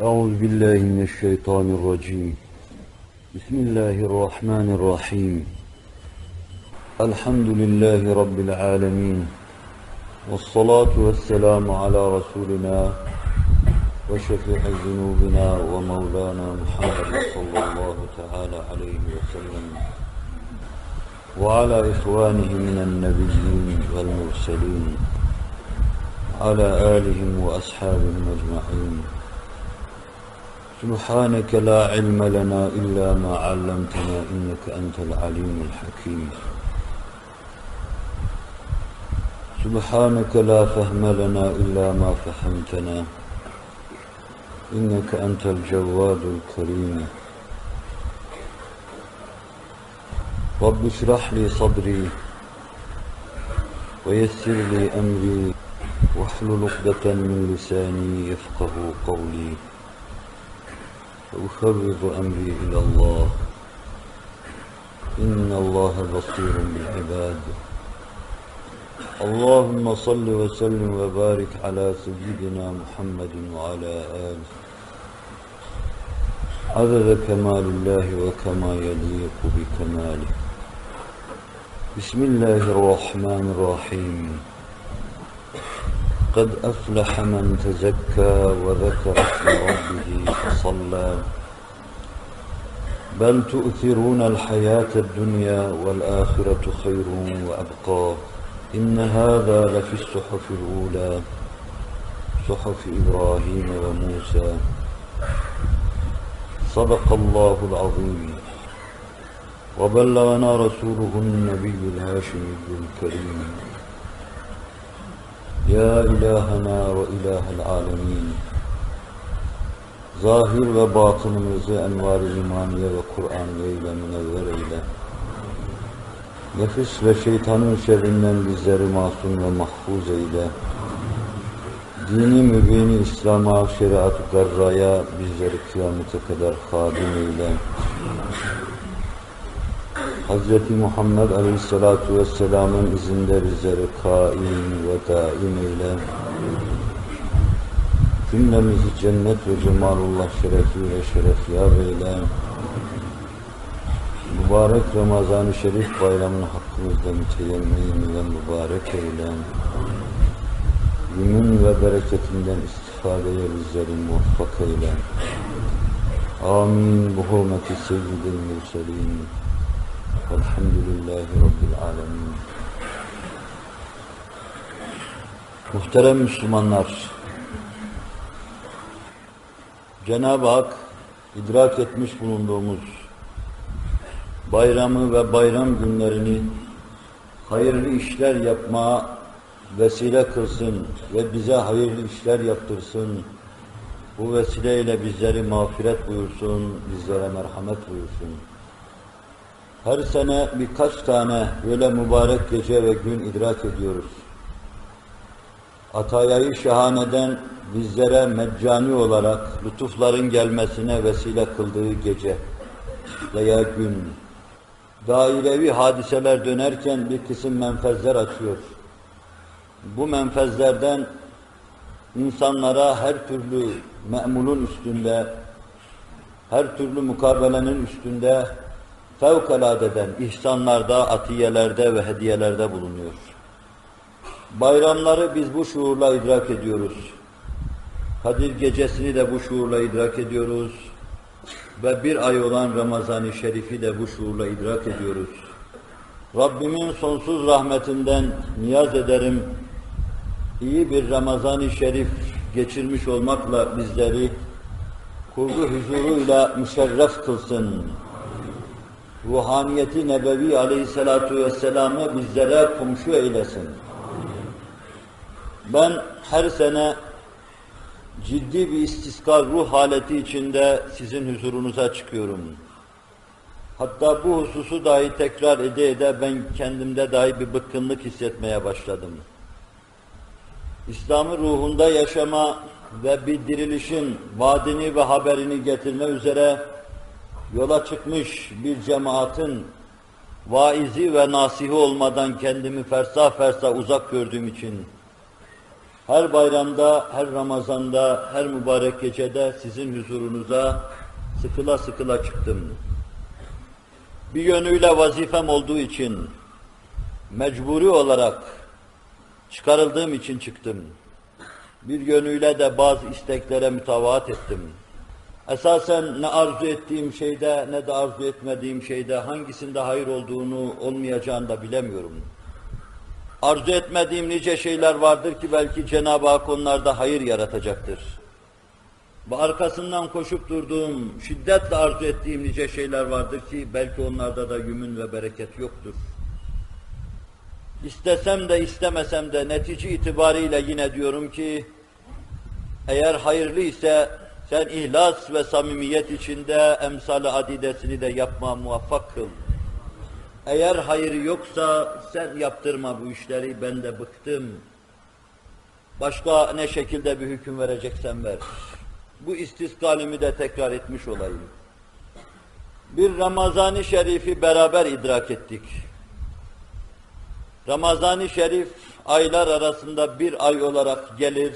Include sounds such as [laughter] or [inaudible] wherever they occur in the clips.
أعوذ بالله من الشيطان الرجيم. بسم الله الرحمن الرحيم. الحمد لله رب العالمين. والصلاة والسلام على رسولنا وشفيع ذنوبنا ومولانا محمد صلى الله تعالى عليه وسلم. وعلى إخوانه من النبيين والمرسلين. على آلهم وأصحابهم أجمعين. سبحانك لا علم لنا إلا ما علمتنا إنك أنت العليم الحكيم. سبحانك لا فهم لنا إلا ما فهمتنا إنك أنت الجواد الكريم. رب اشرح لي صدري ويسر لي أمري واحلل عقدة من لساني يفقه قولي. فأفرض أمري إلى الله. إن الله بصير بالعباد. اللهم صل وسلم وبارك على سيدنا محمد وعلى آله. عدد كمال الله وكما يليق بكماله. بسم الله الرحمن الرحيم. قد أفلح من تزكى وذكر اسم ربه فصلى. بل تؤثرون الحياة الدنيا والآخرة خير وأبقى. إن هذا لفي الصحف الأولى. صحف إبراهيم وموسى. صدق الله العظيم. وبلغنا رسوله النبي الهاشمي الكريم. يا İlahena ve İlahel Alemin Zahir ve batınımızı envar-ı imaniye ve Kur'an ile münevver eyle. Nefis ve şeytanın şerrinden bizleri masum ve mahfuz eyle. Dini mübini İslam'a, şeriat-ı garraya bizleri kıyamete kadar hadim eyle. Hz. Muhammed Aleyhisselatü Vesselam'ın izinde bizleri kaim ve daim eyle. Cümlemizi cennet ve cemalullah şerefiyle şerefyab eyle. Mübarek Ramazan-ı Şerif bayramını hakkımızda müteyemmin ve mübarek eyle. Günün ve bereketinden istifadeye bizleri muvaffak eyle. Amin. Bu hürmeti seyyidil mürselin. Velhamdülillahi Rabbil alemin. Muhterem Müslümanlar, Cenab-ı Hak idrak etmiş bulunduğumuz bayramı ve bayram günlerini hayırlı işler yapmaya vesile kılsın ve bize hayırlı işler yaptırsın. Bu vesileyle bizleri mağfiret buyursun, bizlere merhamet buyursun. Her sene birkaç tane böyle mübarek gece ve gün idrak ediyoruz. Atayayı şehaneden bizlere meccani olarak lütufların gelmesine vesile kıldığı gece veya gün. Dairevi hadiseler dönerken bir kısım menfezler açıyor. Bu menfezlerden insanlara her türlü me'mulun üstünde, her türlü mukabelenin üstünde fevkaladeden ihsanlarda, atiyelerde ve hediyelerde bulunuyor. Bayramları biz bu şuurla idrak ediyoruz. Kadir gecesini de bu şuurla idrak ediyoruz. Ve bir ay olan Ramazan-ı Şerif'i de bu şuurla idrak ediyoruz. Rabbimin sonsuz rahmetinden niyaz ederim. İyi bir Ramazan-ı Şerif geçirmiş olmakla bizleri kurgu huzuruyla müşerref kılsın ruhaniyeti nebevi aleyhissalatu vesselam'ı bizlere komşu eylesin. Ben her sene ciddi bir istiskar ruh haleti içinde sizin huzurunuza çıkıyorum. Hatta bu hususu dahi tekrar ede ede ben kendimde dahi bir bıkkınlık hissetmeye başladım. İslam'ı ruhunda yaşama ve bir dirilişin vaadini ve haberini getirme üzere yola çıkmış bir cemaatin vaizi ve nasihi olmadan kendimi fersah fersah uzak gördüğüm için Her bayramda, her Ramazan'da, her mübarek gecede sizin huzurunuza sıkıla sıkıla çıktım. Bir yönüyle vazifem olduğu için, mecburi olarak çıkarıldığım için çıktım. Bir yönüyle de bazı isteklere mütavaat ettim. Esasen ne arzu ettiğim şeyde ne de arzu etmediğim şeyde hangisinde hayır olduğunu olmayacağını da bilemiyorum. Arzu etmediğim nice şeyler vardır ki belki Cenab-ı Hak onlarda hayır yaratacaktır. Ve arkasından koşup durduğum, şiddetle arzu ettiğim nice şeyler vardır ki belki onlarda da yümün ve bereket yoktur. İstesem de istemesem de netice itibariyle yine diyorum ki eğer hayırlı ise sen ihlas ve samimiyet içinde emsal adidesini de yapma muvaffak kıl. Eğer hayır yoksa sen yaptırma bu işleri ben de bıktım. Başka ne şekilde bir hüküm vereceksen ver. Bu istiskalimi de tekrar etmiş olayım. Bir Ramazan-ı Şerif'i beraber idrak ettik. Ramazan-ı Şerif aylar arasında bir ay olarak gelir,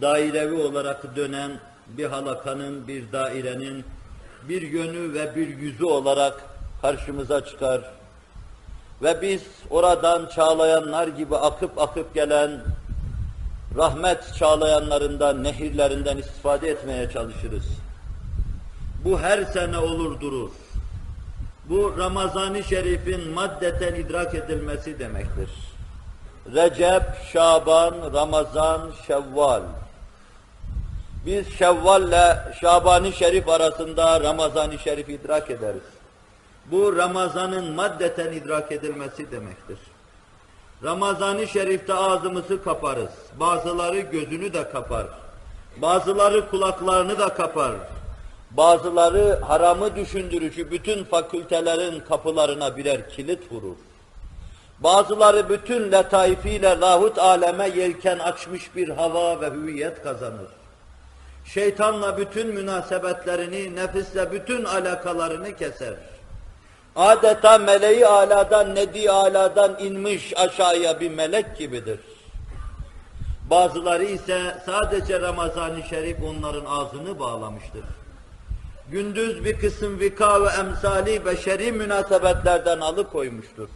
dairevi olarak dönen bir halakanın, bir dairenin bir yönü ve bir yüzü olarak karşımıza çıkar. Ve biz oradan çağlayanlar gibi akıp akıp gelen rahmet çağlayanlarından, nehirlerinden istifade etmeye çalışırız. Bu her sene olur durur. Bu Ramazan-ı Şerif'in maddeten idrak edilmesi demektir. Recep, Şaban, Ramazan, Şevval. Biz Şevval ile Şaban-ı Şerif arasında Ramazan-ı Şerif idrak ederiz. Bu Ramazan'ın maddeten idrak edilmesi demektir. Ramazan-ı Şerif'te ağzımızı kaparız. Bazıları gözünü de kapar. Bazıları kulaklarını da kapar. Bazıları haramı düşündürücü bütün fakültelerin kapılarına birer kilit vurur. Bazıları bütün letaifiyle lahut aleme yelken açmış bir hava ve hüviyet kazanır. Şeytanla bütün münasebetlerini, nefisle bütün alakalarını keser. Adeta meleği aladan, nedi aladan inmiş aşağıya bir melek gibidir. Bazıları ise sadece Ramazan-ı Şerif onların ağzını bağlamıştır. Gündüz bir kısım vika ve emsali beşeri münasebetlerden alıkoymuştur.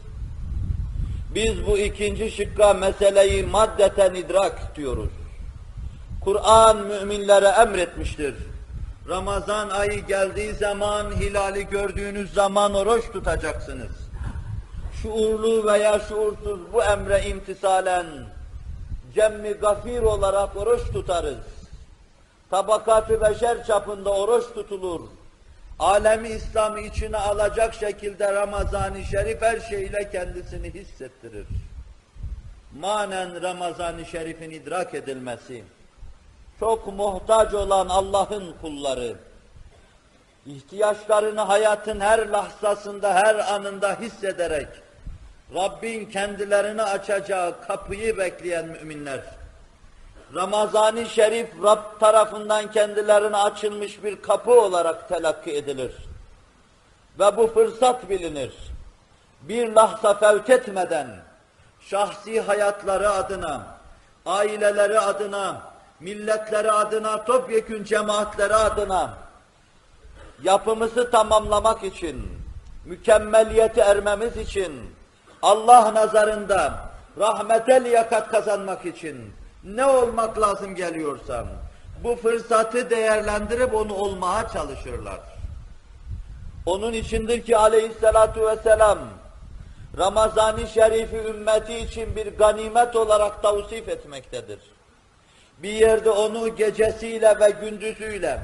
Biz bu ikinci şıkka meseleyi maddeten idrak diyoruz. Kur'an müminlere emretmiştir. Ramazan ayı geldiği zaman, hilali gördüğünüz zaman oruç tutacaksınız. Şuurlu veya şuursuz bu emre imtisalen, cemmi gafir olarak oruç tutarız. Tabakat-ı beşer çapında oruç tutulur. Alemi İslam'ı içine alacak şekilde Ramazan-ı Şerif her şeyle kendisini hissettirir. Manen Ramazan-ı Şerif'in idrak edilmesi, çok muhtaç olan Allah'ın kulları, ihtiyaçlarını hayatın her lahzasında, her anında hissederek, Rabbin kendilerine açacağı kapıyı bekleyen müminler, Ramazan-ı Şerif Rab tarafından kendilerine açılmış bir kapı olarak telakki edilir. Ve bu fırsat bilinir. Bir lahza fevt etmeden, şahsi hayatları adına, aileleri adına, milletleri adına, topyekün cemaatleri adına yapımızı tamamlamak için, mükemmeliyeti ermemiz için, Allah nazarında rahmete liyakat kazanmak için ne olmak lazım geliyorsam bu fırsatı değerlendirip onu olmaya çalışırlar. Onun içindir ki aleyhissalatu vesselam Ramazan-ı Şerif'i ümmeti için bir ganimet olarak tavsif etmektedir bir yerde onu gecesiyle ve gündüzüyle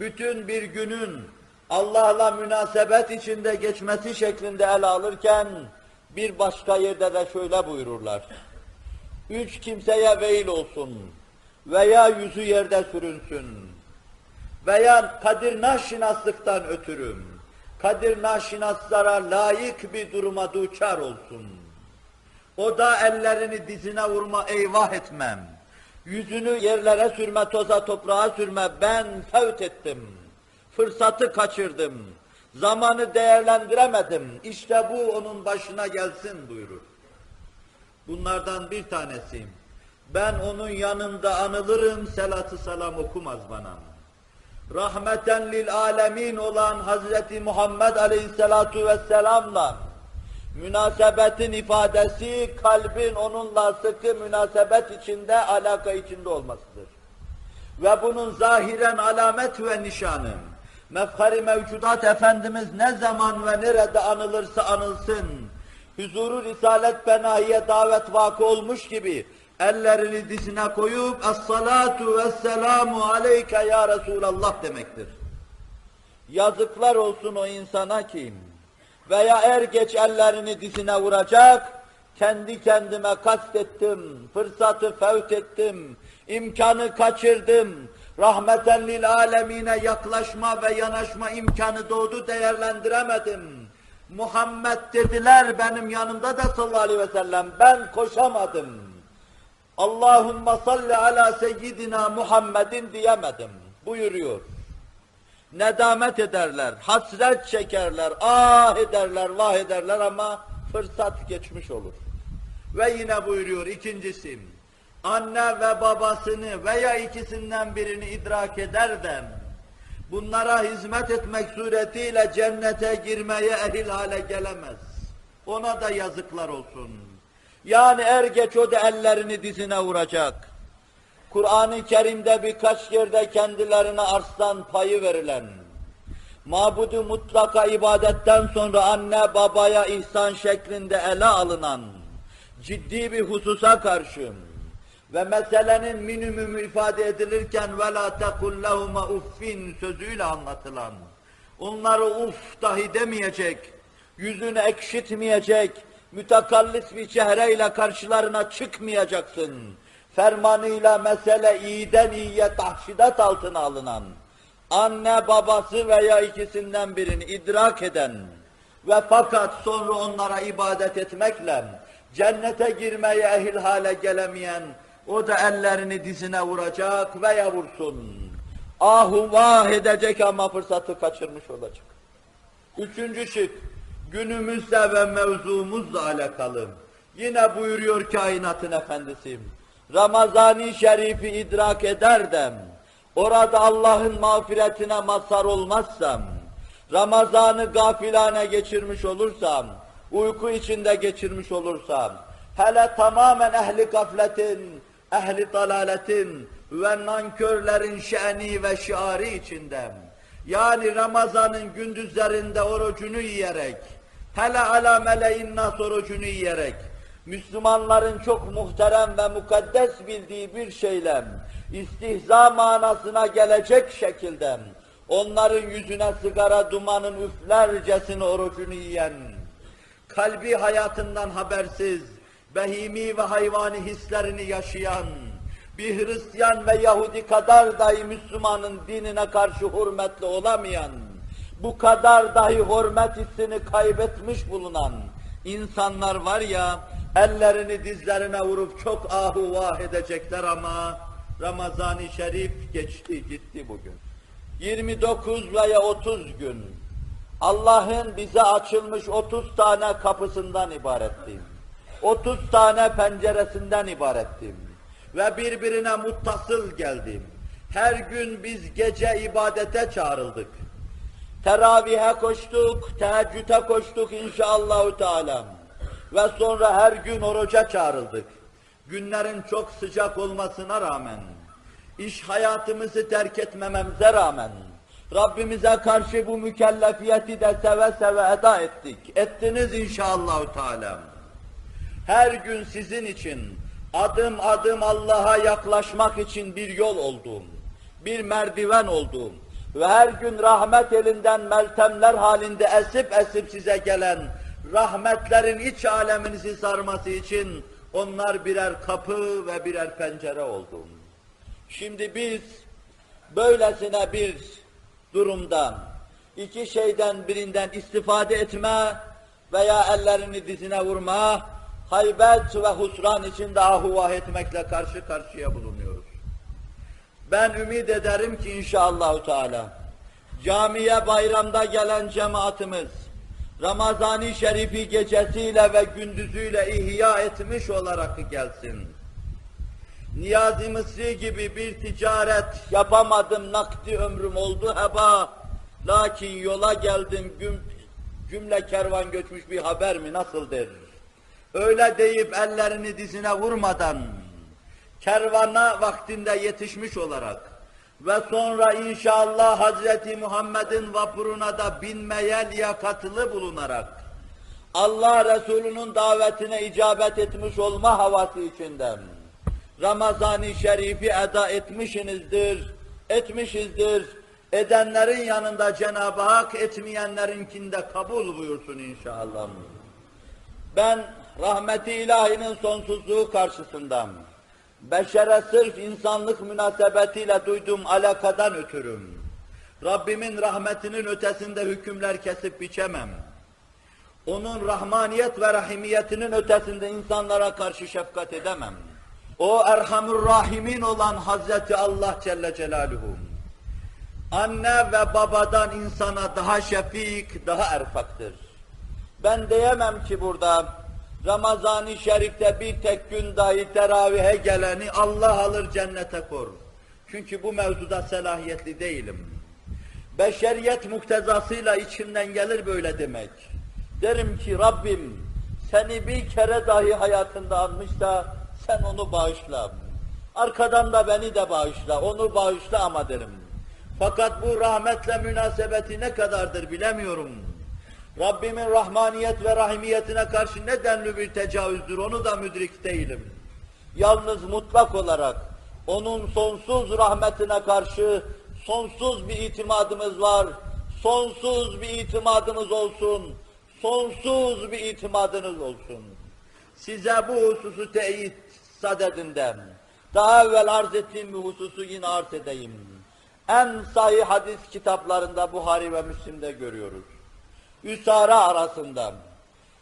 bütün bir günün Allah'la münasebet içinde geçmesi şeklinde ele alırken bir başka yerde de şöyle buyururlar. Üç kimseye veil olsun veya yüzü yerde sürünsün veya kadir naşinaslıktan ötürüm kadir naşinaslara layık bir duruma duçar olsun. O da ellerini dizine vurma eyvah etmem Yüzünü yerlere sürme, toza toprağa sürme, ben fevt ettim. Fırsatı kaçırdım. Zamanı değerlendiremedim. İşte bu onun başına gelsin buyurur. Bunlardan bir tanesi. Ben onun yanında anılırım, selatı selam okumaz bana. Rahmeten lil alemin olan Hazreti Muhammed Aleyhisselatu Vesselam'la münasebetin ifadesi kalbin onunla sıkı münasebet içinde, alaka içinde olmasıdır. Ve bunun zahiren alamet ve nişanı, mefhari mevcudat Efendimiz ne zaman ve nerede anılırsa anılsın, huzuru Risalet Benahi'ye davet vakı olmuş gibi, ellerini dizine koyup, Es-salatu vesselamu aleyke ya Resulallah demektir. Yazıklar olsun o insana ki, veya er geç ellerini dizine vuracak, kendi kendime kastettim, fırsatı fevt ettim, imkanı kaçırdım, rahmeten lil alemine yaklaşma ve yanaşma imkanı doğdu değerlendiremedim. Muhammed dediler benim yanımda da sallallahu aleyhi ve sellem, ben koşamadım. Allahümme salli ala seyyidina Muhammedin diyemedim buyuruyor. Nedamet ederler, hasret çekerler, ah ederler, vah ederler ama fırsat geçmiş olur. Ve yine buyuruyor ikincisi, anne ve babasını veya ikisinden birini idrak eder de, bunlara hizmet etmek suretiyle cennete girmeye ehil hale gelemez. Ona da yazıklar olsun. Yani er geç o da ellerini dizine vuracak. Kur'an-ı Kerim'de birkaç yerde kendilerine arslan payı verilen, mabudu mutlaka ibadetten sonra anne babaya ihsan şeklinde ele alınan, ciddi bir hususa karşı ve meselenin minimum ifade edilirken ve la tekul lehuma uffin sözüyle anlatılan, onları uf dahi demeyecek, yüzünü ekşitmeyecek, mütekallis bir çehreyle karşılarına çıkmayacaksın.'' Fermanıyla mesele iyiden iyiye tahşidat altına alınan, anne babası veya ikisinden birini idrak eden ve fakat sonra onlara ibadet etmekle cennete girmeye ehil hale gelemeyen, o da ellerini dizine vuracak veya vursun. Ahu vah edecek ama fırsatı kaçırmış olacak. Üçüncü şık, günümüzle ve mevzumuzla alakalı. Yine buyuruyor kainatın efendisi, Ramazani şerifi idrak ederdim. Orada Allah'ın mağfiretine mazhar olmazsam, Ramazan'ı gafilane geçirmiş olursam, uyku içinde geçirmiş olursam, hele tamamen ehli gafletin, ehli dalaletin ve nankörlerin şeni ve şiarı içinde, yani Ramazan'ın gündüzlerinde orucunu yiyerek, hele ala meleğin orucunu yiyerek, Müslümanların çok muhterem ve mukaddes bildiği bir şeyle, istihza manasına gelecek şekilde, onların yüzüne sigara dumanın üflercesine orucunu yiyen, kalbi hayatından habersiz, behimi ve hayvani hislerini yaşayan, bir Hristiyan ve Yahudi kadar dahi Müslümanın dinine karşı hürmetli olamayan, bu kadar dahi hürmet hissini kaybetmiş bulunan insanlar var ya, ellerini dizlerine vurup çok ahu vah edecekler ama Ramazan-ı Şerif geçti gitti bugün. 29 veya 30 gün Allah'ın bize açılmış 30 tane kapısından ibarettim. 30 tane penceresinden ibarettim. Ve birbirine muttasıl geldim. Her gün biz gece ibadete çağrıldık. Teravihe koştuk, teheccüde koştuk inşallahü teala. Ve sonra her gün oruca çağrıldık. Günlerin çok sıcak olmasına rağmen, iş hayatımızı terk etmememize rağmen, Rabbimize karşı bu mükellefiyeti de seve seve eda ettik. Ettiniz inşallah Teala. Her gün sizin için adım adım Allah'a yaklaşmak için bir yol olduğum, bir merdiven olduğum ve her gün rahmet elinden meltemler halinde esip esip size gelen rahmetlerin iç aleminizi sarması için onlar birer kapı ve birer pencere oldu. Şimdi biz böylesine bir durumda iki şeyden birinden istifade etme veya ellerini dizine vurma, haybet ve husran içinde ahuvah etmekle karşı karşıya bulunuyoruz. Ben ümit ederim ki inşallah Teala camiye bayramda gelen cemaatimiz Ramazani Şerifi gecesiyle ve gündüzüyle ihya etmiş olarak gelsin. Niyazi Mısri gibi bir ticaret yapamadım, nakdi ömrüm oldu heba. Lakin yola geldim, güm, cümle kervan göçmüş bir haber mi nasıldır? Öyle deyip ellerini dizine vurmadan, kervana vaktinde yetişmiş olarak ve sonra inşallah Hazreti Muhammed'in vapuruna da binmeye liyakatlı bulunarak, Allah Resulü'nün davetine icabet etmiş olma havası içinden, Ramazan-ı Şerif'i eda etmişsinizdir, etmişizdir. Edenlerin yanında Cenab-ı Hak, etmeyenlerinkinde kabul buyursun inşallah. Ben rahmeti ilahinin sonsuzluğu karşısında, beşere sırf insanlık münasebetiyle duyduğum alakadan ötürüm. Rabbimin rahmetinin ötesinde hükümler kesip biçemem. Onun rahmaniyet ve rahimiyetinin ötesinde insanlara karşı şefkat edemem. O Erhamur Rahimin olan Hazreti Allah Celle Celaluhu. Anne ve babadan insana daha şefik, daha erfaktır. Ben diyemem ki burada Ramazan-ı Şerif'te bir tek gün dahi teravihe geleni Allah alır cennete kor. Çünkü bu mevzuda selahiyetli değilim. Beşeriyet muktezasıyla içimden gelir böyle demek. Derim ki Rabbim seni bir kere dahi hayatında almışsa sen onu bağışla. Arkadan da beni de bağışla, onu bağışla ama derim. Fakat bu rahmetle münasebeti ne kadardır bilemiyorum. Rabbimin rahmaniyet ve rahimiyetine karşı ne denli bir tecavüzdür onu da müdrik değilim. Yalnız mutlak olarak onun sonsuz rahmetine karşı sonsuz bir itimadımız var. Sonsuz bir itimadımız olsun. Sonsuz bir itimadınız olsun. Size bu hususu teyit sadedinde daha evvel arz ettiğim bir hususu yine arz edeyim. En sahih hadis kitaplarında Buhari ve Müslim'de görüyoruz. Üsara arasında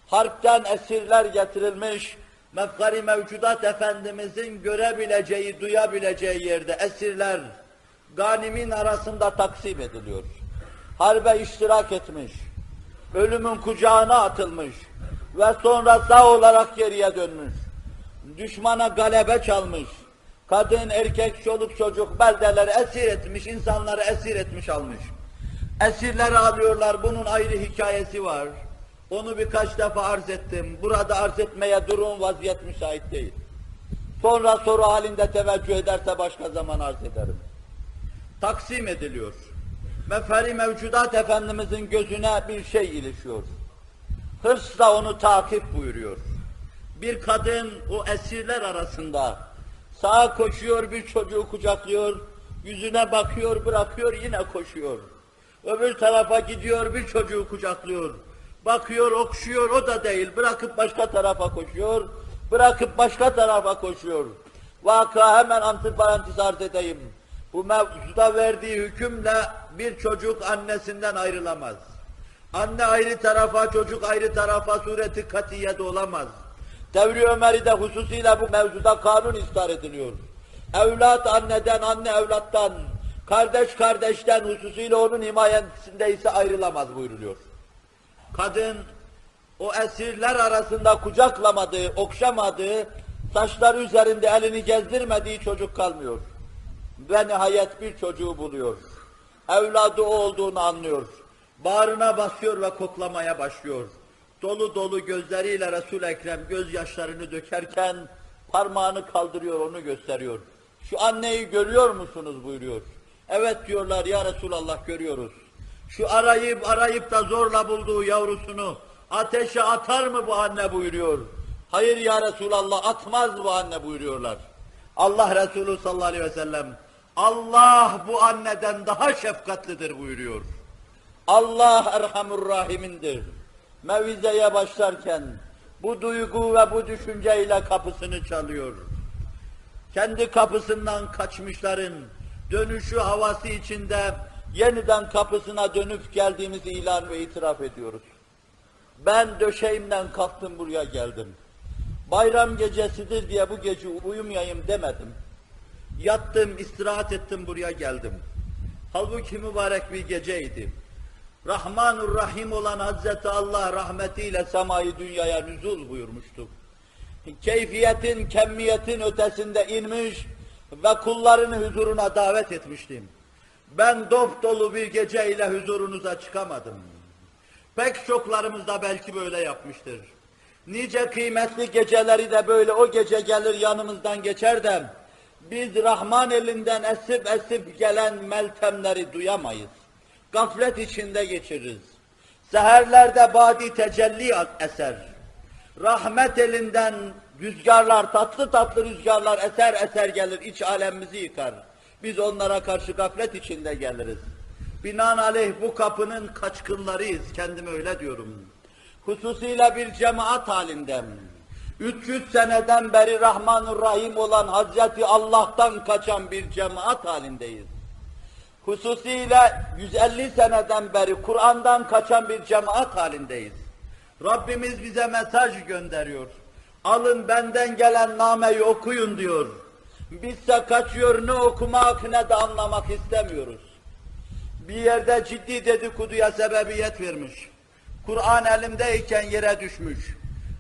harpten esirler getirilmiş, mefkari mevcudat Efendimizin görebileceği, duyabileceği yerde esirler ganimin arasında taksim ediliyor. Harbe iştirak etmiş, ölümün kucağına atılmış ve sonra sağ olarak geriye dönmüş. Düşmana galebe çalmış, kadın, erkek, çoluk, çocuk beldeleri esir etmiş, insanları esir etmiş almış. Esirleri alıyorlar, bunun ayrı hikayesi var. Onu birkaç defa arz ettim. Burada arz etmeye durum vaziyet müsait değil. Sonra soru halinde teveccüh ederse başka zaman arz ederim. Taksim ediliyor. Meferi mevcudat Efendimizin gözüne bir şey ilişiyor. Hırsla onu takip buyuruyor. Bir kadın o esirler arasında sağa koşuyor, bir çocuğu kucaklıyor, yüzüne bakıyor, bırakıyor, yine koşuyor. Öbür tarafa gidiyor, bir çocuğu kucaklıyor. Bakıyor, okşuyor, o da değil. Bırakıp başka tarafa koşuyor, bırakıp başka tarafa koşuyor. Vaka hemen antiparantez arz edeyim. Bu mevzuda verdiği hükümle bir çocuk annesinden ayrılamaz. Anne ayrı tarafa, çocuk ayrı tarafa sureti katiyede olamaz. Devri Ömer'i de hususuyla bu mevzuda kanun istar ediliyor. Evlat anneden, anne evlattan, kardeş kardeşten hususuyla onun himayesinde ise ayrılamaz buyuruluyor. Kadın o esirler arasında kucaklamadığı, okşamadığı, saçları üzerinde elini gezdirmediği çocuk kalmıyor. Ve nihayet bir çocuğu buluyor. Evladı o olduğunu anlıyor. Bağrına basıyor ve koklamaya başlıyor. Dolu dolu gözleriyle resul Ekrem gözyaşlarını dökerken parmağını kaldırıyor onu gösteriyor. Şu anneyi görüyor musunuz buyuruyor. Evet diyorlar ya Resulallah görüyoruz. Şu arayıp arayıp da zorla bulduğu yavrusunu ateşe atar mı bu anne buyuruyor. Hayır ya Resulallah atmaz bu anne buyuruyorlar. Allah Resulü sallallahu aleyhi ve sellem Allah bu anneden daha şefkatlidir buyuruyor. Allah Erhamur Rahim'indir. Mevizeye başlarken bu duygu ve bu düşünceyle kapısını çalıyor. Kendi kapısından kaçmışların dönüşü havası içinde yeniden kapısına dönüp geldiğimizi ilan ve itiraf ediyoruz. Ben döşeğimden kalktım buraya geldim. Bayram gecesidir diye bu gece uyumayayım demedim. Yattım, istirahat ettim, buraya geldim. Halbuki mübarek bir geceydi. Rahmanur Rahim olan Hazreti Allah rahmetiyle semayı dünyaya nüzul buyurmuştu. keyfiyetin, kemmiyetin ötesinde inmiş ve kullarını huzuruna davet etmiştim. Ben dop dolu bir geceyle huzurunuza çıkamadım. Pek çoklarımız da belki böyle yapmıştır. Nice kıymetli geceleri de böyle o gece gelir yanımızdan geçer de biz Rahman elinden esip esip gelen meltemleri duyamayız. Gaflet içinde geçiririz. Seherlerde badi tecelli eser. Rahmet elinden rüzgarlar, tatlı tatlı rüzgarlar eser eser gelir, iç alemimizi yıkar. Biz onlara karşı gaflet içinde geliriz. Binaenaleyh bu kapının kaçkınlarıyız, kendime öyle diyorum. Hususiyle bir cemaat halinde, 300 seneden beri Rahmanur Rahim olan Hazreti Allah'tan kaçan bir cemaat halindeyiz. Hususiyle 150 seneden beri Kur'an'dan kaçan bir cemaat halindeyiz. Rabbimiz bize mesaj gönderiyor. Alın benden gelen nameyi okuyun diyor. Bizse kaçıyor ne okumak ne de anlamak istemiyoruz. Bir yerde ciddi dedikoduya sebebiyet vermiş. Kur'an elimdeyken yere düşmüş.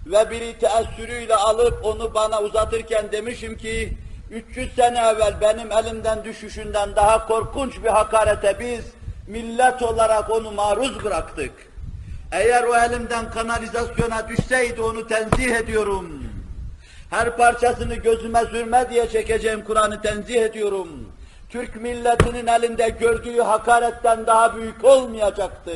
Ve biri teessürüyle alıp onu bana uzatırken demişim ki 300 sene evvel benim elimden düşüşünden daha korkunç bir hakarete biz millet olarak onu maruz bıraktık. Eğer o elimden kanalizasyona düşseydi onu tenzih ediyorum. Her parçasını gözüme sürme diye çekeceğim Kur'an'ı tenzih ediyorum. Türk milletinin elinde gördüğü hakaretten daha büyük olmayacaktı.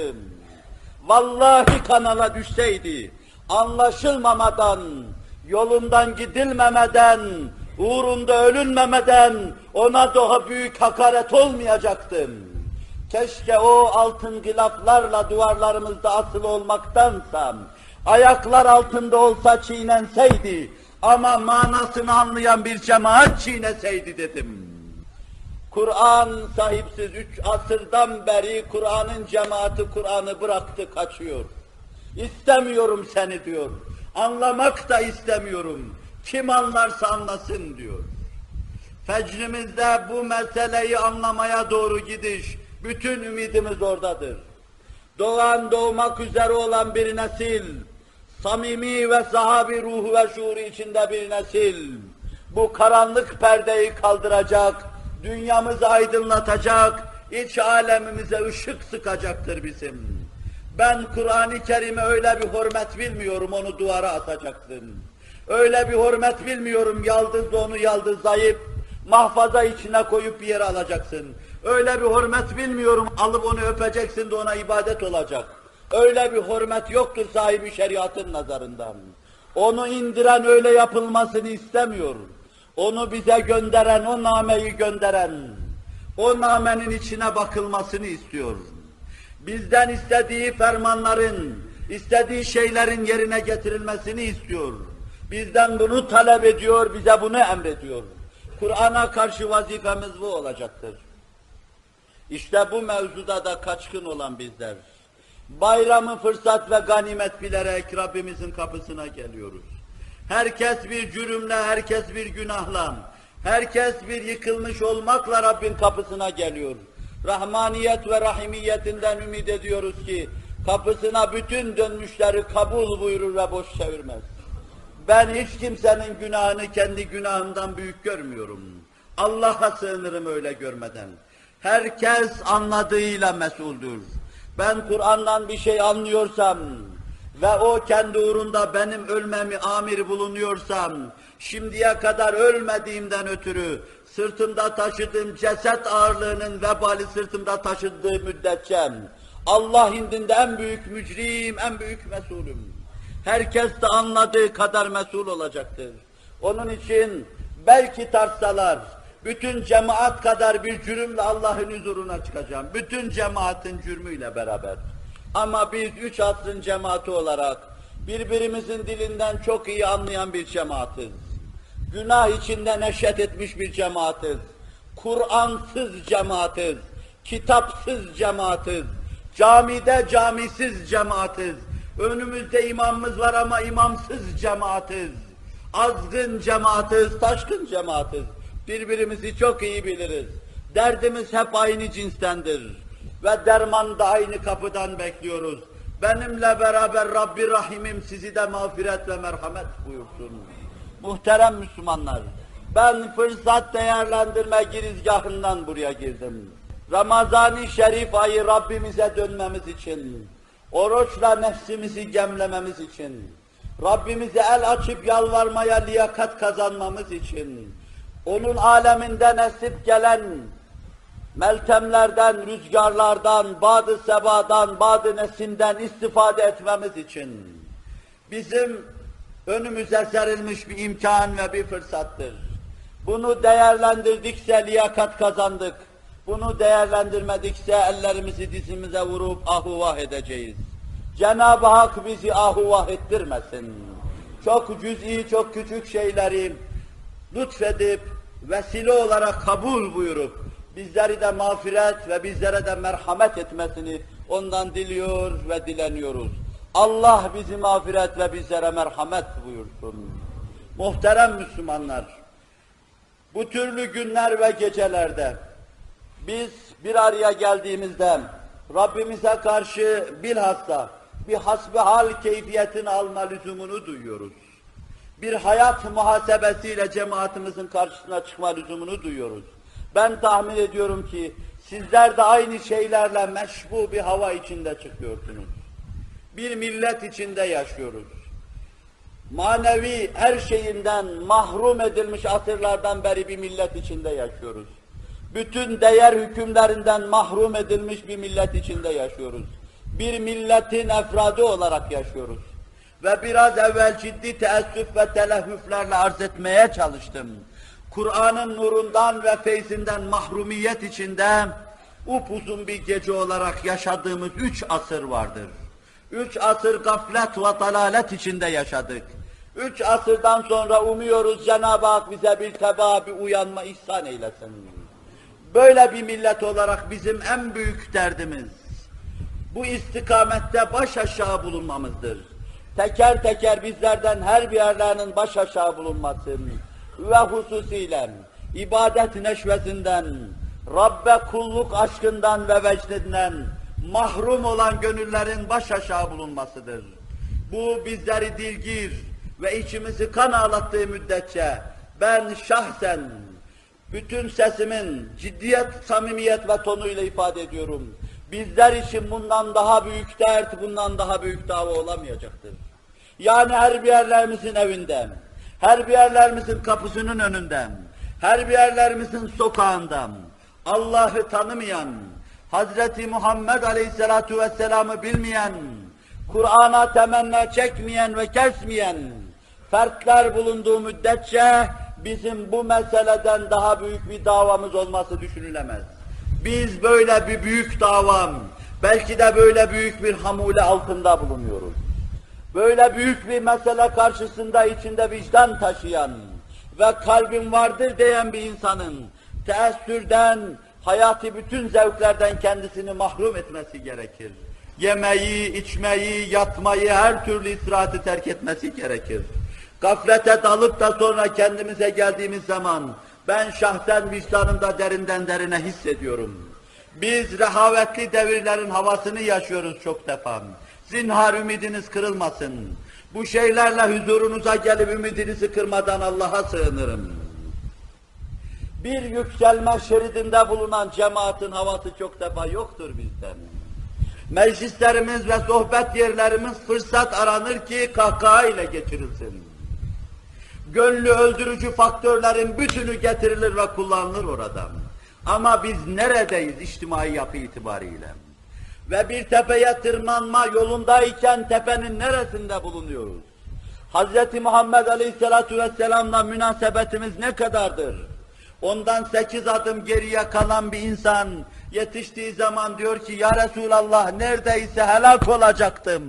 Vallahi kanala düşseydi, anlaşılmamadan, yolundan gidilmemeden, uğrunda ölünmemeden ona daha büyük hakaret olmayacaktı. Keşke o altın gilaplarla duvarlarımızda asılı olmaktansa, ayaklar altında olsa çiğnenseydi, ama manasını anlayan bir cemaat çiğneseydi dedim. Kur'an sahipsiz üç asırdan beri Kur'an'ın cemaati Kur'an'ı bıraktı kaçıyor. İstemiyorum seni diyor. Anlamak da istemiyorum. Kim anlarsa anlasın diyor. Fecrimizde bu meseleyi anlamaya doğru gidiş, bütün ümidimiz oradadır. Doğan doğmak üzere olan bir nesil, samimi ve sahabi ruhu ve şuuru içinde bir nesil, bu karanlık perdeyi kaldıracak, dünyamızı aydınlatacak, iç alemimize ışık sıkacaktır bizim. Ben Kur'an-ı Kerim'e öyle bir hürmet bilmiyorum, onu duvara atacaksın. Öyle bir hürmet bilmiyorum, yaldız onu yaldızlayıp, mahfaza içine koyup bir yere alacaksın. Öyle bir hürmet bilmiyorum, alıp onu öpeceksin de ona ibadet olacak. Öyle bir hürmet yoktur sahibi şeriatın nazarından. Onu indiren öyle yapılmasını istemiyor. Onu bize gönderen, o nameyi gönderen, o namenin içine bakılmasını istiyor. Bizden istediği fermanların, istediği şeylerin yerine getirilmesini istiyor. Bizden bunu talep ediyor, bize bunu emrediyor. Kur'an'a karşı vazifemiz bu olacaktır. İşte bu mevzuda da kaçkın olan bizler. Bayramı fırsat ve ganimet bilerek Rabbimizin kapısına geliyoruz. Herkes bir cürümle, herkes bir günahla, herkes bir yıkılmış olmakla Rabbin kapısına geliyor. Rahmaniyet ve rahimiyetinden ümit ediyoruz ki kapısına bütün dönmüşleri kabul buyurur ve boş çevirmez. Ben hiç kimsenin günahını kendi günahımdan büyük görmüyorum. Allah'a sığınırım öyle görmeden. Herkes anladığıyla mesuldür. Ben Kur'an'dan bir şey anlıyorsam ve o kendi uğrunda benim ölmemi amir bulunuyorsam, şimdiye kadar ölmediğimden ötürü sırtımda taşıdığım ceset ağırlığının vebali sırtımda taşıdığı müddetçe Allah indinde en büyük mücrim, en büyük mesulüm. Herkes de anladığı kadar mesul olacaktır. Onun için belki tartsalar, bütün cemaat kadar bir cürümle Allah'ın huzuruna çıkacağım. Bütün cemaatin cürmüyle beraber. Ama biz üç asrın cemaati olarak birbirimizin dilinden çok iyi anlayan bir cemaatiz. Günah içinde neşet etmiş bir cemaatiz. Kur'ansız cemaatiz. Kitapsız cemaatiz. Camide camisiz cemaatiz. Önümüzde imamımız var ama imamsız cemaatiz. Azgın cemaatiz, taşkın cemaatiz. Birbirimizi çok iyi biliriz. Derdimiz hep aynı cinstendir. Ve derman da aynı kapıdan bekliyoruz. Benimle beraber Rabbi Rahimim sizi de mağfiret ve merhamet buyursun. Muhterem Müslümanlar, ben fırsat değerlendirme girizgahından buraya girdim. Ramazan-ı Şerif ayı Rabbimize dönmemiz için, oruçla nefsimizi gemlememiz için, Rabbimize el açıp yalvarmaya liyakat kazanmamız için, onun aleminden esip gelen meltemlerden, rüzgarlardan, badı sebadan, badı nesimden istifade etmemiz için bizim önümüze serilmiş bir imkan ve bir fırsattır. Bunu değerlendirdikçe liyakat kazandık. Bunu değerlendirmedikçe ellerimizi dizimize vurup ahuvah edeceğiz. Cenab-ı Hak bizi ahuvah ettirmesin. Çok cüz'i, çok küçük şeyleri lütfedip, vesile olarak kabul buyurup, bizleri de mağfiret ve bizlere de merhamet etmesini ondan diliyor ve dileniyoruz. Allah bizi mağfiret ve bizlere merhamet buyursun. Muhterem Müslümanlar, bu türlü günler ve gecelerde biz bir araya geldiğimizde Rabbimize karşı bilhassa bir hasbihal keyfiyetini alma lüzumunu duyuyoruz. Bir hayat muhasebesiyle cemaatimizin karşısına çıkma lüzumunu duyuyoruz. Ben tahmin ediyorum ki sizler de aynı şeylerle meşbu bir hava içinde çıkıyorsunuz. Bir millet içinde yaşıyoruz. Manevi her şeyinden mahrum edilmiş asırlardan beri bir millet içinde yaşıyoruz. Bütün değer hükümlerinden mahrum edilmiş bir millet içinde yaşıyoruz. Bir milletin efradı olarak yaşıyoruz. Ve biraz evvel ciddi teessüf ve telehüflerle arz etmeye çalıştım. Kur'an'ın nurundan ve feyzinden mahrumiyet içinde upuzun bir gece olarak yaşadığımız üç asır vardır. Üç asır gaflet ve dalalet içinde yaşadık. Üç asırdan sonra umuyoruz Cenab-ı Hak bize bir teba, bir uyanma ihsan eylesin. Böyle bir millet olarak bizim en büyük derdimiz, bu istikamette baş aşağı bulunmamızdır. Teker teker bizlerden her bir yerlerinin baş aşağı bulunması ve hususiyle ibadet neşvesinden, Rabbe kulluk aşkından ve vecdinden mahrum olan gönüllerin baş aşağı bulunmasıdır. Bu bizleri dilgir ve içimizi kan ağlattığı müddetçe ben şahsen bütün sesimin ciddiyet, samimiyet ve tonuyla ifade ediyorum. Bizler için bundan daha büyük dert, bundan daha büyük dava olamayacaktır. Yani her bir yerlerimizin evinden, her bir yerlerimizin kapısının önünden, her bir yerlerimizin sokağından, Allah'ı tanımayan, Hazreti Muhammed Aleyhisselatu Vesselam'ı bilmeyen, Kur'an'a temenni çekmeyen ve kesmeyen fertler bulunduğu müddetçe bizim bu meseleden daha büyük bir davamız olması düşünülemez. Biz böyle bir büyük davam, belki de böyle büyük bir hamule altında bulunuyoruz. Böyle büyük bir mesele karşısında içinde vicdan taşıyan ve kalbim vardır diyen bir insanın teessürden, hayatı bütün zevklerden kendisini mahrum etmesi gerekir. Yemeği, içmeyi, yatmayı, her türlü istirahatı terk etmesi gerekir. Gaflete dalıp da sonra kendimize geldiğimiz zaman ben şahsen vicdanımda derinden derine hissediyorum. Biz rehavetli devirlerin havasını yaşıyoruz çok defa. Zinhar ümidiniz kırılmasın. Bu şeylerle huzurunuza gelip ümidinizi kırmadan Allah'a sığınırım. Bir yükselme şeridinde bulunan cemaatin havası çok defa yoktur bizden. Meclislerimiz ve sohbet yerlerimiz fırsat aranır ki kahkaha ile geçirilsin. Gönlü öldürücü faktörlerin bütünü getirilir ve kullanılır oradan. Ama biz neredeyiz içtimai yapı itibariyle? Ve bir tepeye tırmanma yolundayken tepenin neresinde bulunuyoruz? Hz. Muhammed Aleyhisselatü Vesselam'la münasebetimiz ne kadardır? Ondan sekiz adım geriye kalan bir insan yetiştiği zaman diyor ki ya Resulallah neredeyse helak olacaktım.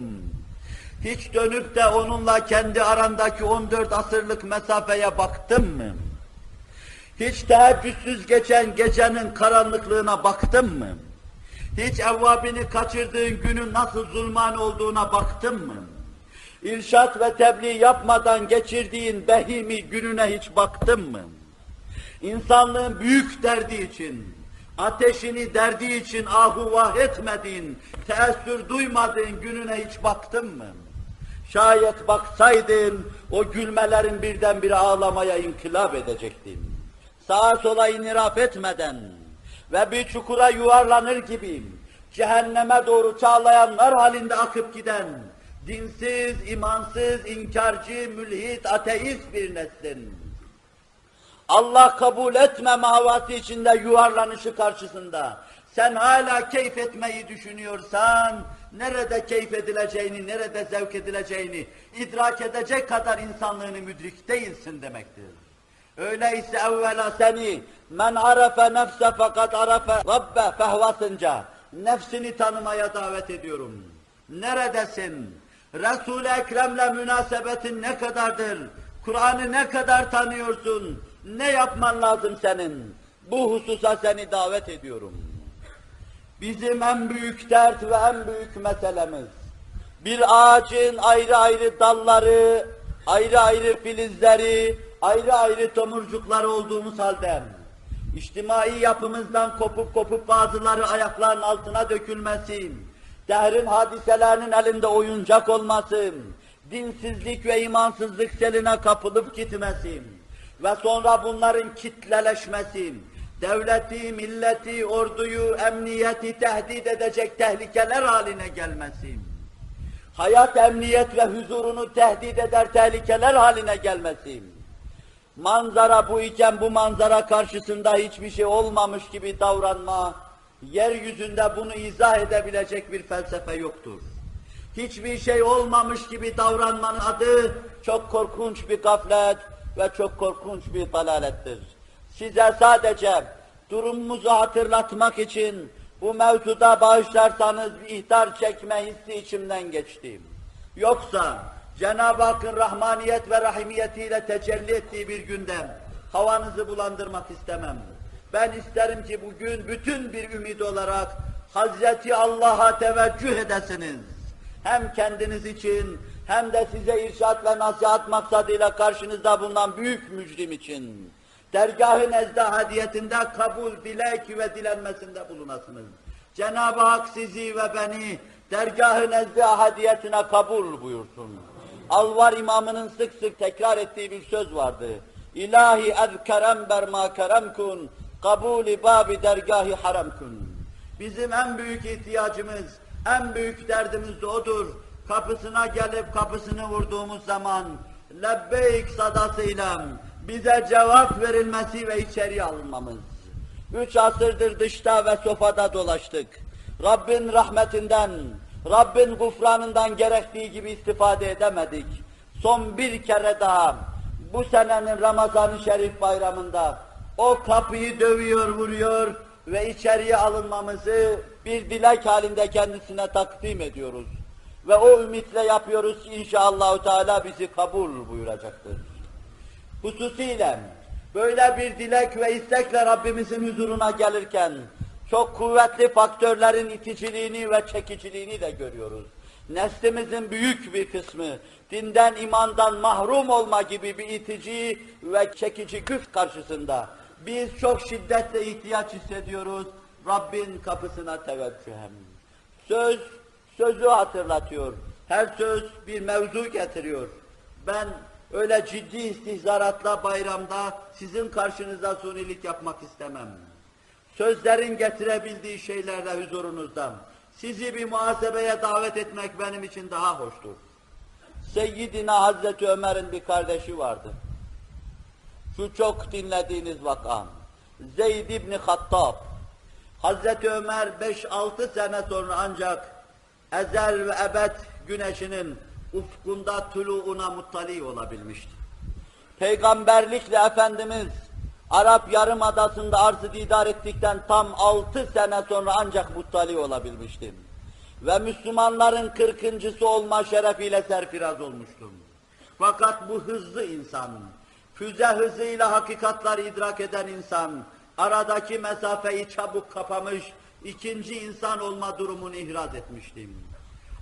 Hiç dönüp de onunla kendi arandaki 14 asırlık mesafeye baktın mı? Hiç tehebbüssüz geçen gecenin karanlıklığına baktın mı? Hiç evvabini kaçırdığın günün nasıl zulman olduğuna baktın mı? İrşat ve tebliğ yapmadan geçirdiğin behimi gününe hiç baktın mı? İnsanlığın büyük derdi için, ateşini derdi için ahu vah etmediğin, teessür duymadığın gününe hiç baktın mı? Şayet baksaydın o gülmelerin birdenbire ağlamaya inkılap edecektin. Sağa sola iniraf etmeden ve bir çukura yuvarlanır gibi cehenneme doğru çağlayanlar halinde akıp giden dinsiz, imansız, inkarcı, mülhit, ateist bir neslin. Allah kabul etmeme havası içinde yuvarlanışı karşısında sen hala keyif etmeyi düşünüyorsan, nerede keyif edileceğini, nerede zevk edileceğini idrak edecek kadar insanlığını müdrik değilsin demektir. Öyleyse evvela seni men arefe nefse fakat arefe rabbe fehvasınca nefsini tanımaya davet ediyorum. Neredesin? Resul-i Ekrem'le münasebetin ne kadardır? Kur'an'ı ne kadar tanıyorsun? Ne yapman lazım senin? Bu hususa seni davet ediyorum. Bizim en büyük dert ve en büyük meselemiz, bir ağacın ayrı ayrı dalları, ayrı ayrı filizleri, ayrı ayrı tomurcukları olduğumuz halde, içtimai yapımızdan kopup kopup bazıları ayakların altına dökülmesi, dehrin hadiselerinin elinde oyuncak olması, dinsizlik ve imansızlık seline kapılıp gitmesi ve sonra bunların kitleleşmesi, devleti, milleti, orduyu, emniyeti tehdit edecek tehlikeler haline gelmesi, hayat, emniyet ve huzurunu tehdit eder tehlikeler haline gelmesi, manzara bu iken bu manzara karşısında hiçbir şey olmamış gibi davranma, yeryüzünde bunu izah edebilecek bir felsefe yoktur. Hiçbir şey olmamış gibi davranmanın adı çok korkunç bir gaflet ve çok korkunç bir dalalettir. Size sadece durumumuzu hatırlatmak için bu mevzuda bağışlarsanız ihtar çekme hissi içimden geçti. Yoksa Cenab-ı Hakk'ın rahmaniyet ve rahimiyetiyle tecelli ettiği bir gündem havanızı bulandırmak istemem. Ben isterim ki bugün bütün bir ümit olarak Hazreti Allah'a teveccüh edesiniz. Hem kendiniz için hem de size irşat ve nasihat maksadıyla karşınızda bulunan büyük mücrim için dergah-ı nezde hadiyetinde kabul, dilek ve dilenmesinde bulunasınız. Cenab-ı Hak sizi ve beni dergah-ı nezde hadiyetine kabul buyursun. Alvar imamının sık sık tekrar ettiği bir söz vardı. İlahi ez kerem berma kerem kun, kabuli babi dergahi haram kun. Bizim en büyük ihtiyacımız, en büyük derdimiz de odur. Kapısına gelip kapısını vurduğumuz zaman lebbeyk sadasıyla bize cevap verilmesi ve içeriye alınmamız. Üç asırdır dışta ve sofada dolaştık. Rabbin rahmetinden, Rabbin gufranından gerektiği gibi istifade edemedik. Son bir kere daha bu senenin Ramazan-ı Şerif bayramında o kapıyı dövüyor, vuruyor ve içeriye alınmamızı bir dilek halinde kendisine takdim ediyoruz. Ve o ümitle yapıyoruz ki inşallah Teala bizi kabul buyuracaktır. Hususiyle böyle bir dilek ve istekle Rabbimizin huzuruna gelirken çok kuvvetli faktörlerin iticiliğini ve çekiciliğini de görüyoruz. Neslimizin büyük bir kısmı dinden, imandan mahrum olma gibi bir itici ve çekici güç karşısında biz çok şiddetle ihtiyaç hissediyoruz Rabbin kapısına teveccühem. Söz, sözü hatırlatıyor. Her söz bir mevzu getiriyor. Ben öyle ciddi istihzaratla bayramda sizin karşınızda sunilik yapmak istemem. Sözlerin getirebildiği şeylerle huzurunuzda sizi bir muhasebeye davet etmek benim için daha hoştur. Seyyidina Hazreti Ömer'in bir kardeşi vardı. Şu çok dinlediğiniz vakam. Zeyd İbni Hattab. Hazreti Ömer 5-6 sene sonra ancak ezel ve ebed güneşinin ufkunda tuluğuna muttali olabilmişti. Peygamberlikle Efendimiz Arap Yarımadası'nda arzı didar ettikten tam altı sene sonra ancak muttali olabilmiştim. Ve Müslümanların kırkıncısı olma şerefiyle serfiraz olmuştum. Fakat bu hızlı insan, füze hızıyla hakikatları idrak eden insan, aradaki mesafeyi çabuk kapamış, ikinci insan olma durumunu ihraz etmiştim.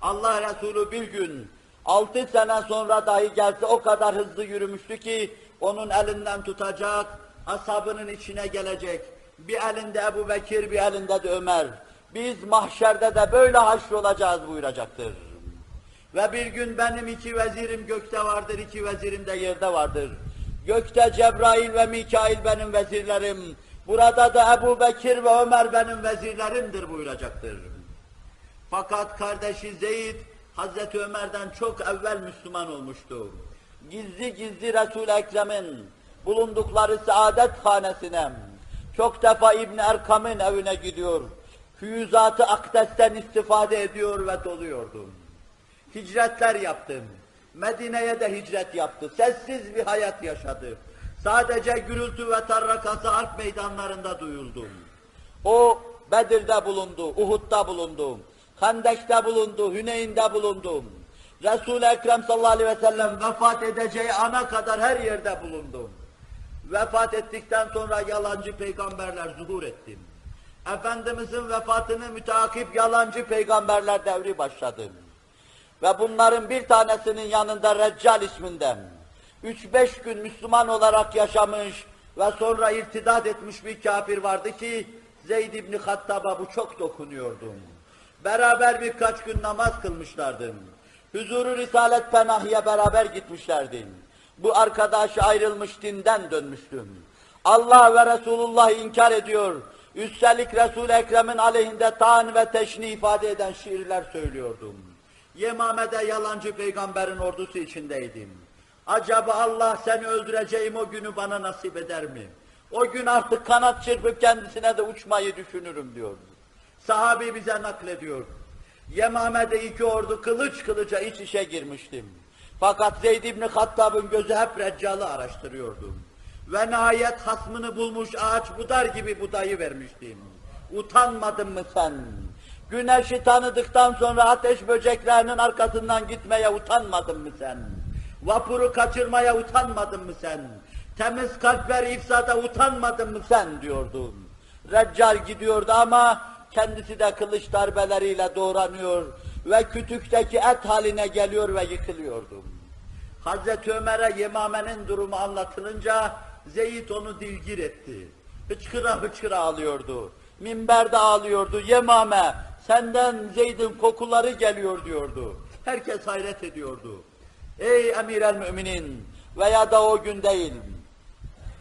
Allah Resulü bir gün, altı sene sonra dahi gelse o kadar hızlı yürümüştü ki, onun elinden tutacak, asabının içine gelecek. Bir elinde Ebu Bekir, bir elinde de Ömer. Biz mahşerde de böyle haşr olacağız buyuracaktır. Ve bir gün benim iki vezirim gökte vardır, iki vezirim de yerde vardır. Gökte Cebrail ve Mikail benim vezirlerim. Burada da Ebu Bekir ve Ömer benim vezirlerimdir buyuracaktır. Fakat kardeşi Zeyd, Hazreti Ömer'den çok evvel Müslüman olmuştu. Gizli gizli Resul-i Ekrem'in bulundukları saadet hanesine, çok defa İbn Erkam'ın evine gidiyor. Füyüzat-ı Akdes'ten istifade ediyor ve doluyordum. Hicretler yaptım. Medine'ye de hicret yaptı. Sessiz bir hayat yaşadı. Sadece gürültü ve tarrakası harp meydanlarında duyuldu. O Bedir'de bulundu, Uhud'da bulundu, Hendek'te bulundu, Hüneyn'de bulundu. Resul-i Ekrem sallallahu aleyhi ve sellem vefat edeceği ana kadar her yerde bulundu. Vefat ettikten sonra yalancı peygamberler zuhur etti. Efendimizin vefatını müteakip yalancı peygamberler devri başladı. Ve bunların bir tanesinin yanında Reccal isminden, 3-5 gün Müslüman olarak yaşamış ve sonra irtidat etmiş bir kafir vardı ki, Zeyd İbni Hattab'a bu çok dokunuyordu. Beraber birkaç gün namaz kılmışlardı. Huzuru Risalet Penahi'ye beraber gitmişlerdi. Bu arkadaş ayrılmış dinden dönmüştüm. Allah ve Resulullah'ı inkar ediyor. Üstelik Resul-i Ekrem'in aleyhinde taan ve teşni ifade eden şiirler söylüyordum. Yemame'de yalancı peygamberin ordusu içindeydim. Acaba Allah seni öldüreceğim o günü bana nasip eder mi? O gün artık kanat çırpıp kendisine de uçmayı düşünürüm diyordu. Sahabi bize naklediyor. Yemame'de iki ordu kılıç kılıca iç içe girmiştim. Fakat Zeyd İbni Hattab'ın gözü hep Reccal'ı araştırıyordu. Ve nihayet hasmını bulmuş ağaç budar gibi budayı vermiştim. Utanmadın mı sen? Güneşi tanıdıktan sonra ateş böceklerinin arkasından gitmeye utanmadın mı sen? Vapuru kaçırmaya utanmadın mı sen? Temiz kalpler ifsada utanmadın mı sen diyordu. Reccal gidiyordu ama kendisi de kılıç darbeleriyle doğranıyor ve kütükteki et haline geliyor ve yıkılıyordu. Hazreti Ömer'e Yemame'nin durumu anlatılınca Zeyd onu dilgir etti. Hıçkıra hıçkıra ağlıyordu. Minberde ağlıyordu. Yemame senden Zeyd'in kokuları geliyor diyordu. Herkes hayret ediyordu. Ey emir el müminin veya da o gün değil.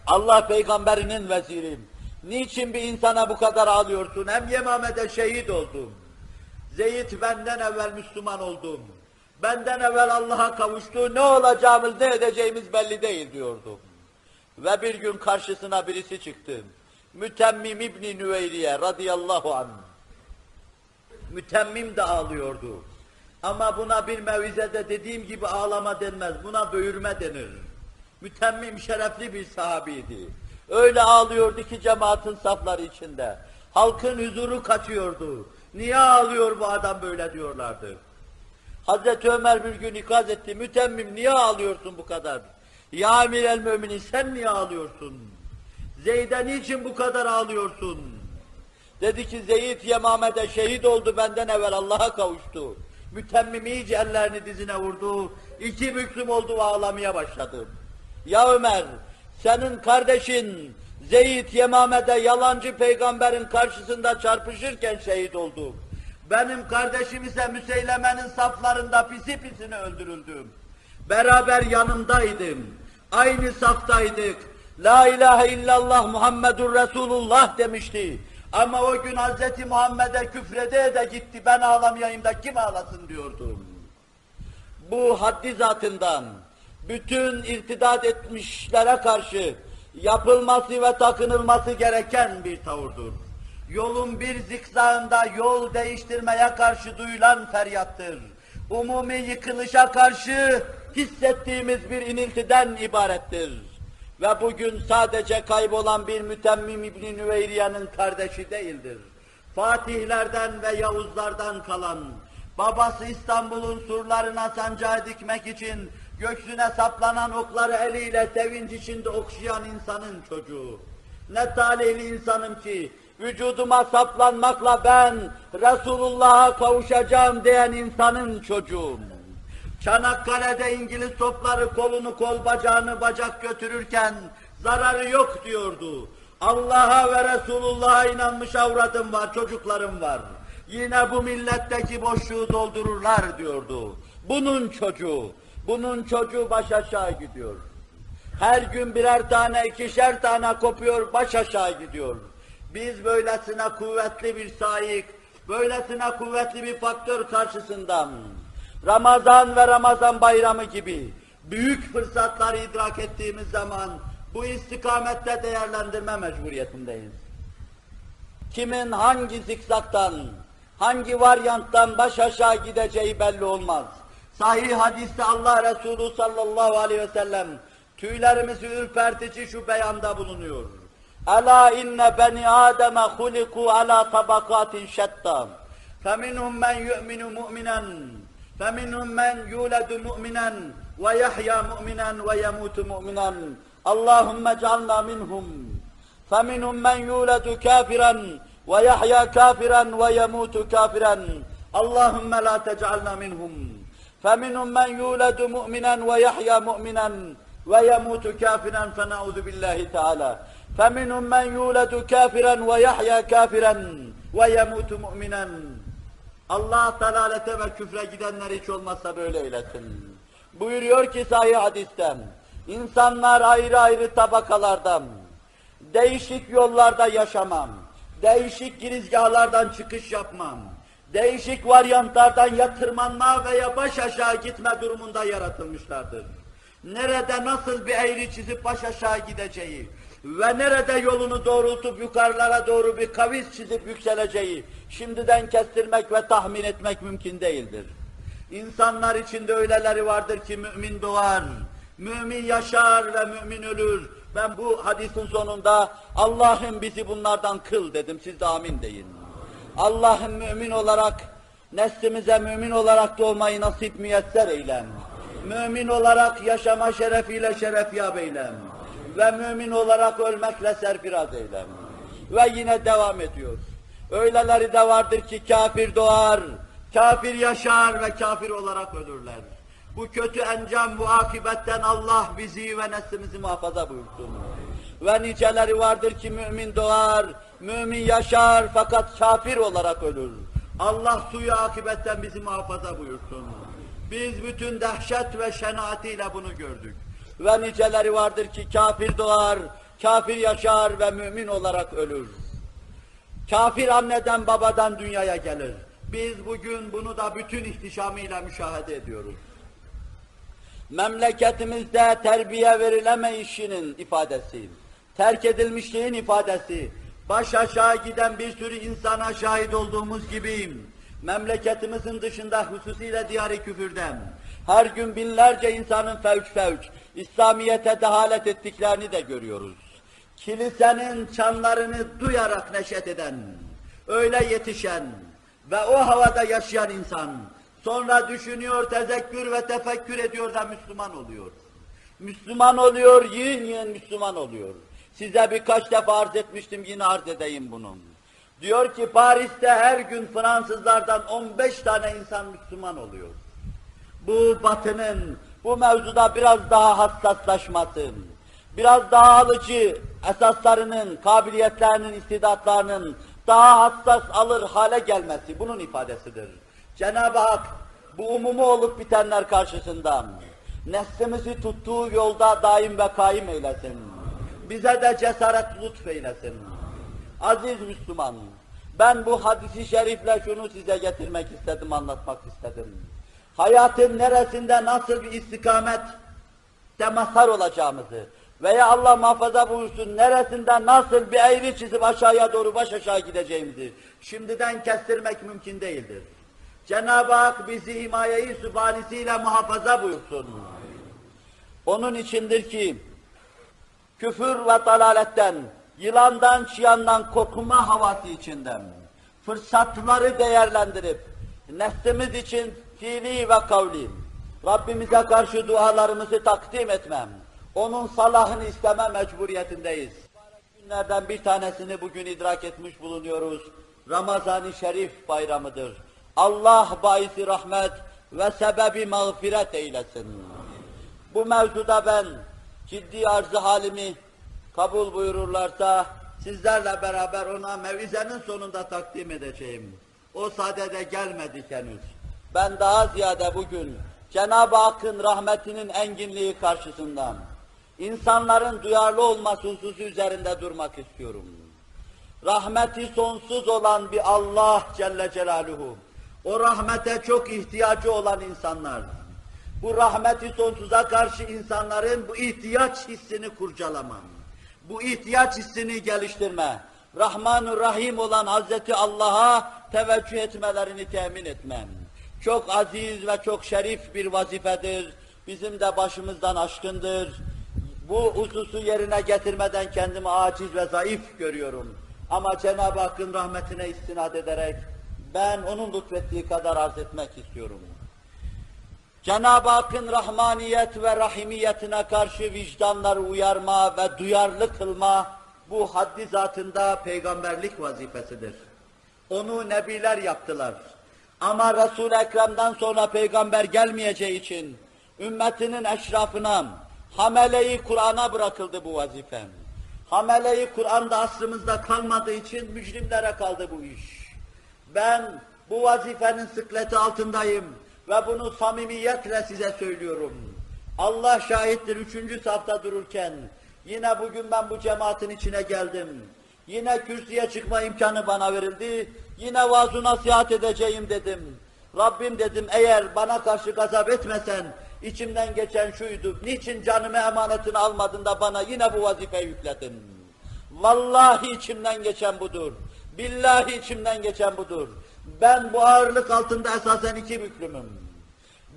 Allah peygamberinin vezirim. Niçin bir insana bu kadar ağlıyorsun? Hem Yemame'de şehit oldum. Zeyd benden evvel Müslüman oldum. Benden evvel Allah'a kavuştu. Ne olacağımız, ne edeceğimiz belli değil diyordu. Ve bir gün karşısına birisi çıktı. Mütemmim İbni Nüveyriye radıyallahu anh. Mütemmim de ağlıyordu. Ama buna bir mevizede dediğim gibi ağlama denmez, buna böğürme denir. Mütemmim şerefli bir sahabiydi. Öyle ağlıyordu ki cemaatin safları içinde. Halkın huzuru kaçıyordu. Niye ağlıyor bu adam böyle diyorlardı. Hazreti Ömer bir gün ikaz etti. Mütemmim niye ağlıyorsun bu kadar? Ya emir el müminin sen niye ağlıyorsun? Zeyd'e niçin bu kadar ağlıyorsun? Dedi ki Zeyd Yemame'de şehit oldu benden evvel Allah'a kavuştu. Mütemmim iyice ellerini dizine vurdu. İki büklüm oldu ve ağlamaya başladı. Ya Ömer senin kardeşin Zeyd Yemame'de yalancı peygamberin karşısında çarpışırken şehit oldu. Benim kardeşim ise Müseyleme'nin saflarında pisi pisine öldürüldüm. Beraber yanımdaydım. Aynı saftaydık. La ilahe illallah Muhammedur Resulullah demişti. Ama o gün Hz. Muhammed'e küfrede de gitti. Ben ağlamayayım da kim ağlasın diyordum. Bu haddi zatından bütün irtidat etmişlere karşı yapılması ve takınılması gereken bir tavırdır. Yolun bir zikzağında yol değiştirmeye karşı duyulan feryattır. Umumi yıkılışa karşı hissettiğimiz bir iniltiden ibarettir. Ve bugün sadece kaybolan bir mütemmim İbni Nüveyriye'nin kardeşi değildir. Fatihlerden ve Yavuzlardan kalan, babası İstanbul'un surlarına sancağı dikmek için göğsüne saplanan okları eliyle sevinç içinde okşayan insanın çocuğu. Ne talihli insanım ki vücuduma saplanmakla ben Resulullah'a kavuşacağım diyen insanın çocuğum. Çanakkale'de İngiliz topları kolunu kol bacağını bacak götürürken zararı yok diyordu. Allah'a ve Resulullah'a inanmış avradım var, çocuklarım var. Yine bu milletteki boşluğu doldururlar diyordu. Bunun çocuğu, bunun çocuğu baş aşağı gidiyor. Her gün birer tane, ikişer tane kopuyor, baş aşağı gidiyor. Biz böylesine kuvvetli bir sahip, böylesine kuvvetli bir faktör karşısında Ramazan ve Ramazan bayramı gibi büyük fırsatları idrak ettiğimiz zaman bu istikamette değerlendirme mecburiyetindeyiz. Kimin hangi zikzaktan, hangi varyanttan baş aşağı gideceği belli olmaz. Sahih hadiste Allah Resulü sallallahu aleyhi ve sellem tüylerimizi ürpertici şu beyanda bulunuyor. Ela inne beni Adem'e huliku ala tabakatin şetta. فَمِنْهُمْ مَنْ يُؤْمِنُ مُؤْمِنًا فَمِنْهُمْ مَنْ يُولَدُ مُؤْمِنًا وَيَحْيَى مُؤْمِنًا وَيَمُوتُ مُؤْمِنًا اللهم اجعلنا منهم فمنهم من يولد كافرا ويحيا كافرا ويموت كافرا اللهم لا تجعلنا منهم فمنهم من يولد مؤمنا ويحيا مؤمنا ويموت كافرا فنعوذ بالله تعالى فمنهم من يولد كافرا ويحيا كافرا ويموت مؤمنا Allah dalalete ve küfre gidenler hiç olmazsa böyle eylesin. Buyuruyor ki sahih hadisten, insanlar ayrı ayrı tabakalardan, değişik yollarda yaşamam, değişik girizgahlardan çıkış yapmam, değişik varyantlardan yatırmanma veya baş aşağı gitme durumunda yaratılmışlardır. Nerede nasıl bir eğri çizip baş aşağı gideceği ve nerede yolunu doğrultup yukarılara doğru bir kavis çizip yükseleceği şimdiden kestirmek ve tahmin etmek mümkün değildir. İnsanlar içinde öyleleri vardır ki mümin doğar, mümin yaşar ve mümin ölür. Ben bu hadisin sonunda Allah'ım bizi bunlardan kıl dedim, siz de amin deyin. Allah'ım mümin olarak, neslimize mümin olarak doğmayı nasip müyesser eylem. Mümin olarak yaşama şerefiyle şerefyab eylem. Ve mümin olarak ölmekle serfiraz eylem. Ve yine devam ediyor. Öyleleri de vardır ki kafir doğar, kafir yaşar ve kafir olarak ölürler. Bu kötü encam, bu akibetten Allah bizi ve neslimizi muhafaza buyursun. Ve niceleri vardır ki mümin doğar, mümin yaşar fakat kafir olarak ölür. Allah suyu akibetten bizi muhafaza buyursun. Biz bütün dehşet ve şenaatiyle bunu gördük. Ve niceleri vardır ki kafir doğar, kafir yaşar ve mümin olarak ölür. Kafir anneden babadan dünyaya gelir. Biz bugün bunu da bütün ihtişamıyla müşahede ediyoruz. Memleketimizde terbiye verilemeyişinin ifadesi, terk edilmişliğin ifadesi, baş aşağı giden bir sürü insana şahit olduğumuz gibi, memleketimizin dışında hususiyle diyarı küfürden, her gün binlerce insanın fevç fevç, İslamiyet'e dehalet ettiklerini de görüyoruz. Kilisenin çanlarını duyarak neşet eden, öyle yetişen ve o havada yaşayan insan, sonra düşünüyor, tezekkür ve tefekkür ediyor da Müslüman oluyor. Müslüman oluyor, yiyin yiyin Müslüman oluyor. Size birkaç defa arz etmiştim, yine arz edeyim bunu. Diyor ki Paris'te her gün Fransızlardan 15 tane insan Müslüman oluyor. Bu batının, bu mevzuda biraz daha hassaslaşması, biraz daha alıcı esaslarının, kabiliyetlerinin, istidatlarının daha hassas alır hale gelmesi bunun ifadesidir. Cenab-ı Hak bu umumu olup bitenler karşısında neslimizi tuttuğu yolda daim ve kaim eylesin. Bize de cesaret lütfeylesin. Aziz Müslüman, ben bu hadisi şerifle şunu size getirmek istedim, anlatmak istedim. Hayatın neresinde nasıl bir istikamet mazhar olacağımızı veya Allah muhafaza buyursun neresinde nasıl bir eğri çizip aşağıya doğru baş aşağı gideceğimizi şimdiden kestirmek mümkün değildir. Cenab-ı Hak bizi himaye-i sübhanesiyle muhafaza buyursun. Onun içindir ki küfür ve dalaletten, yılandan, çıyandan korkma havası içinden fırsatları değerlendirip neslimiz için fiili ve kavli Rabbimize karşı dualarımızı takdim etmem, onun salahını isteme mecburiyetindeyiz. Günlerden bir tanesini bugün idrak etmiş bulunuyoruz. Ramazan-ı Şerif bayramıdır. Allah baisi rahmet ve sebebi mağfiret eylesin. Bu mevzuda ben ciddi arzı halimi kabul buyururlarsa sizlerle beraber ona mevizenin sonunda takdim edeceğim. O sadede gelmedik henüz. Ben daha ziyade bugün Cenab-ı Hakk'ın rahmetinin enginliği karşısında insanların duyarlı olması hususu üzerinde durmak istiyorum. Rahmeti sonsuz olan bir Allah Celle Celaluhu, o rahmete çok ihtiyacı olan insanlar, bu rahmeti sonsuza karşı insanların bu ihtiyaç hissini kurcalamam, bu ihtiyaç hissini geliştirme, Rahman-ı Rahim olan Hazreti Allah'a teveccüh etmelerini temin etmem. Çok aziz ve çok şerif bir vazifedir, bizim de başımızdan aşkındır. Bu hususu yerine getirmeden kendimi aciz ve zayıf görüyorum. Ama Cenab-ı Hakk'ın rahmetine istinad ederek ben onun lütfettiği kadar arz etmek istiyorum. Cenab-ı Hakk'ın rahmaniyet ve rahimiyetine karşı vicdanları uyarma ve duyarlı kılma bu haddi zatında peygamberlik vazifesidir. Onu nebiler yaptılar. Ama Resul-i Ekrem'den sonra peygamber gelmeyeceği için ümmetinin eşrafına hameleyi Kur'an'a bırakıldı bu vazife. Hameleyi Kur'an'da asrımızda kalmadığı için mücrimlere kaldı bu iş. Ben bu vazifenin sıkleti altındayım ve bunu samimiyetle size söylüyorum. Allah şahittir üçüncü safta dururken yine bugün ben bu cemaatin içine geldim. Yine kürsüye çıkma imkanı bana verildi. Yine vaaz nasihat edeceğim dedim. Rabbim dedim eğer bana karşı gazap etmesen içimden geçen şuydu. Niçin canımı emanetini almadın da bana yine bu vazifeyi yükledin? Vallahi içimden geçen budur. Billahi içimden geçen budur. Ben bu ağırlık altında esasen iki büklümüm.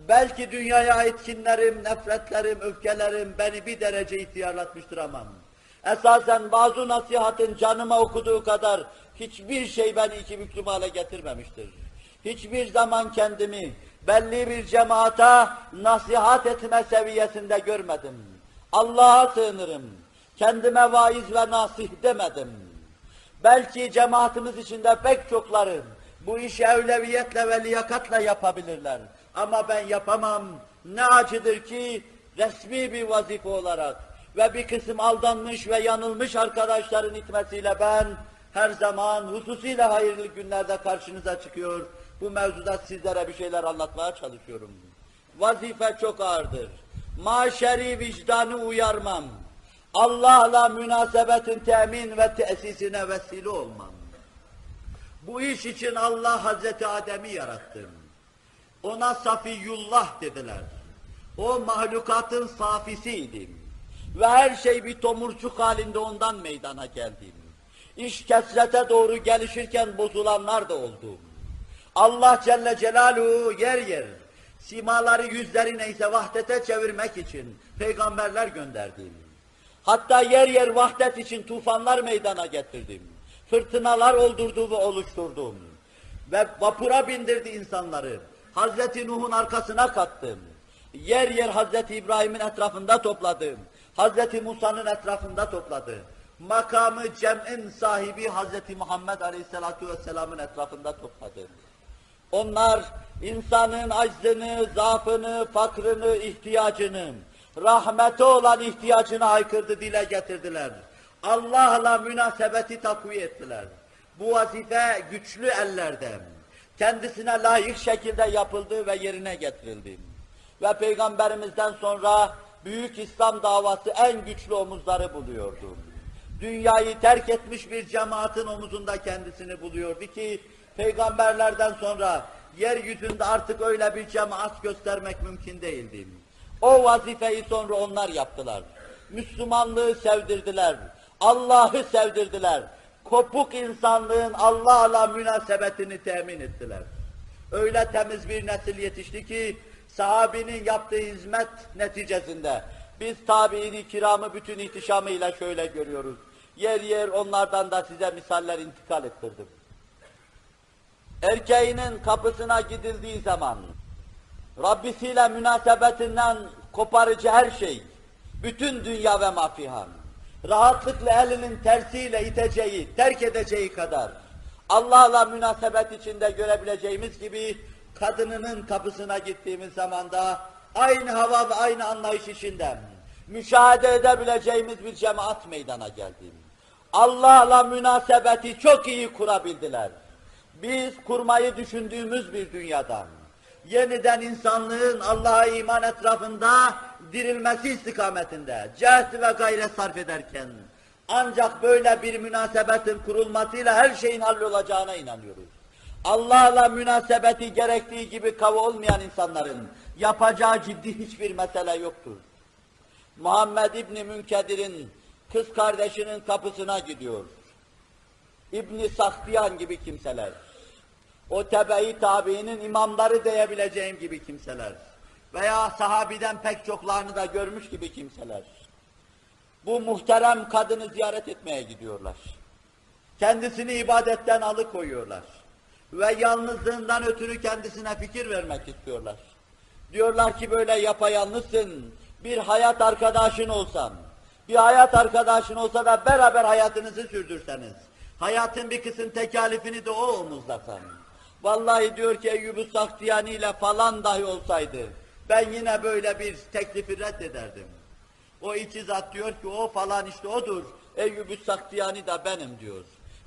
Belki dünyaya ait kinlerim, nefretlerim, öfkelerim beni bir derece ihtiyarlatmıştır ama esasen bazı nasihatin canıma okuduğu kadar hiçbir şey beni iki büklüm hale getirmemiştir. Hiçbir zaman kendimi belli bir cemaata nasihat etme seviyesinde görmedim. Allah'a sığınırım. Kendime vaiz ve nasih demedim. Belki cemaatimiz içinde pek çokları bu işi evleviyetle ve liyakatla yapabilirler. Ama ben yapamam. Ne acıdır ki resmi bir vazife olarak ve bir kısım aldanmış ve yanılmış arkadaşların itmesiyle ben her zaman hususiyle hayırlı günlerde karşınıza çıkıyor. Bu mevzuda sizlere bir şeyler anlatmaya çalışıyorum. Vazife çok ağırdır. Maşeri vicdanı uyarmam. Allah'la münasebetin temin ve tesisine vesile olmam. Bu iş için Allah Hazreti Adem'i yarattı. Ona Safiyullah dediler. O mahlukatın safisiydi. Ve her şey bir tomurcuk halinde ondan meydana geldi. İş kesrete doğru gelişirken bozulanlar da oldu. Allah Celle Celaluhu yer yer simaları yüzleri neyse vahdete çevirmek için peygamberler gönderdi. Hatta yer yer vahdet için tufanlar meydana getirdim. Fırtınalar oldurdu ve oluşturdum. Ve vapura bindirdi insanları. Hazreti Nuh'un arkasına kattım. Yer yer Hazreti İbrahim'in etrafında topladım. Hazreti Musa'nın etrafında topladı. Makamı cem'in sahibi Hazreti Muhammed Aleyhisselatu Vesselam'ın etrafında topladı. Onlar insanın aczını, zaafını, fakrını, ihtiyacını, rahmete olan ihtiyacını haykırdı, dile getirdiler. Allah'la münasebeti takviye ettiler. Bu vazife güçlü ellerde, kendisine layık şekilde yapıldı ve yerine getirildi. Ve Peygamberimizden sonra büyük İslam davası en güçlü omuzları buluyordu. Dünyayı terk etmiş bir cemaatin omuzunda kendisini buluyordu ki, peygamberlerden sonra yeryüzünde artık öyle bir cemaat göstermek mümkün değildi. O vazifeyi sonra onlar yaptılar. Müslümanlığı sevdirdiler. Allah'ı sevdirdiler. Kopuk insanlığın Allah'la münasebetini temin ettiler. Öyle temiz bir nesil yetişti ki sahabinin yaptığı hizmet neticesinde biz tabiini kiramı bütün ihtişamıyla şöyle görüyoruz. Yer yer onlardan da size misaller intikal ettirdim. Erkeğinin kapısına gidildiği zaman Rabbisiyle münasebetinden koparıcı her şey, bütün dünya ve mafihan, rahatlıkla elinin tersiyle iteceği, terk edeceği kadar Allah'la münasebet içinde görebileceğimiz gibi kadınının kapısına gittiğimiz zaman da aynı hava ve aynı anlayış içinde müşahede edebileceğimiz bir cemaat meydana geldi. Allah'la münasebeti çok iyi kurabildiler. Biz kurmayı düşündüğümüz bir dünyadan, yeniden insanlığın Allah'a iman etrafında dirilmesi istikametinde cehd ve gayret sarf ederken ancak böyle bir münasebetin kurulmasıyla her şeyin hallolacağına inanıyoruz. Allah'la münasebeti gerektiği gibi kavga olmayan insanların yapacağı ciddi hiçbir mesele yoktur. Muhammed İbni Münkedir'in kız kardeşinin kapısına gidiyor. İbni Saktiyan gibi kimseler. O tebe-i tabiinin imamları diyebileceğim gibi kimseler. Veya sahabiden pek çoklarını da görmüş gibi kimseler. Bu muhterem kadını ziyaret etmeye gidiyorlar. Kendisini ibadetten alıkoyuyorlar. Ve yalnızlığından ötürü kendisine fikir vermek istiyorlar. Diyorlar ki böyle yapayalnızsın, bir hayat arkadaşın olsam, bir hayat arkadaşın olsa da beraber hayatınızı sürdürseniz, hayatın bir kısım tekalifini de o omuzlasan. Vallahi diyor ki Eyyub-u Saktiyani ile falan dahi olsaydı, ben yine böyle bir teklifi reddederdim. O iki zat diyor ki o falan işte odur, Eyyub-u Saktiyani da benim diyor.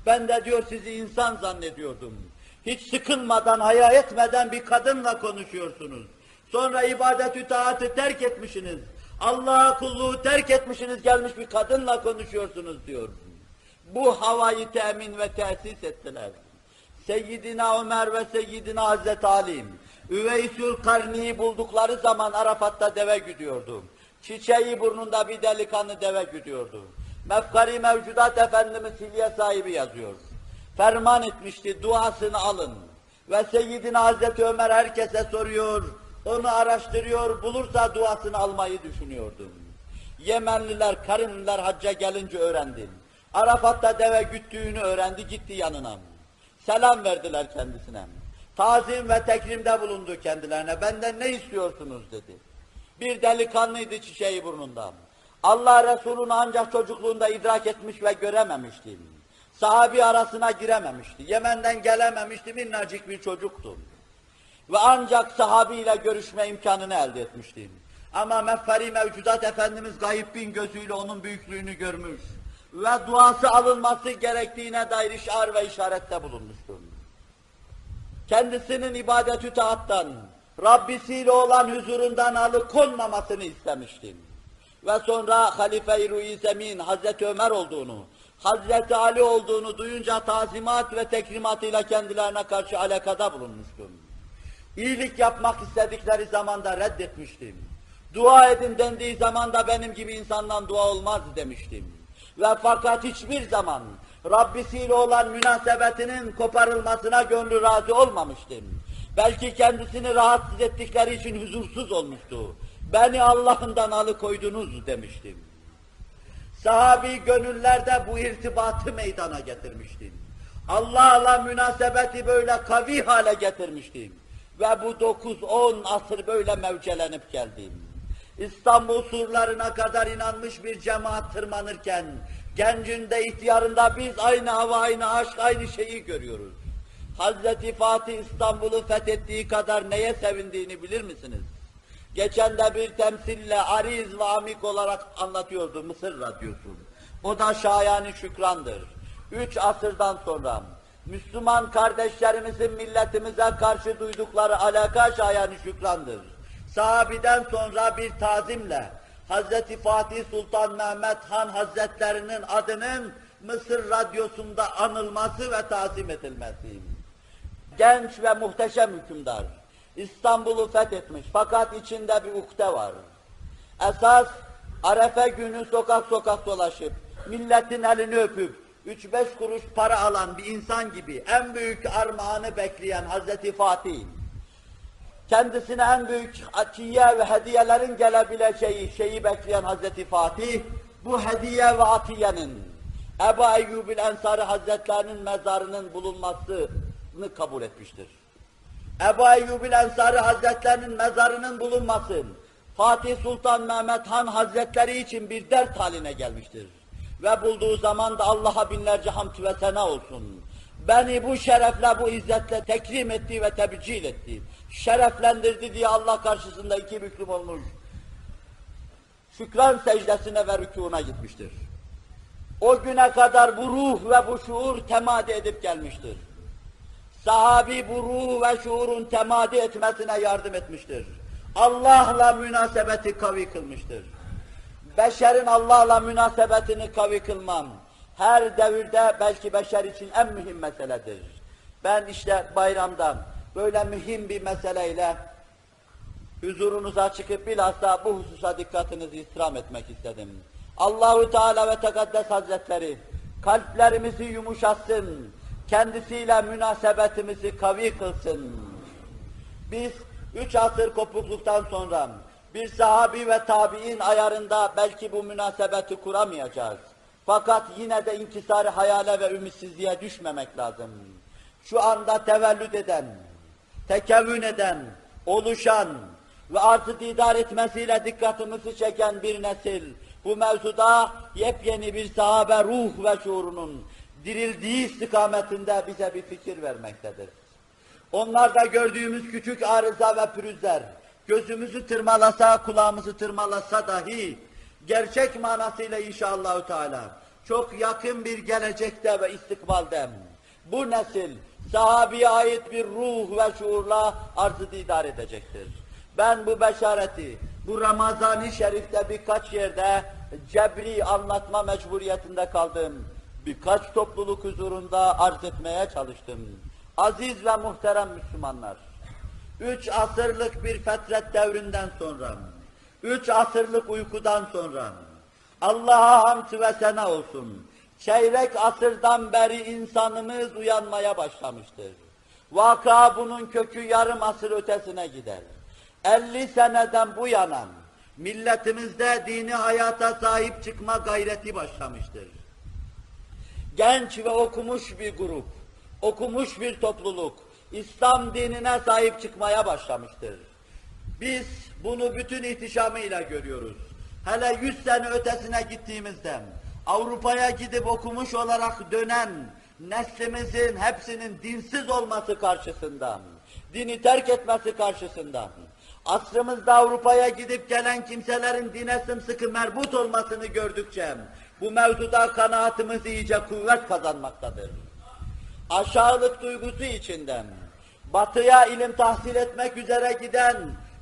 Ben de diyor sizi insan zannediyordum. Hiç sıkılmadan, haya etmeden bir kadınla konuşuyorsunuz. Sonra ibadet-ü taatı terk etmişsiniz. Allah'a kulluğu terk etmişsiniz, gelmiş bir kadınla konuşuyorsunuz diyor. Bu havayı temin ve tesis ettiler. Seyyidina Ömer ve Seyyidina Hazreti Ali, Üveysül Karni'yi buldukları zaman Arafat'ta deve gidiyordu. Çiçeği burnunda bir delikanlı deve gidiyordu. Mefkari mevcudat Efendimiz hilye sahibi yazıyor. Ferman etmişti, duasını alın. Ve Seyyidina Hazreti Ömer herkese soruyor, onu araştırıyor, bulursa duasını almayı düşünüyordum. Yemenliler, Karimliler hacca gelince öğrendim. Arafat'ta deve güttüğünü öğrendi, gitti yanına. Selam verdiler kendisine. Tazim ve tekrimde bulundu kendilerine. Benden ne istiyorsunuz dedi. Bir delikanlıydı çiçeği burnunda. Allah Resulü'nü ancak çocukluğunda idrak etmiş ve görememiştim. Sahabi arasına girememişti. Yemen'den gelememişti, minnacık bir çocuktu. Ve ancak sahabiyle görüşme imkanını elde etmiştim. Ama mefkari mevcudat Efendimiz gayip bin gözüyle onun büyüklüğünü görmüş ve duası alınması gerektiğine dair işar ve işarette bulunmuştur. Kendisinin ibadet-ü taattan, Rabbisiyle olan huzurundan alıkonmamasını istemiştim. Ve sonra Halife-i Ruhi Zemin, Hazreti Ömer olduğunu, Hazreti Ali olduğunu duyunca tazimat ve tekrimatıyla kendilerine karşı alakada bulunmuştum. İyilik yapmak istedikleri zaman da reddetmiştim. Dua edin dendiği zaman da benim gibi insandan dua olmaz demiştim. Ve fakat hiçbir zaman Rabbisiyle olan münasebetinin koparılmasına gönlü razı olmamıştım. Belki kendisini rahatsız ettikleri için huzursuz olmuştu. Beni Allah'ından alıkoydunuz demiştim. Sahabi gönüllerde bu irtibatı meydana getirmiştim. Allah'la münasebeti böyle kavi hale getirmiştim. Ve bu 9-10 asır böyle mevcelenip geldim. İstanbul surlarına kadar inanmış bir cemaat tırmanırken, gencinde, ihtiyarında biz aynı hava, aynı aşk, aynı şeyi görüyoruz. Hazreti Fatih İstanbul'u fethettiği kadar neye sevindiğini bilir misiniz? Geçen de bir temsille ariz ve amik olarak anlatıyordu Mısır Radyosu. O da şayani şükrandır. Üç asırdan sonra Müslüman kardeşlerimizin milletimize karşı duydukları alaka şayani şükrandır. Sahabiden sonra bir tazimle Hazreti Fatih Sultan Mehmet Han Hazretlerinin adının Mısır Radyosu'nda anılması ve tazim edilmesi. Genç ve muhteşem hükümdar. İstanbul'u fethetmiş fakat içinde bir ukde var. Esas Arefe günü sokak sokak dolaşıp, milletin elini öpüp, üç beş kuruş para alan bir insan gibi en büyük armağanı bekleyen Hazreti Fatih, kendisine en büyük atiye ve hediyelerin gelebileceği şeyi bekleyen Hazreti Fatih, bu hediye ve atiyenin Ebu Eyyubil Ensari Hazretlerinin mezarının bulunmasını kabul etmiştir. Ebu Eyyubil Ensari Hazretlerinin mezarının bulunması, Fatih Sultan Mehmet Han Hazretleri için bir dert haline gelmiştir. Ve bulduğu zaman da Allah'a binlerce hamd ve sena olsun. Beni bu şerefle, bu izzetle tekrim etti ve tebcil etti. Şereflendirdi diye Allah karşısında iki büklüm olmuş. Şükran secdesine ve rükûna gitmiştir. O güne kadar bu ruh ve bu şuur temadi edip gelmiştir. sahabi bu ruh ve şuurun temadi etmesine yardım etmiştir. Allah'la münasebeti kavi kılmıştır. Beşerin Allah'la münasebetini kavi kılmam, her devirde belki beşer için en mühim meseledir. Ben işte bayramda böyle mühim bir meseleyle huzurunuza çıkıp bilhassa bu hususa dikkatinizi istirham etmek istedim. Allahu Teala ve Tekaddes Hazretleri kalplerimizi yumuşatsın, kendisiyle münasebetimizi kavi kılsın. Biz üç asır kopukluktan sonra bir sahabi ve tabi'in ayarında belki bu münasebeti kuramayacağız. Fakat yine de inkisarı hayale ve ümitsizliğe düşmemek lazım. Şu anda tevellüt eden, tekevvün eden, oluşan ve artık idare etmesiyle dikkatimizi çeken bir nesil, bu mevzuda yepyeni bir sahabe ruh ve şuurunun dirildiği istikametinde bize bir fikir vermektedir. Onlarda gördüğümüz küçük arıza ve pürüzler, gözümüzü tırmalasa, kulağımızı tırmalasa dahi, gerçek manasıyla inşallahü teala, çok yakın bir gelecekte ve istikbalde, bu nesil, sahabeye ait bir ruh ve şuurla arzı idare edecektir. Ben bu beşareti, bu Ramazan-ı Şerif'te birkaç yerde cebri anlatma mecburiyetinde kaldım. Birkaç topluluk huzurunda arz etmeye çalıştım. Aziz ve muhterem Müslümanlar, üç asırlık bir fetret devrinden sonra, üç asırlık uykudan sonra, Allah'a hamd ve sena olsun, çeyrek asırdan beri insanımız uyanmaya başlamıştır. Vaka bunun kökü yarım asır ötesine gider. 50 seneden bu yana milletimizde dini hayata sahip çıkma gayreti başlamıştır. Genç ve okumuş bir grup, okumuş bir topluluk, İslam dinine sahip çıkmaya başlamıştır. Biz bunu bütün ihtişamıyla görüyoruz. Hele 100 sene ötesine gittiğimizde, Avrupa'ya gidip okumuş olarak dönen neslimizin hepsinin dinsiz olması karşısında, dini terk etmesi karşısında, asrımızda Avrupa'ya gidip gelen kimselerin dine sımsıkı merbut olmasını gördükçe, bu mevzuda kanaatimiz iyice kuvvet kazanmaktadır. Aşağılık duygusu içinden, batıya ilim tahsil etmek üzere giden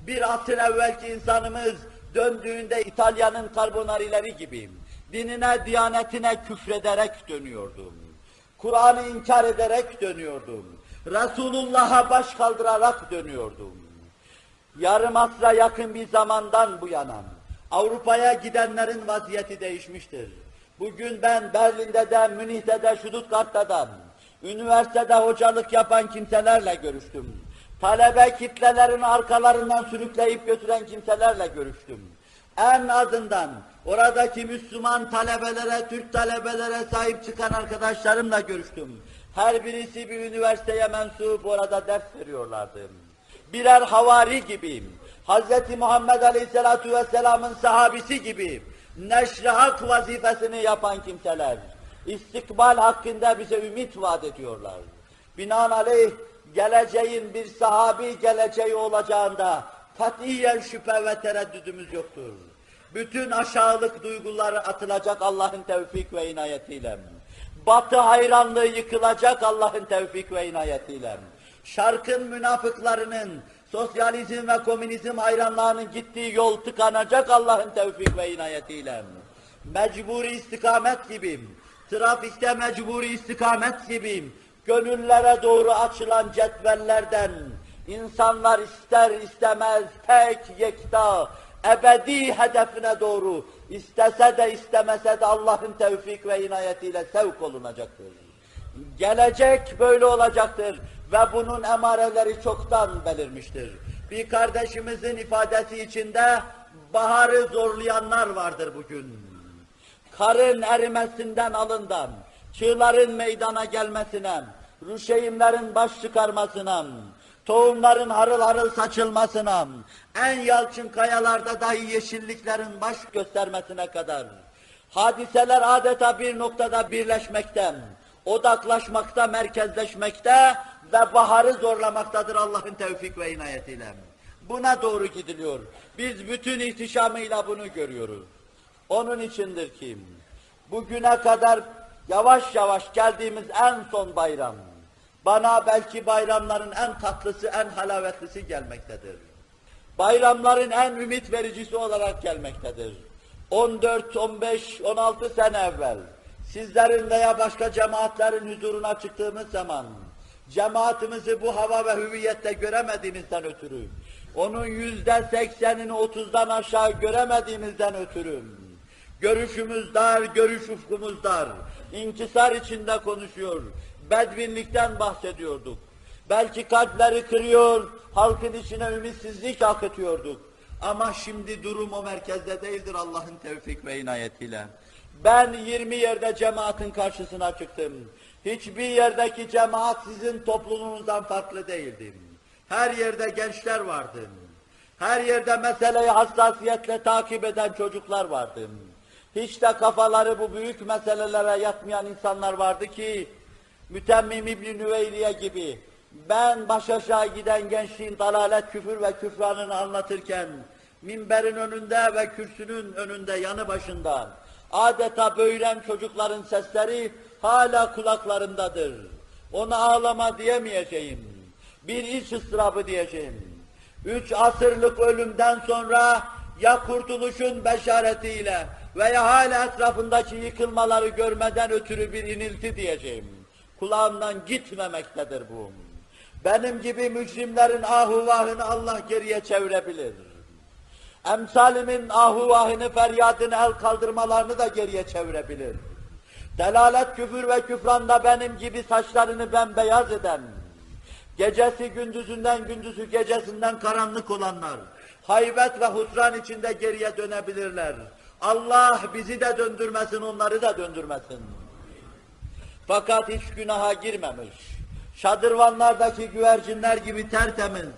bir asır evvelki insanımız döndüğünde İtalya'nın karbonarileri gibi dinine, diyanetine küfrederek dönüyordum. Kur'an'ı inkar ederek dönüyordum. Resulullah'a baş kaldırarak dönüyordum. Yarım asra yakın bir zamandan bu yana Avrupa'ya gidenlerin vaziyeti değişmiştir. Bugün ben Berlin'de de, Münih'te de, Stuttgart'ta da, üniversitede hocalık yapan kimselerle görüştüm. Talebe kitlelerin arkalarından sürükleyip götüren kimselerle görüştüm. En azından oradaki Müslüman talebelere, Türk talebelere sahip çıkan arkadaşlarımla görüştüm. Her birisi bir üniversiteye mensup orada ders veriyorlardı. Birer havari gibiyim. Hz. Muhammed Aleyhisselatü Vesselam'ın sahabisi gibi neşri hak vazifesini yapan kimseler istikbal hakkında bize ümit vaat ediyorlar. Binaenaleyh geleceğin bir sahabi geleceği olacağında katiyen şüphe ve tereddüdümüz yoktur. Bütün aşağılık duyguları atılacak Allah'ın tevfik ve inayetiyle. Batı hayranlığı yıkılacak Allah'ın tevfik ve inayetiyle. Şarkın münafıklarının, sosyalizm ve komünizm hayranlarının gittiği yol tıkanacak Allah'ın tevfik ve inayetiyle. Mecburi istikamet gibi, trafikte mecburi istikamet gibi, gönüllere doğru açılan cetvellerden, insanlar ister istemez tek yekta, ebedi hedefine doğru, istese de istemese de Allah'ın tevfik ve inayetiyle sevk olunacaktır. Gelecek böyle olacaktır ve bunun emareleri çoktan belirmiştir. Bir kardeşimizin ifadesi içinde baharı zorlayanlar vardır bugün. Karın erimesinden alından, çığların meydana gelmesine, rüşeğimlerin baş çıkarmasına, tohumların harıl harıl saçılmasına, en yalçın kayalarda dahi yeşilliklerin baş göstermesine kadar, hadiseler adeta bir noktada birleşmekte, odaklaşmakta, merkezleşmekte ve baharı zorlamaktadır Allah'ın tevfik ve inayetiyle. Buna doğru gidiliyor. Biz bütün ihtişamıyla bunu görüyoruz. Onun içindir ki bugüne kadar yavaş yavaş geldiğimiz en son bayram, Bana belki bayramların en tatlısı, en halavetlisi gelmektedir. Bayramların en ümit vericisi olarak gelmektedir. 14, 15, 16 sene evvel sizlerin veya başka cemaatlerin huzuruna çıktığımız zaman cemaatimizi bu hava ve hüviyette göremediğimizden ötürü onun yüzde seksenini otuzdan aşağı göremediğimizden ötürü görüşümüz dar, görüş ufkumuz dar, inkisar içinde konuşuyor, bedvinlikten bahsediyorduk. Belki kalpleri kırıyor, halkın içine ümitsizlik akıtıyorduk. Ama şimdi durum o merkezde değildir Allah'ın tevfik ve inayetiyle. Ben 20 yerde cemaatin karşısına çıktım. Hiçbir yerdeki cemaat sizin toplumunuzdan farklı değildi. Her yerde gençler vardı. Her yerde meseleyi hassasiyetle takip eden çocuklar vardı. Hiç de kafaları bu büyük meselelere yatmayan insanlar vardı ki, Mütemmim İbn-i Nüveyriye gibi, ben baş aşağı giden gençliğin dalalet, küfür ve küfranını anlatırken, minberin önünde ve kürsünün önünde, yanı başında, adeta böğüren çocukların sesleri hala kulaklarındadır. Ona ağlama diyemeyeceğim. Bir iç ıstırabı diyeceğim. Üç asırlık ölümden sonra ya kurtuluşun beşaretiyle veya hala etrafındaki yıkılmaları görmeden ötürü bir inilti diyeceğim. Kulağımdan gitmemektedir bu. Benim gibi mücrimlerin ahuvahını Allah geriye çevirebilir. Emsalimin ahuvahını, feryadını, el kaldırmalarını da geriye çevirebilir. Delalet, küfür ve küfranda benim gibi saçlarını bembeyaz eden, gecesi gündüzünden, gündüzü gecesinden karanlık olanlar, haybet ve husran içinde geriye dönebilirler. Allah bizi de döndürmesin, onları da döndürmesin. Fakat hiç günaha girmemiş. Şadırvanlardaki güvercinler gibi tertemiz,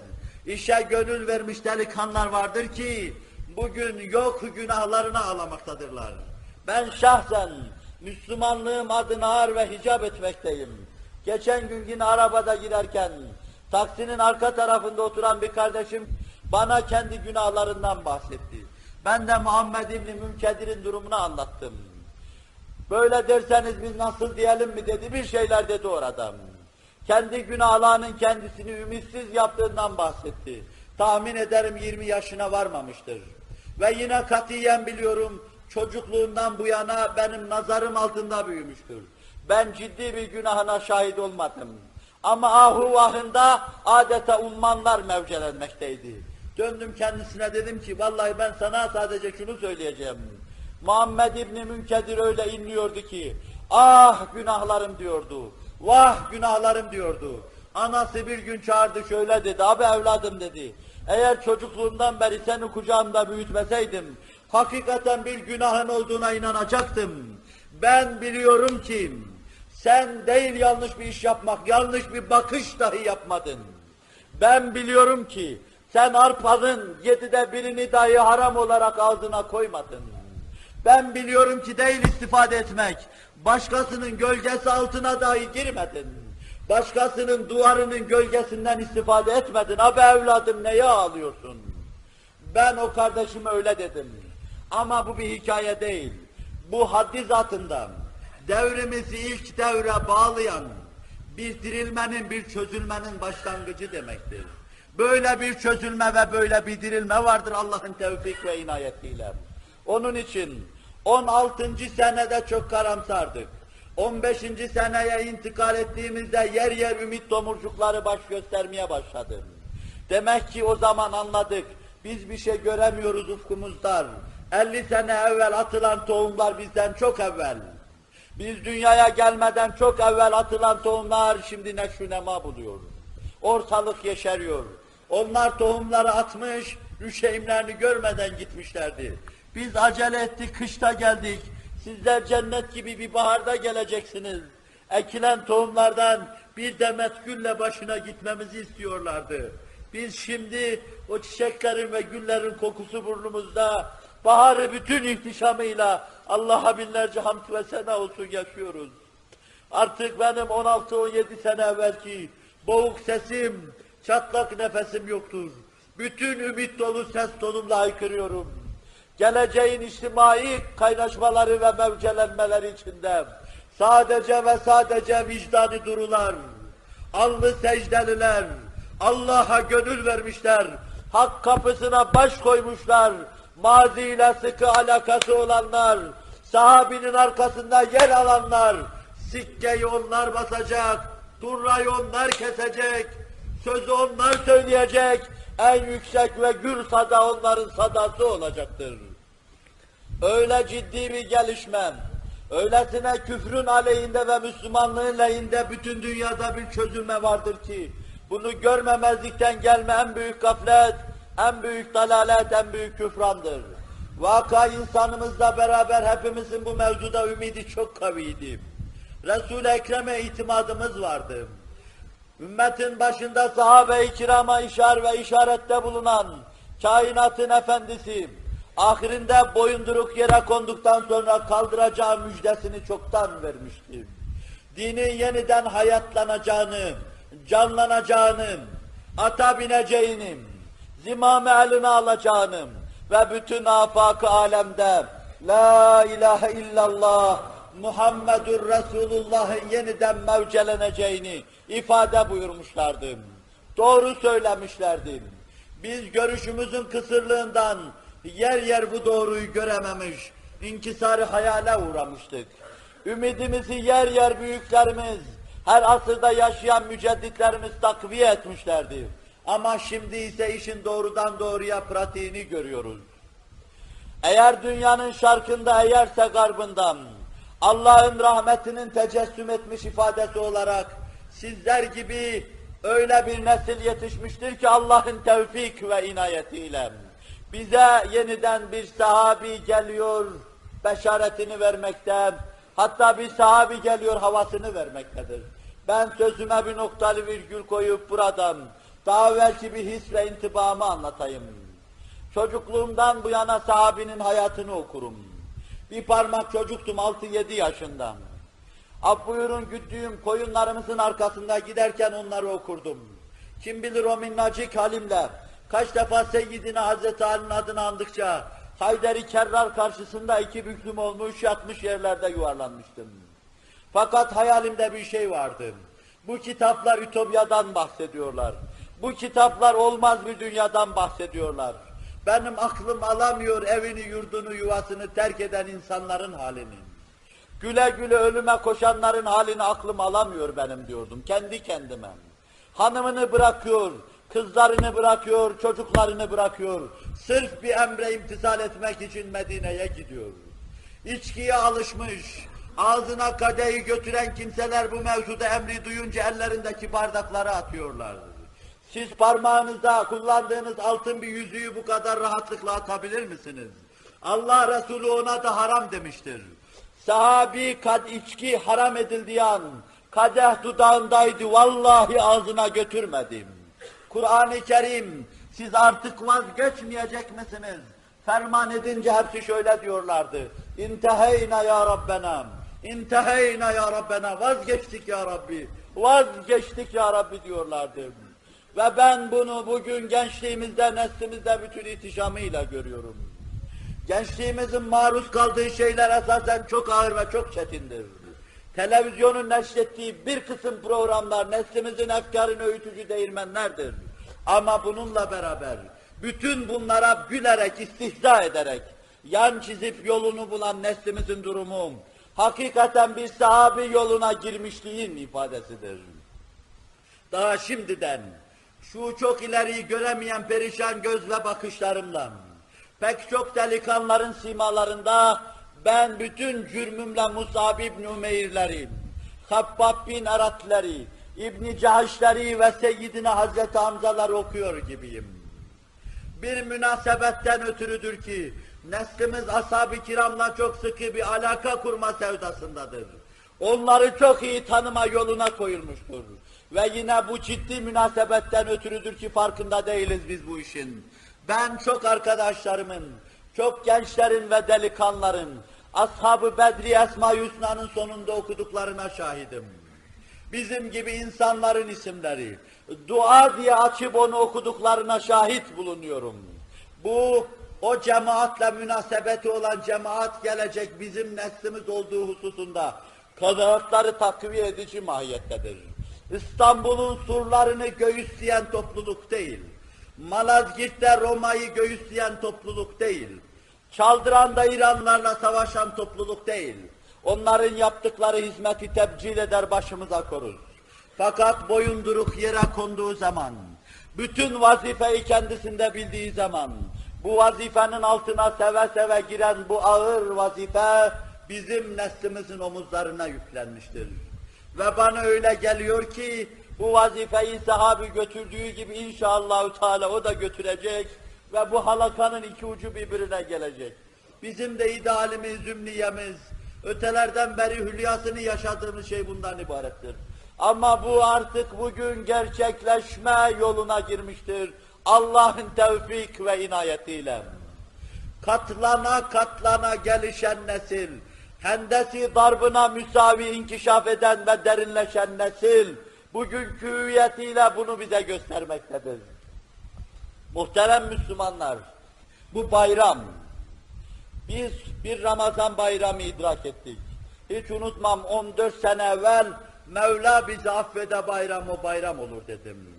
işe gönül vermiş delikanlar vardır ki, bugün yok günahlarına ağlamaktadırlar. Ben şahsen Müslümanlığım adına ağır ve hicap etmekteyim. Geçen gün yine arabada giderken, taksinin arka tarafında oturan bir kardeşim bana kendi günahlarından bahsetti. Ben de Muhammed İbni Münkedir'in durumunu anlattım. Böyle derseniz biz nasıl diyelim mi dedi, bir şeyler dedi orada. Kendi günahlarının kendisini ümitsiz yaptığından bahsetti. Tahmin ederim 20 yaşına varmamıştır. Ve yine katiyen biliyorum, çocukluğundan bu yana benim nazarım altında büyümüştür. Ben ciddi bir günahına şahit olmadım. Ama ahuvahında adeta ummanlar mevcelenmekteydi. Döndüm kendisine dedim ki, vallahi ben sana sadece şunu söyleyeceğim. Muhammed İbni Münkedir öyle inliyordu ki, ah günahlarım diyordu, vah günahlarım diyordu. Anası bir gün çağırdı şöyle dedi, abi evladım dedi, eğer çocukluğumdan beri seni kucağımda büyütmeseydim, hakikaten bir günahın olduğuna inanacaktım. Ben biliyorum ki, sen değil yanlış bir iş yapmak, yanlış bir bakış dahi yapmadın. Ben biliyorum ki, sen arpanın yedide birini dahi haram olarak ağzına koymadın. Ben biliyorum ki değil istifade etmek, başkasının gölgesi altına dahi girmedin. Başkasının duvarının gölgesinden istifade etmedin. Abi evladım neye ağlıyorsun? Ben o kardeşime öyle dedim. Ama bu bir hikaye değil. Bu haddi zatında devrimizi ilk devre bağlayan bir dirilmenin, bir çözülmenin başlangıcı demektir. Böyle bir çözülme ve böyle bir dirilme vardır Allah'ın tevfik ve inayetiyle. Onun için 16. senede çok karamsardık. 15. seneye intikal ettiğimizde yer yer ümit tomurcukları baş göstermeye başladı. Demek ki o zaman anladık. Biz bir şey göremiyoruz ufkumuzdan. 50 sene evvel atılan tohumlar bizden çok evvel. Biz dünyaya gelmeden çok evvel atılan tohumlar şimdi neşru nema buluyor. Ortalık yeşeriyor. Onlar tohumları atmış, rüşeğimlerini görmeden gitmişlerdi. Biz acele ettik, kışta geldik. Sizler cennet gibi bir baharda geleceksiniz. Ekilen tohumlardan bir demet gülle başına gitmemizi istiyorlardı. Biz şimdi o çiçeklerin ve güllerin kokusu burnumuzda, baharı bütün ihtişamıyla Allah'a binlerce hamd ve sena olsun yaşıyoruz. Artık benim 16-17 sene evvelki boğuk sesim, çatlak nefesim yoktur. Bütün ümit dolu ses tonumla haykırıyorum. Geleceğin içtimai kaynaşmaları ve mevcelenmeleri içinde sadece ve sadece vicdani durular, alnı secdeliler, Allah'a gönül vermişler, hak kapısına baş koymuşlar, maziyle sıkı alakası olanlar, sahabinin arkasında yer alanlar, sikkeyi onlar basacak, durrayı onlar kesecek, sözü onlar söyleyecek, en yüksek ve gür sada onların sadası olacaktır. Öyle ciddi bir gelişme, öylesine küfrün aleyhinde ve Müslümanlığın lehinde bütün dünyada bir çözülme vardır ki, bunu görmemezlikten gelme en büyük gaflet, en büyük dalalet, en büyük küfrandır. Vaka insanımızla beraber hepimizin bu mevzuda ümidi çok kaviydi. Resul-i Ekrem'e itimadımız vardı. Ümmetin başında sahabe-i kirama işar ve işarette bulunan kainatın efendisi, ahirinde boyunduruk yere konduktan sonra kaldıracağı müjdesini çoktan vermişti. Dinin yeniden hayatlanacağını, canlanacağını, ata bineceğini, zimame eline alacağını ve bütün afak alemde La ilahe illallah Muhammedur Resulullah'ın yeniden mevceleneceğini ifade buyurmuşlardı. Doğru söylemişlerdi. Biz görüşümüzün kısırlığından yer yer bu doğruyu görememiş, inkisarı hayale uğramıştık. Ümidimizi yer yer büyüklerimiz, her asırda yaşayan mücedditlerimiz takviye etmişlerdi. Ama şimdi ise işin doğrudan doğruya pratiğini görüyoruz. Eğer dünyanın şarkında eğerse garbından, Allah'ın rahmetinin tecessüm etmiş ifadesi olarak sizler gibi öyle bir nesil yetişmiştir ki Allah'ın tevfik ve inayetiyle bize yeniden bir sahabi geliyor beşaretini vermekte, hatta bir sahabi geliyor havasını vermektedir. Ben sözüme bir noktalı virgül koyup buradan daha evvelki bir his ve intibamı anlatayım. Çocukluğumdan bu yana sahabinin hayatını okurum. Bir parmak çocuktum 6-7 yaşında. Af buyurun güttüğüm koyunlarımızın arkasında giderken onları okurdum. Kim bilir o minnacık halimle kaç defa Seyyidina Hazreti Ali'nin adını andıkça Hayderi Kerrar karşısında iki büklüm olmuş yatmış yerlerde yuvarlanmıştım. Fakat hayalimde bir şey vardı. Bu kitaplar Ütopya'dan bahsediyorlar. Bu kitaplar olmaz bir dünyadan bahsediyorlar. Benim aklım alamıyor evini, yurdunu, yuvasını terk eden insanların halini. Güle güle ölüme koşanların halini aklım alamıyor benim diyordum kendi kendime. Hanımını bırakıyor, kızlarını bırakıyor, çocuklarını bırakıyor. Sırf bir emre imtisal etmek için Medine'ye gidiyor. İçkiye alışmış, ağzına kadehi götüren kimseler bu mevzuda emri duyunca ellerindeki bardakları atıyorlar. Siz parmağınızda kullandığınız altın bir yüzüğü bu kadar rahatlıkla atabilir misiniz? Allah Resulü ona da haram demiştir. Sahabi kad içki haram edildiği an kadeh dudağındaydı vallahi ağzına götürmedim. Kur'an-ı Kerim siz artık vazgeçmeyecek misiniz? Ferman edince hepsi şöyle diyorlardı. İnteheyna ya Rabbena. İnteheyna ya Rabbena. Vazgeçtik ya Rabbi. Vazgeçtik ya Rabbi diyorlardı. Ve ben bunu bugün gençliğimizde, neslimizde bütün ihtişamıyla görüyorum. Gençliğimizin maruz kaldığı şeyler esasen çok ağır ve çok çetindir. Televizyonun neşrettiği bir kısım programlar neslimizin efkarını öğütücü değirmenlerdir. Ama bununla beraber bütün bunlara gülerek, istihza ederek, yan çizip yolunu bulan neslimizin durumu, hakikaten bir sahabi yoluna girmişliğin ifadesidir. Daha şimdiden şu çok ileriyi göremeyen perişan göz ve bakışlarımla, pek çok delikanların simalarında ben bütün cürmümle Musab İbn Ümeyr'leri, Habbab bin Arat'leri, İbn Cahiş'leri ve Seyyidina Hazreti Hamzaları okuyor gibiyim. Bir münasebetten ötürüdür ki neslimiz ashab-ı kiramla çok sıkı bir alaka kurma sevdasındadır. Onları çok iyi tanıma yoluna koyulmuştur. Ve yine bu ciddi münasebetten ötürüdür ki farkında değiliz biz bu işin. Ben çok arkadaşlarımın, çok gençlerin ve delikanların, Ashab-ı Bedri Esma-i Hüsna'nın sonunda okuduklarına şahidim. Bizim gibi insanların isimleri, dua diye açıp onu okuduklarına şahit bulunuyorum. Bu, o cemaatle münasebeti olan cemaat gelecek bizim neslimiz olduğu hususunda kanaatları takviye edici mahiyettedir. İstanbul'un surlarını göğüsleyen topluluk değil. Malazgirt'te Roma'yı göğüsleyen topluluk değil. Çaldıran'da İranlarla savaşan topluluk değil. Onların yaptıkları hizmeti tebcil eder başımıza korur. Fakat boyunduruk yere konduğu zaman, bütün vazifeyi kendisinde bildiği zaman, bu vazifenin altına seve seve giren bu ağır vazife bizim neslimizin omuzlarına yüklenmiştir. Ve bana öyle geliyor ki bu vazifeyi sahabi götürdüğü gibi inşallah Teala o da götürecek ve bu halakanın iki ucu birbirine gelecek. Bizim de idealimiz, ümniyemiz, ötelerden beri hülyasını yaşadığımız şey bundan ibarettir. Ama bu artık bugün gerçekleşme yoluna girmiştir. Allah'ın tevfik ve inayetiyle. Katlana katlana gelişen nesil, hendesi darbına müsavi inkişaf eden ve derinleşen nesil, bugünkü hüviyetiyle bunu bize göstermektedir. Muhterem Müslümanlar, bu bayram, biz bir Ramazan bayramı idrak ettik. Hiç unutmam 14 sene evvel Mevla bizi affede bayram o bayram olur dedim.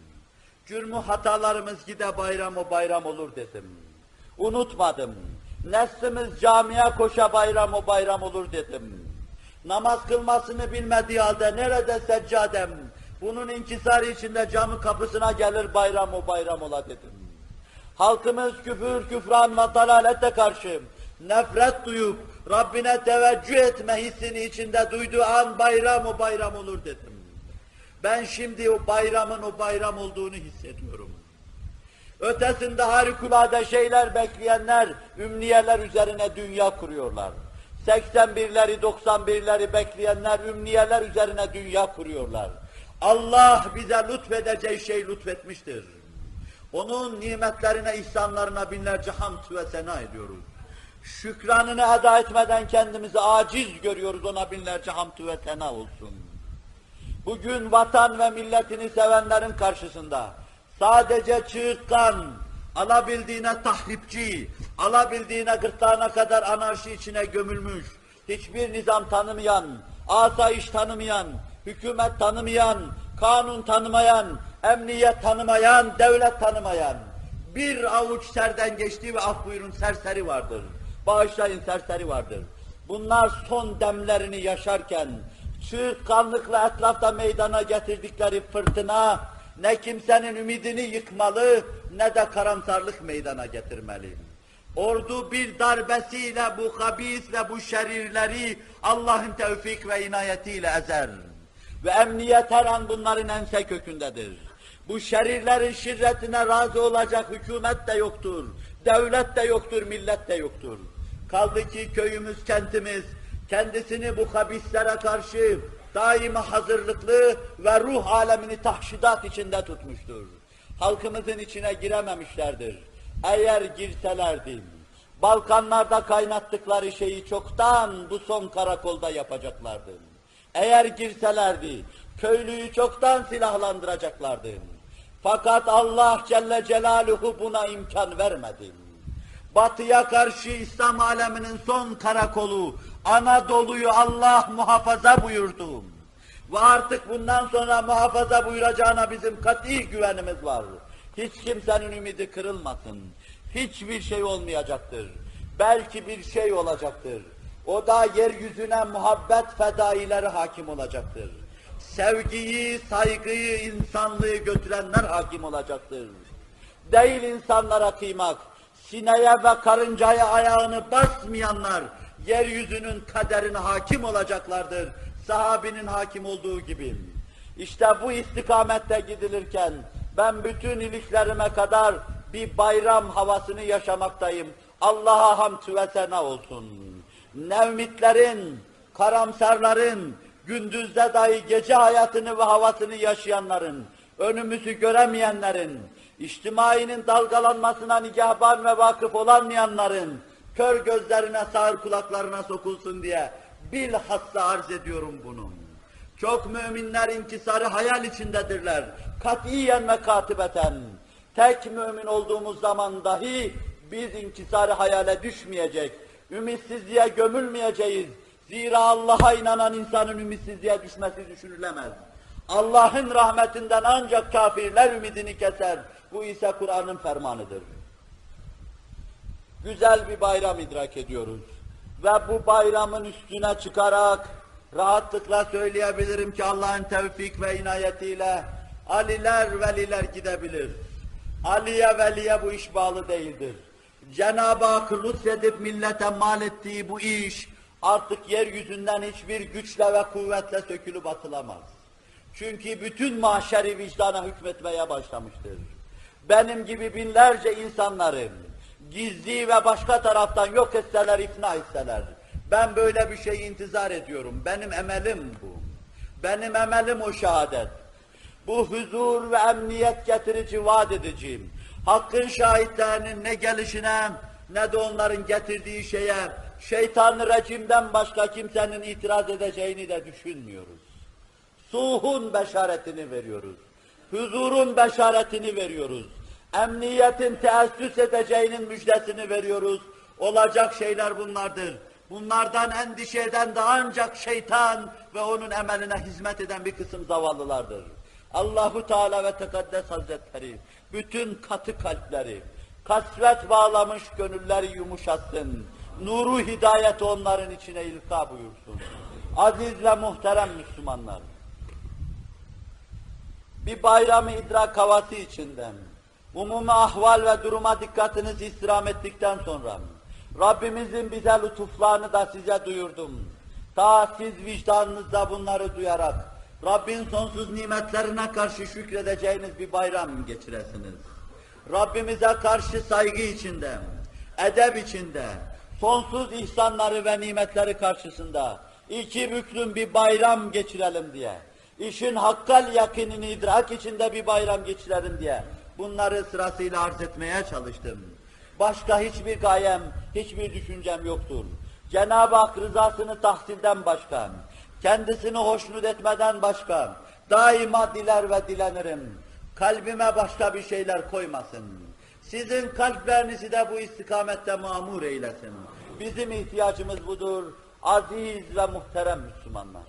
Cürmü hatalarımız gide bayram o bayram olur dedim. Unutmadım. Neslimiz camiye koşa bayram o bayram olur dedim. Namaz kılmasını bilmediği halde nerede seccadem, bunun inkisarı içinde cami kapısına gelir bayram o bayram ola dedim. Halkımız küfür, küfran ve dalalete karşı nefret duyup Rabbine teveccüh etme hissini içinde duyduğu an bayram o bayram olur dedim. Ben şimdi o bayramın o bayram olduğunu hissediyorum. Ötesinde harikulade şeyler bekleyenler, ümniyeler üzerine dünya kuruyorlar. 81'leri, 91'leri bekleyenler, ümniyeler üzerine dünya kuruyorlar. Allah bize lütfedeceği şey lütfetmiştir. Onun nimetlerine, ihsanlarına binlerce hamd ve sena ediyoruz. Şükranını eda etmeden kendimizi aciz görüyoruz, ona binlerce hamd ve sena olsun. Bugün vatan ve milletini sevenlerin karşısında sadece çığırtkan, alabildiğine tahripçi, alabildiğine gırtlağına kadar anarşi içine gömülmüş, hiçbir nizam tanımayan, asayiş tanımayan, hükümet tanımayan, kanun tanımayan, emniyet tanımayan, devlet tanımayan, bir avuç serden geçtiği ve af buyurun serseri vardır. Bağışlayın serseri vardır. Bunlar son demlerini yaşarken, çığırtkanlıkla etrafta meydana getirdikleri fırtına, ne kimsenin ümidini yıkmalı, ne de karamsarlık meydana getirmeli. Ordu bir darbesiyle bu habis ve bu şerirleri Allah'ın tevfik ve inayetiyle ezer. Ve emniyet her an bunların ense kökündedir. Bu şerirlerin şirretine razı olacak hükümet de yoktur, devlet de yoktur, millet de yoktur. Kaldı ki köyümüz, kentimiz kendisini bu habislere karşı daima hazırlıklı ve ruh alemini tahşidat içinde tutmuştur. Halkımızın içine girememişlerdir. Eğer girselerdi, Balkanlarda kaynattıkları şeyi çoktan bu son karakolda yapacaklardı. Eğer girselerdi, köylüyü çoktan silahlandıracaklardı. Fakat Allah Celle Celaluhu buna imkan vermedi. Batıya karşı İslam aleminin son karakolu Anadolu'yu Allah muhafaza buyurdu. Ve artık bundan sonra muhafaza buyuracağına bizim kat'i güvenimiz var. Hiç kimsenin ümidi kırılmasın. Hiçbir şey olmayacaktır. Belki bir şey olacaktır. O da yeryüzüne muhabbet fedaileri hakim olacaktır. Sevgiyi, saygıyı, insanlığı götürenler hakim olacaktır. Değil insanlara kıymak, sineye ve karıncaya ayağını basmayanlar, yeryüzünün kaderine hakim olacaklardır. Sahabinin hakim olduğu gibi. İşte bu istikamette gidilirken, ben bütün iliklerime kadar bir bayram havasını yaşamaktayım. Allah'a hamd ve sena olsun. Nevmitlerin, karamsarların, gündüzde dahi gece hayatını ve havasını yaşayanların, önümüzü göremeyenlerin, içtimainin dalgalanmasına nigahban ve vakıf olamayanların, kör gözlerine, sağır kulaklarına sokulsun diye bilhassa arz ediyorum bunu. Çok müminler inkisarı hayal içindedirler. Katiyen ve katibeten. Tek mümin olduğumuz zaman dahi biz inkisarı hayale düşmeyecek. Ümitsizliğe gömülmeyeceğiz. Zira Allah'a inanan insanın ümitsizliğe düşmesi düşünülemez. Allah'ın rahmetinden ancak kafirler ümidini keser. Bu ise Kur'an'ın fermanıdır. Güzel bir bayram idrak ediyoruz. Ve bu bayramın üstüne çıkarak rahatlıkla söyleyebilirim ki Allah'ın tevfik ve inayetiyle Aliler veliler gidebilir. Aliye veliye bu iş bağlı değildir. Cenab-ı Hak lütfedip millete mal ettiği bu iş artık yeryüzünden hiçbir güçle ve kuvvetle sökülüp atılamaz. Çünkü bütün mahşeri vicdana hükmetmeye başlamıştır. Benim gibi binlerce insanların gizli ve başka taraftan yok etseler, ifna etseler, ben böyle bir şey intizar ediyorum. Benim emelim bu. Benim emelim o şehadet. Bu huzur ve emniyet getirici vaat edeceğim. Hakkın şahitlerinin ne gelişine ne de onların getirdiği şeye şeytan rejimden başka kimsenin itiraz edeceğini de düşünmüyoruz. Suhun beşaretini veriyoruz. Huzurun beşaretini veriyoruz. Emniyetin teessüs edeceğinin müjdesini veriyoruz. Olacak şeyler bunlardır. Bunlardan endişe eden de ancak şeytan ve onun emeline hizmet eden bir kısım zavallılardır. Allahu Teala ve Tekaddes Hazretleri bütün katı kalpleri, kasvet bağlamış gönülleri yumuşatsın. Nuru hidayet onların içine ilka buyursun. Aziz ve muhterem Müslümanlar, bir bayramı idrak havası içinden, umumi ahval ve duruma dikkatinizi istirham ettikten sonra, Rabbimizin bize lütuflarını da size duyurdum. Ta siz vicdanınızda bunları duyarak, Rabbin sonsuz nimetlerine karşı şükredeceğiniz bir bayram geçiresiniz. Rabbimize karşı saygı içinde, edep içinde, sonsuz ihsanları ve nimetleri karşısında iki büklüm bir bayram geçirelim diye, işin hakkal yakinini idrak içinde bir bayram geçirelim diye bunları sırasıyla arz etmeye çalıştım. Başka hiçbir gayem, hiçbir düşüncem yoktur. Cenab-ı Hak rızasını tahsilden başka, kendisini hoşnut etmeden başka, daima diler ve dilenirim. Kalbime başka bir şeyler koymasın. Sizin kalplerinizi de bu istikamette mamur eylesin. Bizim ihtiyacımız budur. Aziz ve muhterem Müslümanlar.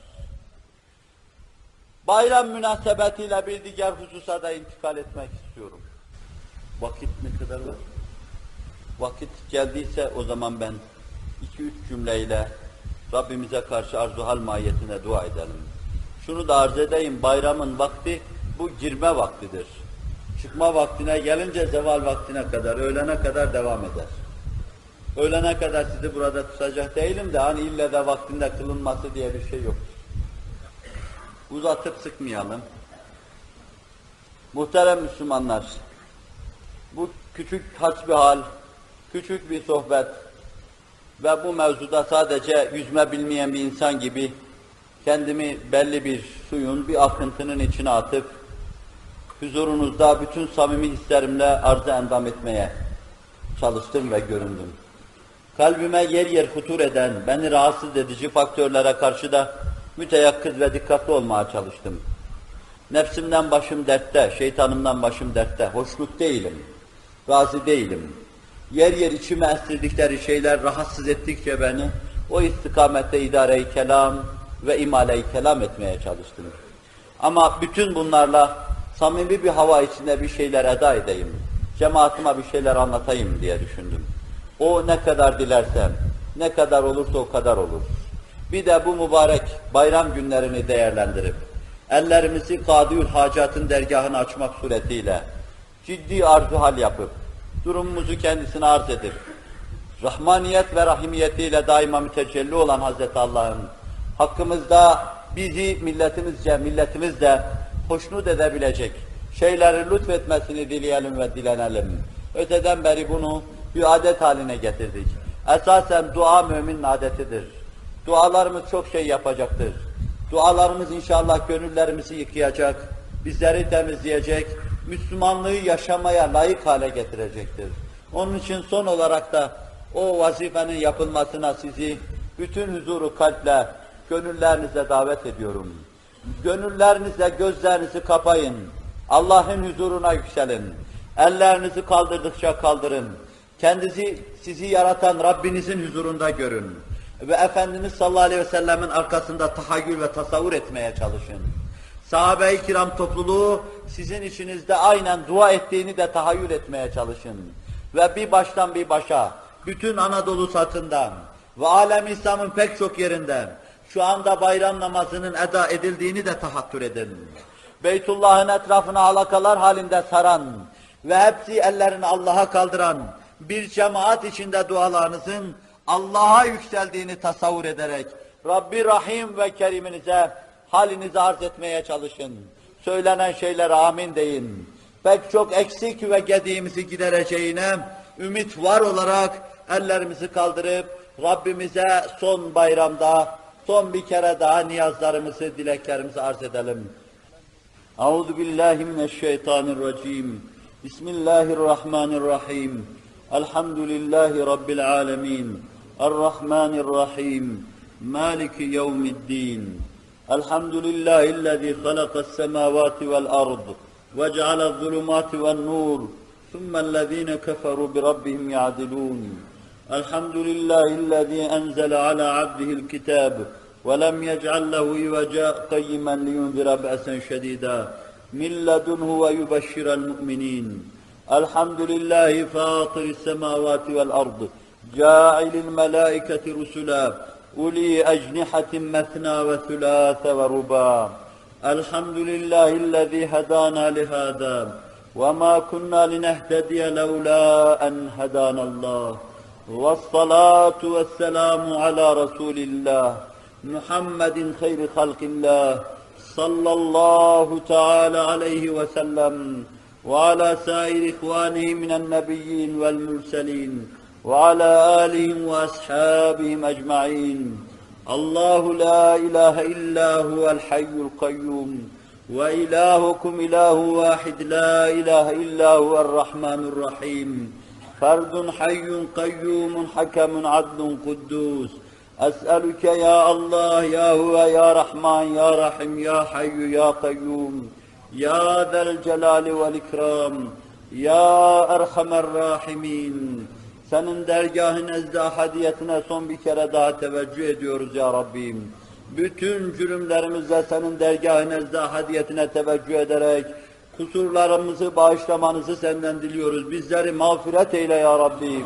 Bayram münasebetiyle bir diğer hususa da intikal etmek istiyorum. Vakit ne kadar var? Vakit geldiyse o zaman ben iki üç cümleyle Rabbimize karşı arzu hal mahiyetine dua edelim. Şunu da arz edeyim, bayramın vakti bu girme vaktidir. Çıkma vaktine gelince zeval vaktine kadar, öğlene kadar devam eder. Öğlene kadar sizi burada tutacak değilim de hani ille de vaktinde kılınması diye bir şey yok. Uzatıp sıkmayalım. Muhterem Müslümanlar, bu küçük hasbihal, küçük bir sohbet ve bu mevzuda sadece yüzme bilmeyen bir insan gibi kendimi belli bir suyun, bir akıntının içine atıp huzurunuzda bütün samimi hislerimle arz endam etmeye çalıştım ve göründüm. Kalbime yer yer hutur eden, beni rahatsız edici faktörlere karşı da müteyakkız ve dikkatli olmaya çalıştım. Nefsimden başım dertte, şeytanımdan başım dertte, hoşnut değilim, razı değilim. Yer yer içime estirdikleri şeyler rahatsız ettikçe beni, o istikamette idare-i kelam ve imale-i kelam etmeye çalıştım. Ama bütün bunlarla samimi bir hava içinde bir şeyler eda edeyim, cemaatime bir şeyler anlatayım diye düşündüm. O ne kadar dilersem, ne kadar olursa o kadar olur. Bir de bu mübarek bayram günlerini değerlendirip, ellerimizi Kadiyül Hacat'ın dergahını açmak suretiyle, ciddi arzu hal yapıp, durumumuzu kendisine arz edip, Rahmaniyet ve rahimiyetiyle daima mütecelli olan Hazreti Allah'ın hakkımızda bizi milletimizce, milletimizle hoşnut edebilecek şeyleri lütfetmesini dileyelim ve dilenelim. Öteden beri bunu bir adet haline getirdik. Esasen dua müminin adetidir. Dualarımız çok şey yapacaktır. Dualarımız inşallah gönüllerimizi yıkayacak, bizleri temizleyecek, Müslümanlığı yaşamaya layık hale getirecektir. Onun için son olarak da o vazifenin yapılmasına sizi bütün huzuru kalple, gönüllerinize davet ediyorum. Gönüllerinizle gözlerinizi kapayın. Allah'ın huzuruna yükselin. Ellerinizi kaldırdıkça kaldırın. Kendisi sizi yaratan Rabbinizin huzurunda görün. Ve Efendimiz sallallahu aleyhi ve sellemin arkasında tahayyül ve tasavvur etmeye çalışın. Sahabe-i kiram topluluğu sizin içinizde aynen dua ettiğini de tahayyül etmeye çalışın. Ve bir baştan bir başa, bütün Anadolu satından ve alem İslam'ın pek çok yerinden şu anda bayram namazının eda edildiğini de tahattür edin. Beytullah'ın etrafına halakalar halinde saran ve hepsi ellerini Allah'a kaldıran bir cemaat içinde dualarınızın Allah'a yükseldiğini tasavvur ederek Rabbi Rahim ve Kerim'inize halinizi arz etmeye çalışın. Söylenen şeylere amin deyin. Pek çok eksik ve gediğimizi gidereceğine ümit var olarak ellerimizi kaldırıp Rabbimize son bayramda son bir kere daha niyazlarımızı, dileklerimizi arz edelim. Euzu billahi mineşşeytanirracim. Bismillahirrahmanirrahim. Elhamdülillahi rabbil alamin. Errahmanirrahim. Maliki yevmiddin. الحمد لله الذي خلق السماوات والأرض وجعل الظلمات والنور ثم الذين كفروا بربهم يعدلون. الحمد لله الذي أنزل على عبده الكتاب ولم يجعل له وجاء قيما لينذر بأسا شديدا. من لدنه ويبشر المؤمنين. الحمد لله فاطر السماوات والأرض جاعل الملائكة رسلا أولي أجنحة مثنى وثلاث ورباع الحمد لله الذي هدانا لهذا وما كنا لنهتدي لولا أن هدانا الله. والصلاة والسلام على رسول الله محمد خير خلق الله صلى الله تعالى عليه وسلم وعلى سائر إخوانه من النبيين والمرسلين. وعلى آلهم وأصحابهم أجمعين. الله لا إله إلا هو الحي القيوم وإلهكم إله واحد لا إله إلا هو الرحمن الرحيم. فرد حي قيوم حكم عدل قدوس. أسألك يا الله يا هو يا رحمن يا رحيم يا حي يا قيوم. يا ذا الجلال والإكرام. يا أرحم الراحمين. Senin dergahın nezde hadiyetine son bir kere daha teveccüh ediyoruz ya Rabbim. Bütün cürümlerimizle senin dergahın nezde hadiyetine teveccüh ederek kusurlarımızı bağışlamanızı senden diliyoruz. Bizleri mağfiret eyle ya Rabbim.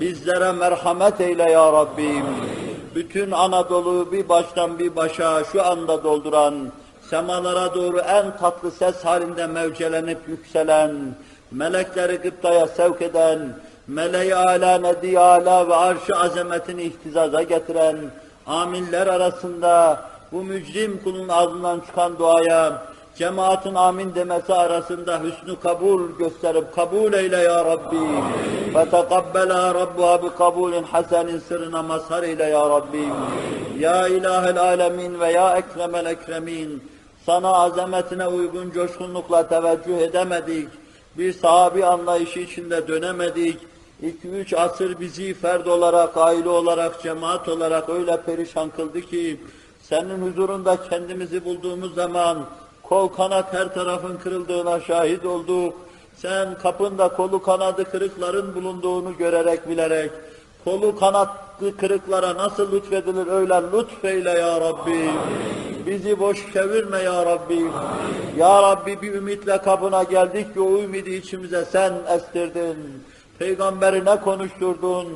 Bizlere merhamet eyle ya Rabbim. Bütün Anadolu bir baştan bir başa şu anda dolduran, semalara doğru en tatlı ses halinde mevcelenip yükselen, melekleri gıptaya sevk eden, meleği ala nedi ala ve arş-ı azametini ihtizaza getiren, aminler arasında bu mücrim kulun ağzından çıkan duaya, cemaatin amin demesi arasında hüsnü kabul gösterip kabul eyle ya Rabbi. Ve tekabbela Rabbuha bi kabulin hasenin sırrına mazhar eyle ya Rabbi. Ya ilahel alemin ve ya ekremel ekremin. Sana azametine uygun coşkunlukla teveccüh edemedik. Bir sahabi anlayışı içinde dönemedik. İki üç asır bizi ferd olarak, aile olarak, cemaat olarak öyle perişan kıldı ki, senin huzurunda kendimizi bulduğumuz zaman kol kanat her tarafın kırıldığına şahit olduk. Sen kapında kolu kanadı kırıkların bulunduğunu görerek bilerek, kolu kanatlı kırıklara nasıl lütfedilir öyle lütfeyle ya Rabbi. Bizi boş çevirme ya Rabbi. Ya Rabbi bir ümitle kapına geldik ki o ümidi içimize sen estirdin. Peygamberine konuşturdun.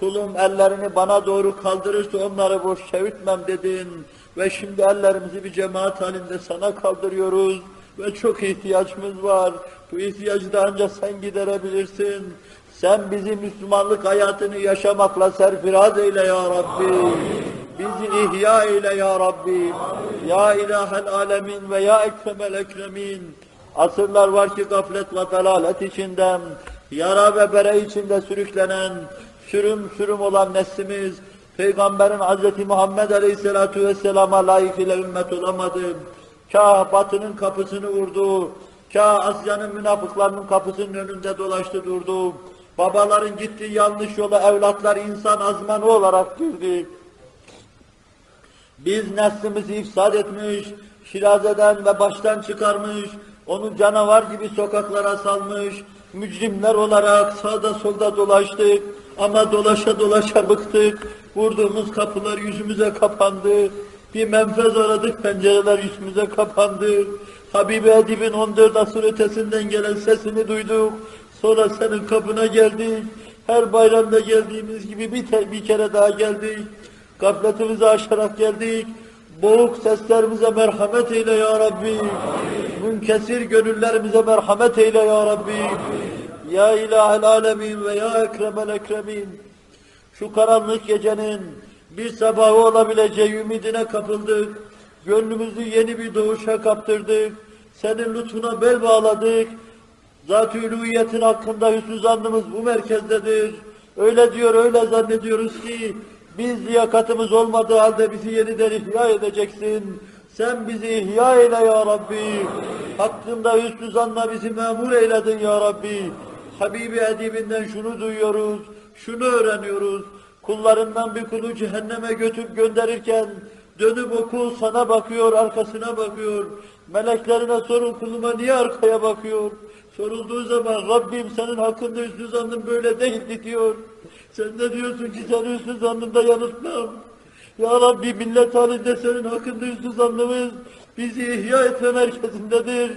Kulum ellerini bana doğru kaldırırsa onları boş çevirtmem dedin. Ve şimdi ellerimizi bir cemaat halinde sana kaldırıyoruz. Ve çok ihtiyacımız var. Bu ihtiyacı da ancak sen giderebilirsin. Sen bizi Müslümanlık hayatını yaşamakla serfiraz eyle ya Rabbi. Bizi ihya eyle ya Rabbi. Ya ilahel alemin ve ya ekremel ekremin. Asırlar var ki gaflet ve dalalet içinden, yara ve bere içinde sürüklenen, sürüm sürüm olan neslimiz, Peygamberin Hz. Muhammed Aleyhisselatü Vesselam'a layıkıyla ümmet olamadı. Kah batının kapısını vurdu, kah Asya'nın münafıklarının kapısının önünde dolaştı durdu. Babaların gittiği yanlış yola evlatlar insan azmanı olarak girdi. Biz neslimizi ifsad etmiş, şirazeden ve baştan çıkarmış, onu canavar gibi sokaklara salmış, mücrimler olarak sağda solda dolaştık ama dolaşa dolaşa bıktık, vurduğumuz kapılar yüzümüze kapandı, Bir menfez aradık, pencereler yüzümüze kapandı. Habibi Edip'in 14 asır ötesinden gelen sesini duyduk. Sonra senin kapına geldik. Her bayramda geldiğimiz gibi bir, bir kere daha geldik. Gafletimizi aşarak geldik. Boğuk seslerimize merhamet eyle ya Rabbi. Münkesir gönüllerimize merhamet eyle ya Rabbi. Ya ilahel alemin ve ya ekremel ekremin. Şu karanlık gecenin bir sabahı olabileceği ümidine kapıldık. Gönlümüzü yeni bir doğuşa kaptırdık. Senin lütfuna bel bağladık. Zat-ı hakkında hüsnü zannımız bu merkezdedir. Öyle diyor, öyle zannediyoruz ki biz liyakatımız olmadığı halde bizi yeniden ihya edeceksin. Sen bizi ihya eyle ya Rabbi. Hakkında hüsnü zanla bizi memur eyledin ya Rabbi. Habibi edibinden şunu duyuyoruz, şunu öğreniyoruz. Kullarından bir kulu cehenneme götürüp gönderirken dönüp o kul sana bakıyor, arkasına bakıyor. Meleklerine sorun kuluma niye arkaya bakıyor? Sorulduğu zaman Rabbim senin hakkında üstü zannın böyle değildi diyor. Sen de diyorsun ki seni üstü zannında yanıltmam. Ya Rabbi millet halinde senin hakkında üstü zannımız bizi ihya etme merkezindedir.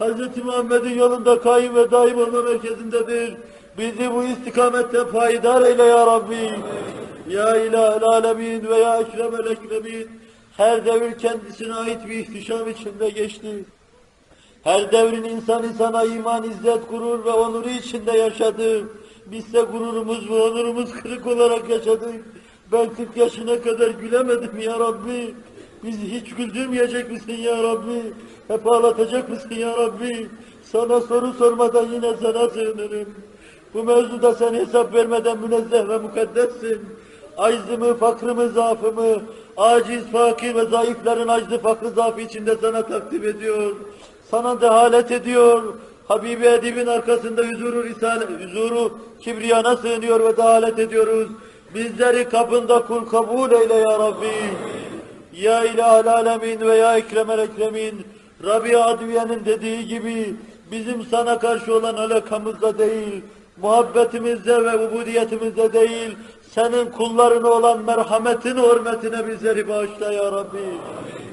Hz. Muhammed'in yolunda kaim ve daim olma merkezindedir. Bizi bu istikamette payidar eyle ya Rabbi. Ya ilahel alemin ve ya ekremel ekremin. Her devir kendisine ait bir ihtişam içinde geçti. Her devrin insan insana iman, izzet, gurur ve onuru içinde yaşadı. Biz de gururumuz ve onurumuz kırık olarak yaşadık. Ben 40 yaşına kadar gülemedim ya Rabbi. Bizi hiç güldürmeyecek misin ya Rabbi? Hep ağlatacak mısın ya Rabbi? Sana soru sormadan yine sana sığınırım. Bu mevzuda sen hesap vermeden münezzeh ve mukaddessin. Aczımı, fakrımı, zaafımı, aciz, fakir ve zayıfların acdı, fakrı, zaafı içinde sana takdim ediyor. Sana dehalet ediyor. Habibi Edib'in arkasında huzuru risale, huzuru kibriyana sığınıyor ve dehalet ediyoruz. Bizleri kapında kul kabul eyle ya Rabbi. Ya ilahel alemin ve ya ekremel ekremin. Rabbi Adviye'nin dediği gibi bizim sana karşı olan alakamızda değil, muhabbetimizde ve ubudiyetimizde değil, senin kullarına olan merhametin hürmetine bizleri bağışla ya Rabbi.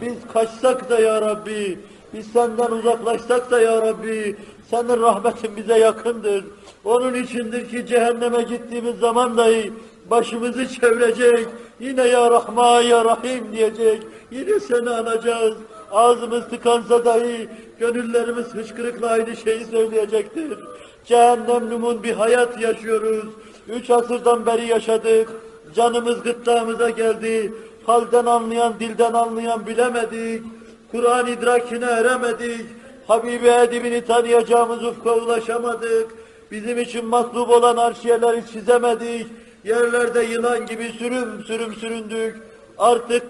Biz kaçsak da ya Rabbi, biz senden uzaklaşsak da ya Rabbi, senin rahmetin bize yakındır. Onun içindir ki cehenneme gittiğimiz zaman dahi başımızı çevirecek, yine ya Rahman ya Rahim diyecek, yine seni anacağız. Ağzımız tıkansa dahi gönüllerimiz hıçkırıkla aynı şeyi söyleyecektir. Cehennemlumun bir hayat yaşıyoruz. Üç asırdan beri yaşadık. Canımız gırtlağımıza geldi. Halden anlayan, dilden anlayan bilemedik. Kur'an idrakine eremedik. Habibi edibini tanıyacağımız ufka ulaşamadık. Bizim için matlub olan arşiyeleri çizemedik. Yerlerde yılan gibi sürüm sürüm süründük. Artık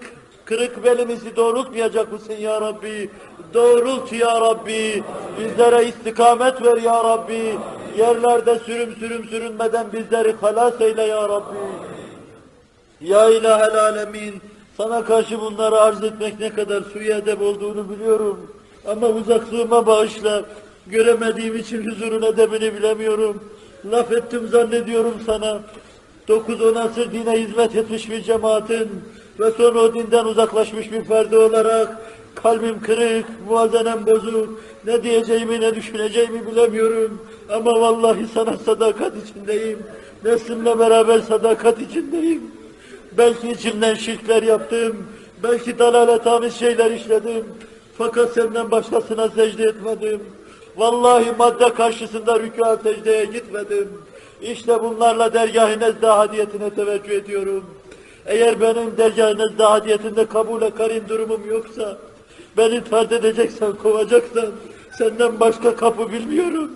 kırık belimizi doğrultmayacak mısın ya Rabbi? Doğrult ya Rabbi. Bizlere istikamet ver ya Rabbi. Yerlerde sürüm sürüm sürünmeden bizleri halas eyle ya Rabbi. Ya ilahel alemin, sana karşı bunları arz etmek ne kadar edep olduğunu biliyorum. Ama uzaklığıma bağışla, göremediğim için huzurun edebini bilemiyorum. Laf ettim zannediyorum sana. 9-10 asır dine hizmet etmiş bir cemaatin ve sonra o dinden uzaklaşmış bir ferdi olarak kalbim kırık, muazenem bozuk, ne diyeceğimi ne düşüneceğimi bilemiyorum. Ama vallahi sana sadakat içindeyim. Neslimle beraber sadakat içindeyim. Belki içimden şirkler yaptım, belki dalalet amiz şeyler işledim. Fakat senden başkasına secde etmedim. Vallahi madde karşısında rükûa secdeye gitmedim. İşte bunlarla dergâh-ı nezdâ hadiyetine teveccüh ediyorum. Eğer benim dergâh-ı nezdâ hadiyetinde kabule karin durumum yoksa, beni tard edeceksen, kovacaksan, senden başka kapı bilmiyorum.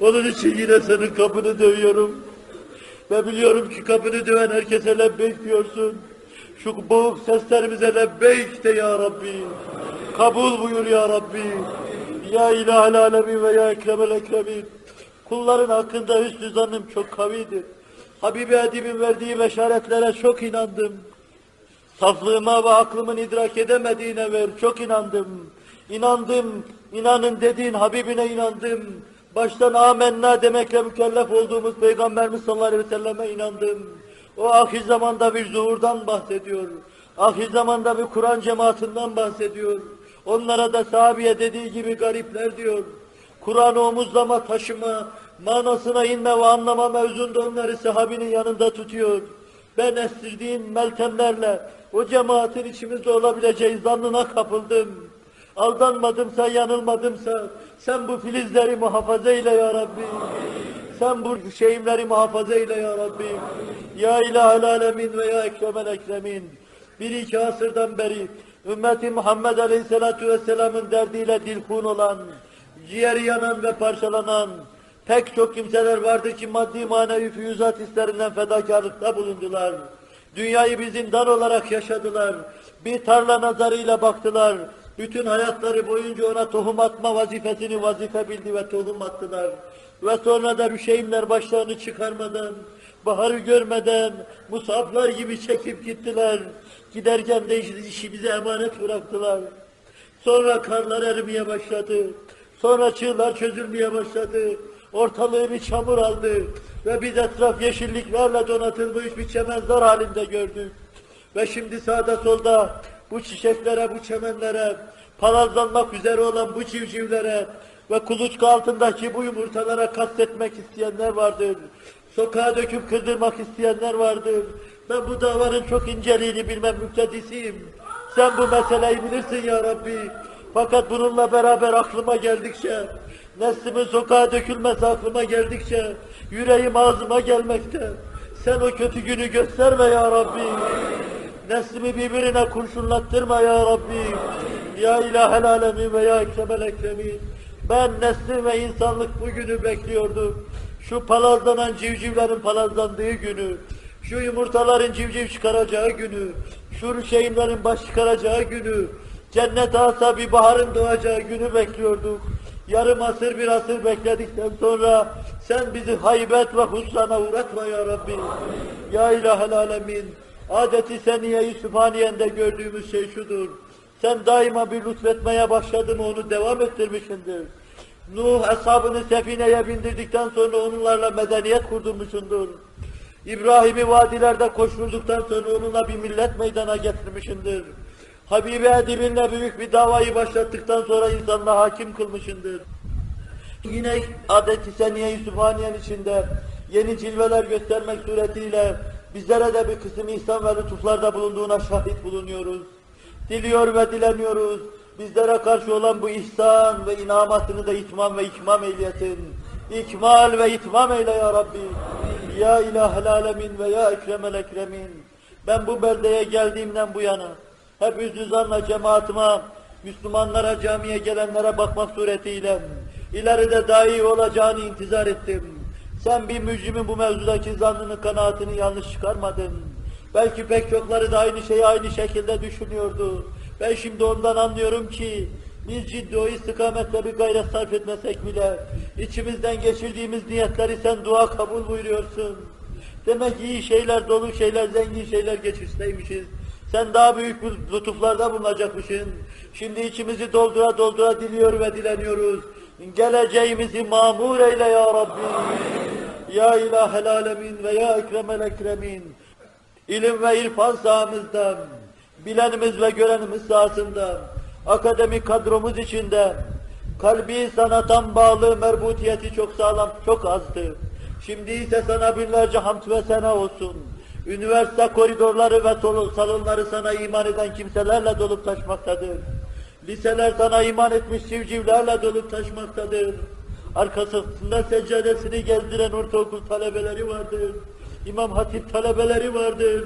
Onun için yine senin kapını dövüyorum. Ve biliyorum ki kapını döven herkese lebbeyk diyorsun. Şu boğuk seslerimize lebbeyk de ya Rabbi. Kabul buyur ya Rabbi. Ya ilahel alemin ve ya ekremel ekremin. Kulların hakkında hüsnü zannım çok kavidir. Habibi Edib'in verdiği beşaretlere çok inandım. Saflığıma ve aklımın idrak edemediğine ver, çok inandım. İnandım, inanın dediğin Habibine inandım. Baştan amenna demekle mükellef olduğumuz Peygamberimiz sallallahu aleyhi ve selleme inandım. O ahir zamanda bir zuhurdan bahsediyor. Ahir zamanda bir Kur'an cemaatinden bahsediyor. Onlara da sahabeye dediği gibi garipler diyor. Kur'an'ı omuzlama, taşıma, manasına inme ve anlama mevzunda onları sahabinin yanında tutuyor. Ben estirdiğin meltemlerle o cemaatin içimizde olabileceği zannına kapıldım. Aldanmadımsa, yanılmadımsa sen bu filizleri muhafaza eyle ya Rabbi. Sen bu şeyimleri muhafaza eyle ya Rabbi. Ya ilahel alemin ve ya ekremel ekremin. Bir iki asırdan beri ümmeti Muhammed Aleyhisselatü Vesselam'ın derdiyle dilhun olan, ciğeri yanan ve parçalanan pek çok kimseler vardır ki maddi manevi füyüzat hislerinden fedakarlıkta bulundular. Dünyayı bir zindan olarak yaşadılar. Bir tarla nazarıyla baktılar. Bütün hayatları boyunca ona tohum atma vazifesini vazife bildi ve tohum attılar. Ve sonra da rüşeğimler başlarını çıkarmadan, baharı görmeden, musaflar gibi çekip gittiler. Giderken de işi bize emanet bıraktılar. Sonra karlar erimeye başladı. Sonra çığlar çözülmeye başladı. Ortalığı bir çamur aldı. Ve biz etraf yeşilliklerle donatılmış bir çemenzar halinde gördük. Ve şimdi sağda solda bu çiçeklere, bu çemenlere, palazlanmak üzere olan bu civcivlere ve kuluçka altındaki bu yumurtalara kastetmek isteyenler vardır. Sokağa döküp kırdırmak isteyenler vardır. Ben bu davanın çok inceliğini bilmem müptedisiyim. Sen bu meseleyi bilirsin ya Rabbi. Fakat bununla beraber aklıma geldikçe, neslimin sokağa dökülmesi aklıma geldikçe, yüreğim ağzıma gelmekte. Sen o kötü günü gösterme ya Rabbi. Neslimi birbirine kurşunlattırma ya Rabbi. Ya ilahel alemin ve ya ekremel ekremin. Ben neslim ve insanlık bugünü bekliyordum. Şu palazlanan civcivlerin palazlandığı günü, şu yumurtaların civciv çıkaracağı günü, şu şeyimlerin baş çıkaracağı günü, cennet asa bir baharın doğacağı günü bekliyorduk. Yarım asır bir asır bekledikten sonra sen bizi haybet ve husrana uğratma ya Rabbi. Ya ilahel alemin. Adeti seniye-i sübhaniyende gördüğümüz şey şudur. Sen daima bir lütfetmeye başladın onu devam ettirmişsindir. Nuh ashabını sefineye bindirdikten sonra onlarla medeniyet kurdurmuşsundur. İbrahim'i vadilerde koşturduktan sonra onunla bir millet meydana getirmişindir. Habibi Edib'inle büyük bir davayı başlattıktan sonra insanla hakim kılmışındır. Yine adeti seniye-i sübhaniyen içinde yeni cilveler göstermek suretiyle bizlere de bir kısım ihsan ve lütuflarda bulunduğuna şahit bulunuyoruz. Diliyor ve dileniyoruz. Bizlere karşı olan bu ihsan ve inamatını da itmam ve ikmam eylesin. İkmal ve itmam eyle ya Rabbi. Ya ilahel alemin ve ya ekremel ekremin. Ben bu beldeye geldiğimden bu yana hep üzdüzanla cemaatime, Müslümanlara, camiye gelenlere bakmak suretiyle ileride daha iyi olacağını intizar ettim. Sen bir mücrimin bu mevzudaki zannını, kanaatini yanlış çıkarmadın. Belki pek çokları da aynı şeyi aynı şekilde düşünüyordu. Ben şimdi ondan anlıyorum ki biz ciddi o istikametle bir gayret sarf etmesek bile içimizden geçirdiğimiz niyetleri sen dua kabul buyuruyorsun. Demek iyi şeyler, dolu şeyler, zengin şeyler geçirseymişiz. Sen daha büyük bir lütuflarda bulunacakmışsın. Şimdi içimizi doldura doldura diliyor ve dileniyoruz. Geleceğimizi mamur eyle ya Rabbi. Ya ilahel alemin ve ya ekremel ekremin. İlim ve irfan sahamızdan, bilenimiz ve görenimiz sahasında, akademik kadromuz içinde, kalbi sanatan bağlı merbutiyeti çok sağlam, çok azdı. Şimdi ise sana binlerce hamd ve sena olsun. Üniversite koridorları ve salonları sana iman eden kimselerle dolup taşmaktadır. Liseler sana iman etmiş civcivlerle dolup taşmaktadır. Arkasında seccadesini gezdiren ortaokul talebeleri vardır. İmam Hatip talebeleri vardır.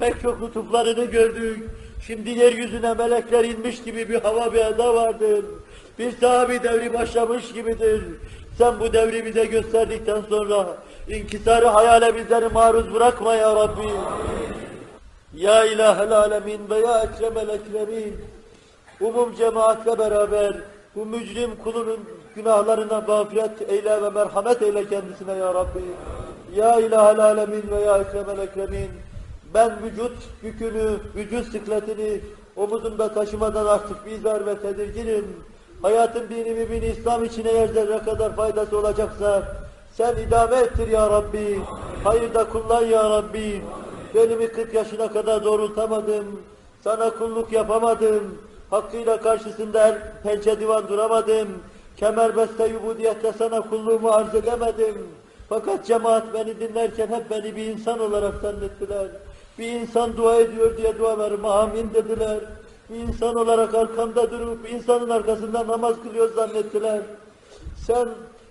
Pek çok lütuflarını gördük. Şimdi yeryüzüne melekler inmiş gibi bir hava bir eda vardır. Bir sahabi devri başlamış gibidir. Sen bu devri bize gösterdikten sonra inkisarı hayale bizleri maruz bırakma ya Rabbi. Ya ilahel alemin ve ya ekremel ekremin. Umum cemaatle beraber bu mücrim kulunun günahlarına mağfiret eyle ve merhamet eyle kendisine ya Rabbi. Ya ilahel alemin ve ya ekremel ekremin. Ben vücut yükünü, vücut sıkletini omuzumda taşımadan artık bizler ve tedirginim. Hayatın dini mübini İslam için eğer zerre kadar faydası olacaksa sen idame ettir ya Rabbi. Hayırda kullan ya Rabbi. Belimi 40 yaşına kadar doğrultamadım. Sana kulluk yapamadım. Hakkıyla karşısında er, pençe divan duramadım. Kemerbeste yubudiyette sana kulluğumu arz edemedim. Fakat cemaat beni dinlerken hep beni bir insan olarak zannettiler. Bir insan dua ediyor diye dualarıma amin dediler. Bir insan olarak arkamda durup insanın arkasında namaz kılıyor zannettiler. Sen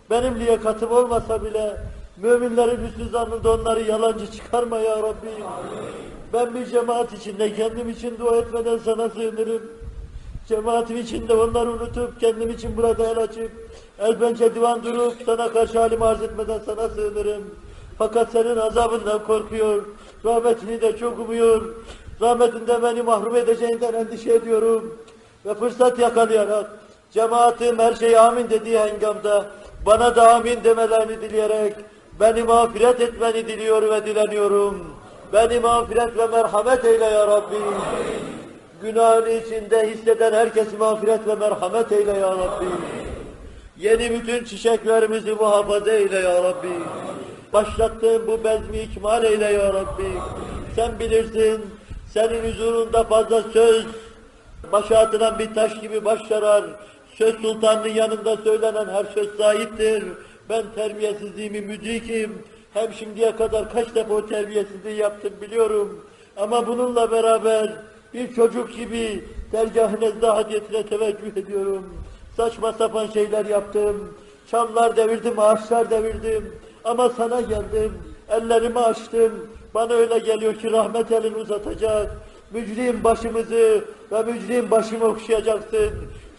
benim liyakatım olmasa bile müminlerin hüsnü zannında onları yalancı çıkarma ya Rabbi. Ben bir cemaat içinde kendim için dua etmeden sana sığınırım. Cemaatim içinde onları unutup kendim için burada el açıp el pençe divan durup sana karşı halimi arz etmeden sana sığınırım. Fakat senin azabından korkuyor. Rahmetini de çok umuyor. Rahmetinden beni mahrum edeceğinden endişe ediyorum. Ve fırsat yakalayarak cemaatim her şeye amin dediği hengamda bana da amin demelerini dileyerek beni mağfiret etmeni diliyor ve dileniyorum. Beni mağfiret ve merhamet eyle ya Rabbi. Günahını içinde hisseden herkesi mağfiret ve merhamet eyle ya Rabbi. Yeni bütün çiçeklerimizi muhafaza eyle ya Rabbi. Başlattığın bu bezmi ikmal eyle ya Rabbi. Sen bilirsin, senin huzurunda fazla söz, başa atılan bir taş gibi baş yarar. Söz sultanının yanında söylenen her söz sahiptir. Ben terbiyesizliğimi müdrikim. Hem şimdiye kadar kaç defa o terbiyesizliği yaptım biliyorum. Ama bununla beraber bir çocuk gibi dergah-ı hadiyetine teveccüh ediyorum. Saçma sapan şeyler yaptım. Çamlar devirdim, ağaçlar devirdim. Ama sana geldim. Ellerimi açtım. Bana öyle geliyor ki rahmet elini uzatacak. Mücrim başımızı ve mücrim başımı okşayacaksın.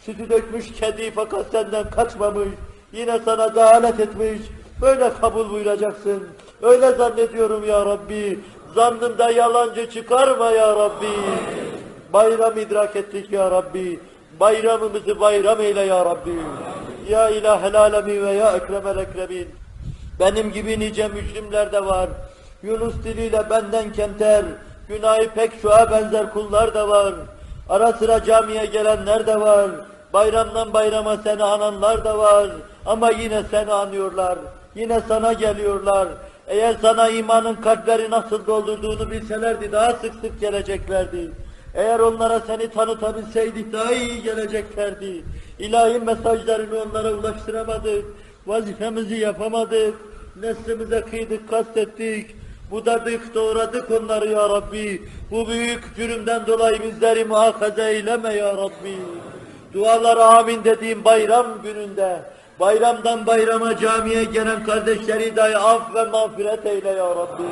Sütü dökmüş kedi fakat senden kaçmamış. Yine sana dalalet etmiş. Böyle kabul buyuracaksın. Öyle zannediyorum ya Rabbi. Zannımda yalancı çıkarma ya Rabbi. Bayram idrak ettik ya Rabbi. Bayramımızı bayram eyle ya Rabbi. Ya ilahel alemin ve ya ekremel ekremin. Benim gibi nice mücrimler de var. Yunus diliyle benden kenter, günahı pek şuğa benzer kullar da var. Ara sıra camiye gelenler de var. Bayramdan bayrama seni ananlar da var. Ama yine seni anıyorlar. Yine sana geliyorlar. Eğer sana imanın kalpleri nasıl doldurduğunu bilselerdi daha sık sık geleceklerdi. Eğer onlara seni tanıtabilseydik daha iyi geleceklerdi. İlahi mesajlarını onlara ulaştıramadık. Vazifemizi yapamadık. Neslimize kıydık, kastettik. Budadık, doğradık onları ya Rabbi. Bu büyük cürümden dolayı bizleri muhakaza eyleme ya Rabbi. Dualara amin dediğim bayram gününde, bayramdan bayrama camiye gelen kardeşleri dahi af ve mağfiret eyle ya Rabbi.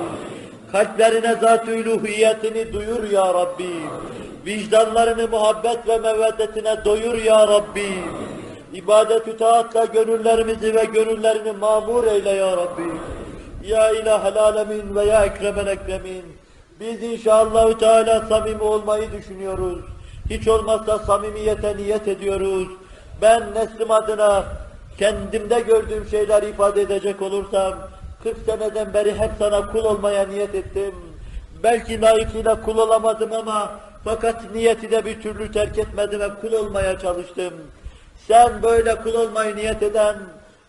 Kalplerine zat-ı uluhiyetini duyur ya Rabbi. Vicdanlarını muhabbet ve meveddetine doyur ya Rabbi. İbadet-ü taatla gönüllerimizi ve gönüllerini mamur eyle ya Rabbi. Ya ilahel alemin ve ya ekremel ekremin. Biz inşallahü teala samimi olmayı düşünüyoruz. Hiç olmazsa samimiyete niyet ediyoruz. Ben neslim adına kendimde gördüğüm şeyler ifade edecek olursam 40 seneden beri hep sana kul olmaya niyet ettim. Belki layıkıyla kul olamadım ama fakat niyeti de bir türlü terk etmedim ve kul olmaya çalıştım. Sen böyle kul olmayı niyet eden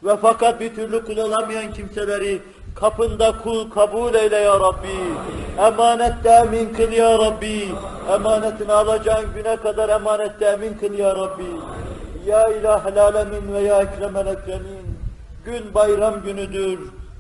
ve fakat bir türlü kul olamayan kimseleri kapında kul kabul eyle ya Rabbi. Emanette emin kıl ya Rabbi. Emanetini alacağın güne kadar emanette emin kıl ya Rabbi. Ya ilahel alemin ve ya ekremel ekremin. Gün bayram günüdür.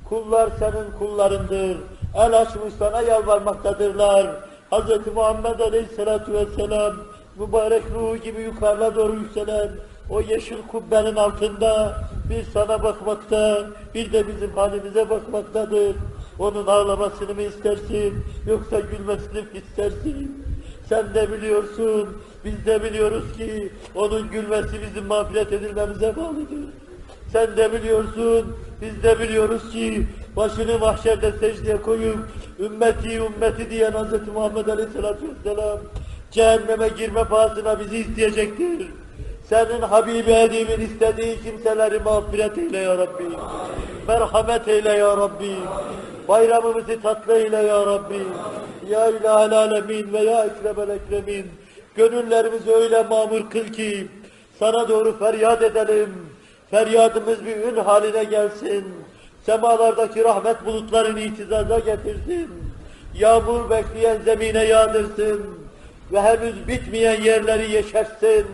Kullar senin kullarındır. El açmış sana yalvarmaktadırlar. Hz. Muhammed Aleyhisselatü Vesselam mübarek ruhu gibi yukarıda doğru yükselen o yeşil kubbenin altında bir sana bakmakta, bir de bizim halimize bakmaktadır. Onun ağlamasını mı istersin, yoksa gülmesini mi istersin? Sen de biliyorsun, biz de biliyoruz ki onun gülmesi bizim mağfiret edilmemize bağlıdır. Sen de biliyorsun, biz de biliyoruz ki başını mahşerde secdeye koyup ümmeti ümmeti diyen Hz. Muhammed Aleyhisselatü Vesselam cehenneme girme pahasına bizi isteyecektir. Senin Habibi Edib'in istediği kimseleri mağfiret eyle ya Rabbi. Merhamet eyle ya Rabbi. Bayramımızı tatlı eyle ya Rabbi. Ya ilahel alemin ve ya ekremel ekremin. Gönüllerimizi öyle mamur kıl ki sana doğru feryat edelim. Feryadımız bir ün haline gelsin. Semalardaki rahmet bulutlarını itizaza getirsin. Yağmur bekleyen zemine yağdırsın. ve henüz bitmeyen yerleri yeşersin.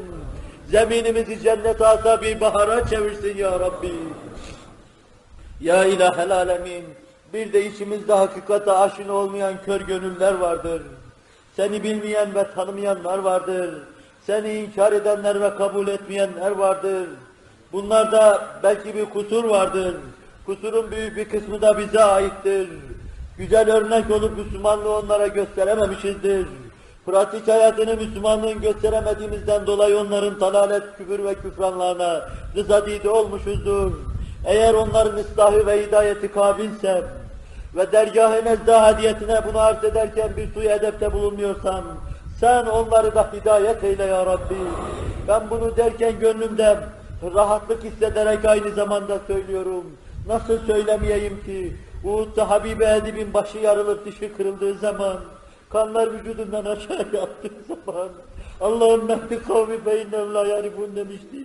Zeminimizi cennet ata bir bahara çevirsin ya Rabbi. Ya ilahel alemin, bir de içimizde hakikate aşina olmayan kör gönüller vardır. Seni bilmeyen ve tanımayanlar vardır. Seni inkar edenler ve kabul etmeyenler vardır. Bunlarda belki bir kusur vardır. Kusurun büyük bir kısmı da bize aittir. Güzel örnek olup Müslümanlığı onlara gösterememişizdir. Pratik hayatını Müslümanlığın gösteremediğimizden dolayı onların dalalet, küfür ve küfranlarına rızadide olmuşuzdur. Eğer onların ıslahı ve hidayeti kabilsem ve dergâh-ı nezda hadiyetine bunu arz ederken bir suyu edepte bulunmuyorsam, sen onları da hidayet eyle ya Rabbi. Ben bunu derken gönlümde rahatlık hissederek aynı zamanda söylüyorum. Nasıl söylemeyeyim ki? Uhud'da Habibi Edip'in başı yarılıp dişi kırıldığı zaman, kanlar vücudundan aşağı yaptığı [laughs] zaman, Allah'ın mehdi kavmi beyinler la yarifun demişti.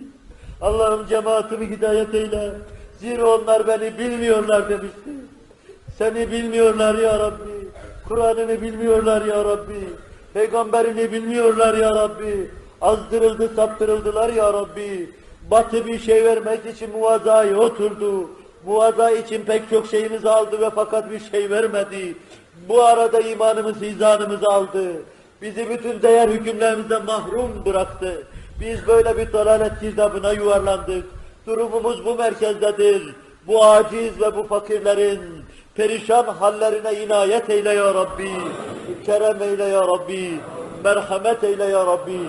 Allah'ım cemaatimi hidayet eyle. Zira onlar beni bilmiyorlar demişti. Seni bilmiyorlar ya Rabbi. Kur'an'ını bilmiyorlar ya Rabbi. Peygamberini bilmiyorlar ya Rabbi. Azdırıldı, saptırıldılar ya Rabbi. Batı bir şey vermek için muvazaya oturdu. Muvaza için pek çok şeyimizi aldı ve fakat bir şey vermedi. Bu arada imanımızı, izanımızı aldı. Bizi bütün değer hükümlerimizden mahrum bıraktı. Biz böyle bir dalalet girdabına yuvarlandık. Durumumuz bu merkezdedir. Bu aciz ve bu fakirlerin perişan hallerine inayet eyle ya Rabbi. Kerem eyle ya Rabbi. Merhamet eyle ya Rabbi.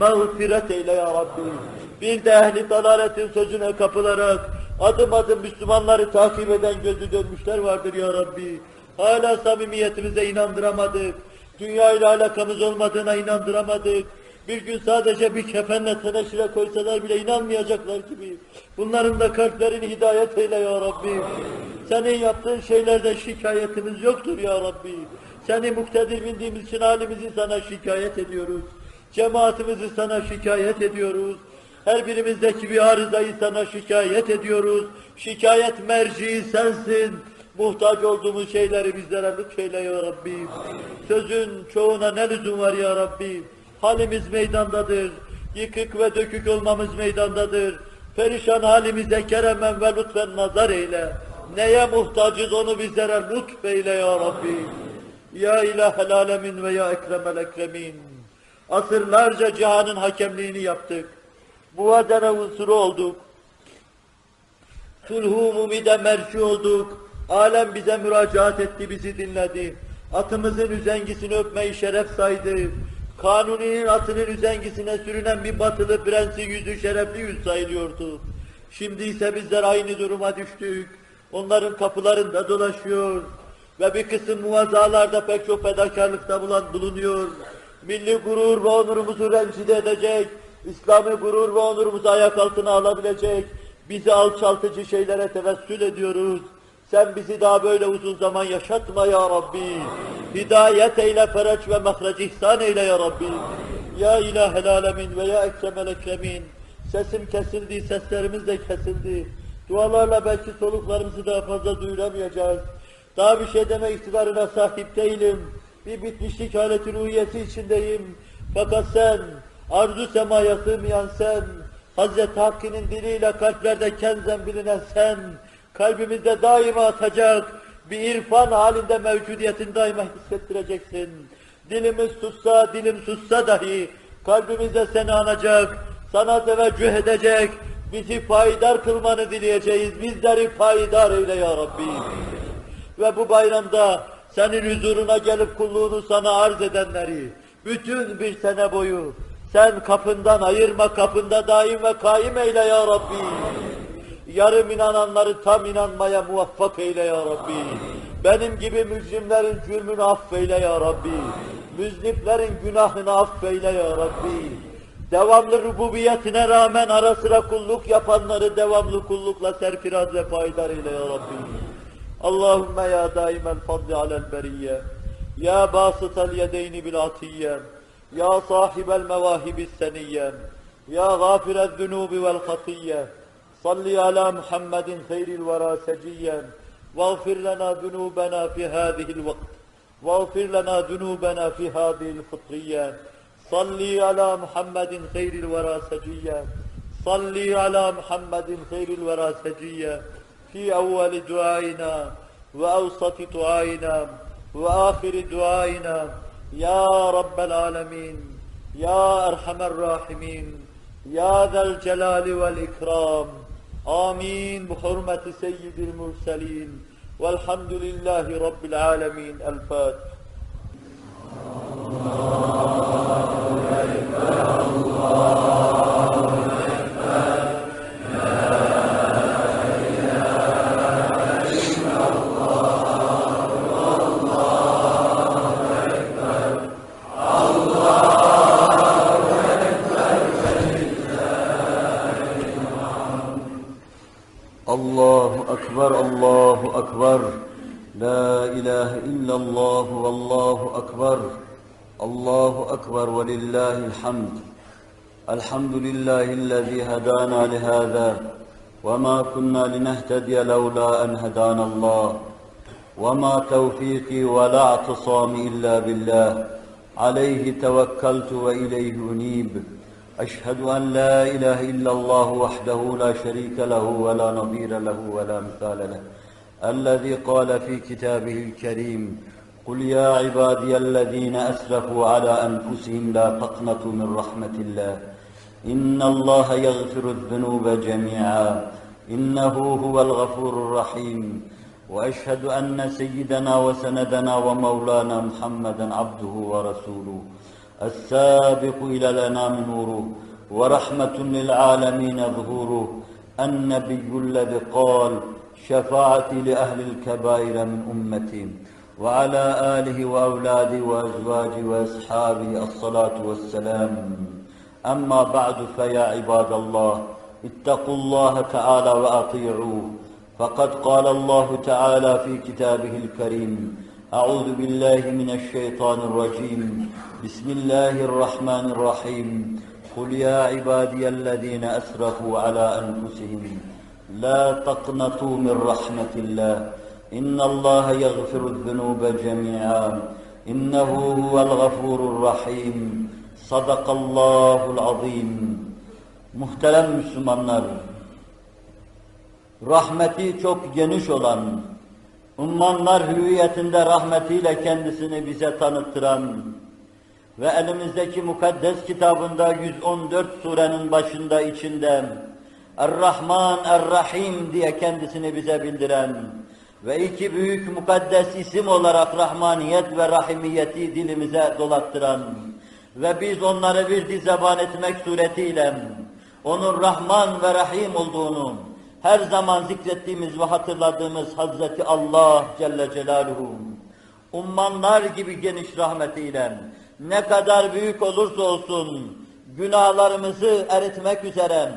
Mağfiret eyle ya Rabbi. Bir de ehli dalaletin sözüne kapılarak adım adım Müslümanları takip eden gözü dönmüşler vardır ya Rabbi. Hala samimiyetimize inandıramadık. Dünya ile alakamız olmadığına inandıramadık. Bir gün sadece bir kefenle teneşire koysalar bile inanmayacaklar gibi. Bunların da kalplerini hidayet eyle ya Rabbi. Senin yaptığın şeylerde şikayetimiz yoktur ya Rabbi. Seni muktedir bildiğimiz için halimizi sana şikayet ediyoruz. Cemaatimizi sana şikayet ediyoruz. Her birimizdeki bir arızayı sana şikayet ediyoruz. Şikayet merci sensin. Muhtaç olduğumuz şeyleri bizlere lütfeyle ya Rabbi. Sözün çoğuna ne lüzum var ya Rabbi. Halimiz meydandadır. Yıkık ve dökük olmamız meydandadır. Perişan halimize keremen ve lütfen nazar eyle. Neye muhtacız onu bizlere lütfeyle ya Rabbi. Ya ilahel alemin ve ya ekremel ekremin. Asırlarca cihanın hakemliğini yaptık. Muvadene unsuru olduk. Sulhu merci olduk. Alem bize müracaat etti, bizi dinledi. Atımızın üzengisini öpmeyi şeref saydı. Kanuni'nin atının üzengisine sürünen bir batılı prensi yüzü şerefli yüz sayılıyordu. Şimdi ise bizler aynı duruma düştük. Onların kapılarında dolaşıyor ve bir kısım muvazzalarda pek çok fedakarlıkta bulan bulunuyor. Milli gurur ve onurumuzu rencide edecek, İslami gurur ve onurumuzu ayak altına alabilecek, bizi alçaltıcı şeylere tevessül ediyoruz. Sen bizi daha böyle uzun zaman yaşatma ya Rabbi. Hidayet eyle, fereç ve mahreç ihsan eyle ya Rabbi. Ya ilahel alemin ve ya ekremel ekremin. Sesim kesildi, seslerimiz de kesildi. Dualarla belki soluklarımızı daha fazla duyuramayacağız. Daha bir şey deme iktidarına sahip değilim. Bir bitmişlik haleti ruhiyeti içindeyim. Fakat sen, arzu semaya sığmayan sen, Hazreti Hakk'ın diliyle kalplerde kenzen bilinen sen, kalbimizde daima atacak, bir irfan halinde mevcudiyetin daima hissettireceksin. Dilimiz sussa, dilim sussa dahi, kalbimizde seni anacak, sana teveccüh edecek, bizi payidar kılmanı dileyeceğiz. Bizleri payidar eyle ya Rabbi. Ve bu bayramda senin huzuruna gelip kulluğunu sana arz edenleri, bütün bir sene boyu sen kapından ayırma, kapında daim ve kaim eyle ya Rabbi. Yarım inananları tam inanmaya muvaffak eyle ya Rabbi. Benim gibi mücrimlerin cürmünü affeyle ya Rabbi. Müzniplerin günahını affeyle ya Rabbi. Devamlı rububiyetine rağmen ara sıra kulluk yapanları devamlı kullukla serfiraz ve payidar eyle ya Rabbi. Allahümme ya daimel fadli alel beriyye. Ya basıtel yedeyni bil atiyye. Ya sahibel mevahibis seniyye. Ya gafirel zunubi vel hatiyye. صل على محمد خير الورى سجيا. واغفر لنا ذنوبنا في هذه الوقت. واغفر لنا ذنوبنا في هذه الفطرية صلي على محمد خير الورى سجيا. صلي على محمد خير الورى سجيا. في أول دعائنا وأوسط دعائنا وآخر دعائنا. يا رب العالمين يا أرحم الراحمين يا ذا الجلال والإكرام. آمين بحرمة سيد المرسلين والحمد لله رب العالمين الفاتح. الله الحمد. الحمد لله الذي هدانا لهذا وما كنا لنهتدي لولا أن هدانا الله. وما توفيقي ولا اعتصامي إلا بالله. عليه توكلت وإليه أنيب. أشهد أن لا إله إلا الله وحده لا شريك له ولا نظير له ولا مثال له. الذي قال في كتابه الكريم قل يا عبادي الذين أسرفوا على أنفسهم لا تقنطوا من رحمة الله. إن الله يغفر الذنوب جميعا. إنه هو الغفور الرحيم. وأشهد أن سيدنا وسندنا ومولانا محمدا عبده ورسوله. السابق إلى الأنام نوره. ورحمة للعالمين ظهوره. النبي الذي قال شفاعتي لأهل الكبائر من أمتي. وعلى آله وأولاده وأزواجه وأصحابه الصلاة والسلام. أما بعد فيا عباد الله اتقوا الله تعالى وأطيعوه. فقد قال الله تعالى في كتابه الكريم أعوذ بالله من الشيطان الرجيم. بسم الله الرحمن الرحيم. قل يا عبادي الذين أسرفوا على أنفسهم لا تقنطوا من رحمة الله. إن الله يغفر الذنوب جميعا إنه هو الغفور الرحيم صدق الله العظيم Muhterem Müslümanlar, rahmeti çok geniş olan, ummanlar hüviyetinde rahmetiyle kendisini bize tanıttıran ve elimizdeki mukaddes kitabında 114 surenin başında içinde Er-Rahman Er-Rahim diye kendisini bize bildiren ve iki büyük mukaddes isim olarak Rahmaniyet ve Rahimiyeti dilimize dolattıran ve biz onları bir dizeban etmek suretiyle onun Rahman ve Rahim olduğunu her zaman zikrettiğimiz ve hatırladığımız Hazreti Allah Celle Celaluhu ummanlar gibi geniş rahmetiyle ne kadar büyük olursa olsun günahlarımızı eritmek üzere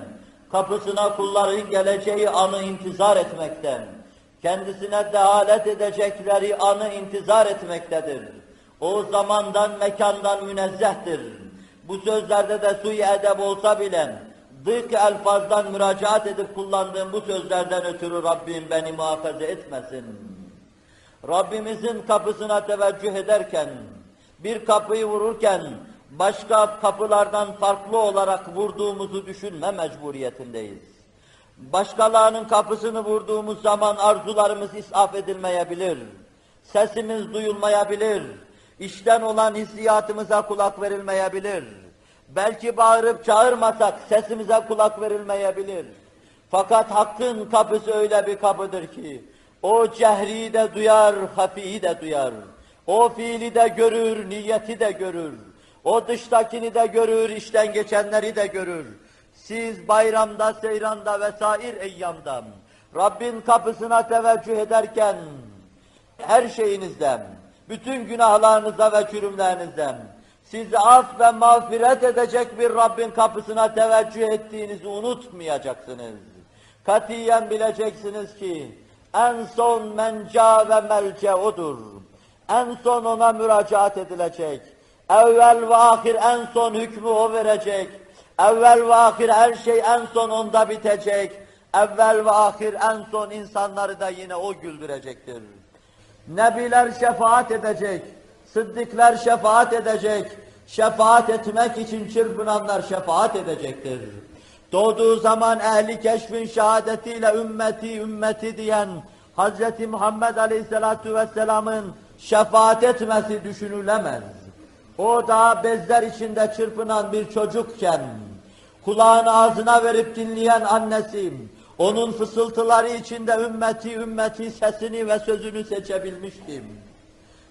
kapısına kulların geleceği anı intizar etmekten, kendisine dehalet edecekleri anı intizar etmektedir. O zamandan, mekandan münezzehtir. Bu sözlerde de suyu edeb olsa bile, dık elfazdan müracaat edip kullandığım bu sözlerden ötürü Rabbim beni muhafaza etmesin. Rabbimizin kapısına teveccüh ederken, bir kapıyı vururken, başka kapılardan farklı olarak vurduğumuzu düşünme mecburiyetindeyiz. Başkalarının kapısını vurduğumuz zaman arzularımız isaf edilmeyebilir. Sesimiz duyulmayabilir. İşten olan hissiyatımıza kulak verilmeyebilir. Belki bağırıp çağırmasak sesimize kulak verilmeyebilir. Fakat hakkın kapısı öyle bir kapıdır ki, o cehri de duyar, hafiyi de duyar. O fiili de görür, niyeti de görür. O dıştakini de görür, işten geçenleri de görür. Siz bayramda, seyranda vesair eyyamda Rabbin kapısına teveccüh ederken her şeyinizden, bütün günahlarınızda ve çürümlerinizden sizi af ve mağfiret edecek bir Rabbin kapısına teveccüh ettiğinizi unutmayacaksınız. Katiyen bileceksiniz ki en son menca ve melce odur. En son ona müracaat edilecek. Evvel ve ahir en son hükmü o verecek. Evvel ve ahir her şey en son onda bitecek. Evvel ve ahir en son insanları da yine o güldürecektir. Nebiler şefaat edecek, sıddıklar şefaat edecek, Şefaat etmek için çırpınanlar şefaat edecektir. Doğduğu zaman ehli keşfin şehadetiyle ümmeti ümmeti diyen Hz. Muhammed Aleyhisselatu Vesselam'ın şefaat etmesi düşünülemez. O da bezler içinde çırpınan bir çocukken, kulağını ağzına verip dinleyen annesi, onun fısıltıları içinde ümmeti ümmeti sesini ve sözünü seçebilmiştim.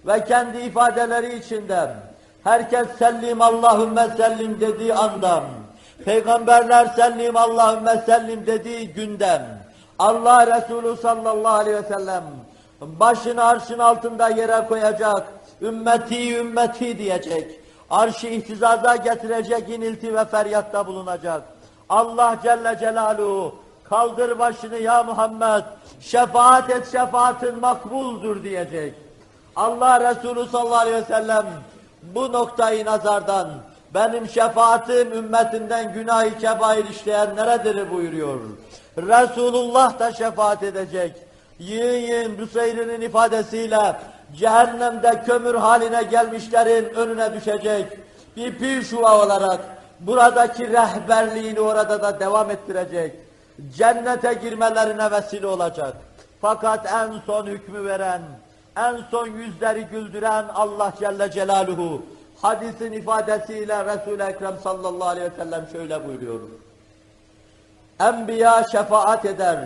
Ve kendi ifadeleri içinde herkes sellim Allahümme sellim dediği anda, peygamberler sellim Allahümme sellim dediği gündem, Allah Resulü sallallahu aleyhi ve sellem başını arşın altında yere koyacak, ümmeti ümmeti diyecek, arşı ihtizaza getirecek inilti ve feryatta bulunacak. Allah Celle Celaluhu kaldır başını ya Muhammed, şefaat et şefaatin makbuldur diyecek. Allah Resulü sallallahu aleyhi ve sellem bu noktayı nazardan benim şefaatim ümmetinden günah-ı kebair işleyenleredir buyuruyor. Resulullah da şefaat edecek. Yiyin Büseyri'nin ifadesiyle cehennemde kömür haline gelmişlerin önüne düşecek. Bir pişuva olarak buradaki rehberliğini orada da devam ettirecek. Cennete girmelerine vesile olacak. Fakat en son hükmü veren, en son yüzleri güldüren Allah Celle Celaluhu hadisin ifadesiyle Resul-i Ekrem sallallahu aleyhi ve sellem şöyle buyuruyor. Enbiya şefaat eder,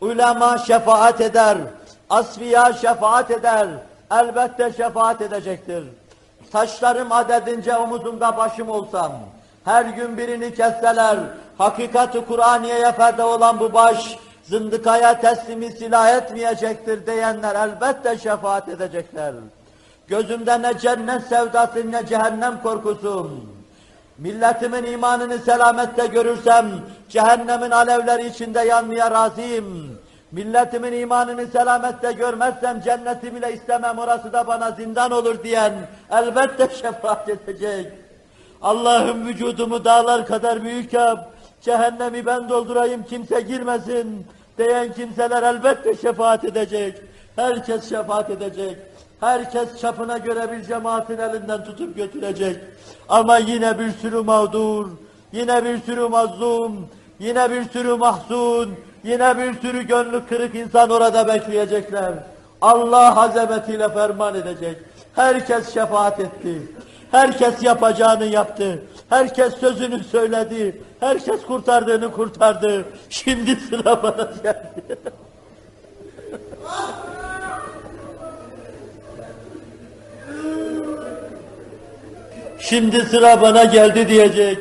ulema şefaat eder, asfiya şefaat eder, elbette şefaat edecektir. Taşlarım adedince omuzumda başım olsam, her gün birini kesseler, hakikati Kur'aniye'ye feda olan bu baş, zındıkaya teslimi silah etmeyecektir diyenler elbette şefaat edecekler. Gözümde ne cennet sevdası ne cehennem korkusu. Milletimin imanını selamette görürsem cehennemin alevleri içinde yanmaya razıyım. Milletimin imanını selamette görmezsem cenneti bile istemem orası da bana zindan olur diyen elbette şefaat edecek. Allah'ım vücudumu dağlar kadar büyük yap, cehennemi ben doldurayım kimse girmesin diyen kimseler elbette şefaat edecek. Herkes şefaat edecek. Herkes çapına göre bir cemaatin elinden tutup götürecek. Ama yine bir sürü mağdur, yine bir sürü mazlum, yine bir sürü mahzun, yine bir sürü gönlü kırık insan orada bekleyecekler. Allah azametiyle ferman edecek. Herkes şefaat etti. Herkes yapacağını yaptı. Herkes sözünü söyledi. Herkes kurtardığını kurtardı. Şimdi sıra bana geldi. Şimdi sıra bana geldi diyecek.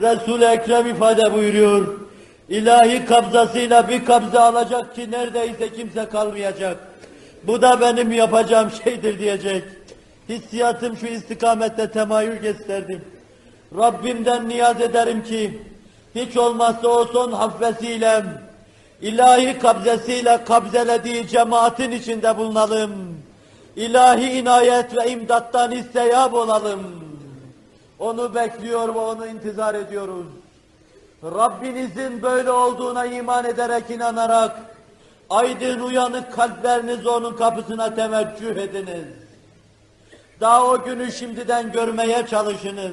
Resul-i Ekrem ifade buyuruyor. İlahi kabzasıyla bir kabza alacak ki neredeyse kimse kalmayacak. Bu da benim yapacağım şeydir diyecek. Hissiyatım şu istikamette temayül gösterdim. Rabbimden niyaz ederim ki hiç olmazsa o son hafvesiyle ilahi kabzesiyle kabzelediği cemaatin içinde bulunalım. İlahi inayet ve imdattan isteyab olalım. Onu bekliyor ve onu intizar ediyoruz. Rabbinizin böyle olduğuna iman ederek inanarak aydın uyanık kalplerinizi onun kapısına teveccüh ediniz. Daha o günü şimdiden görmeye çalışınız.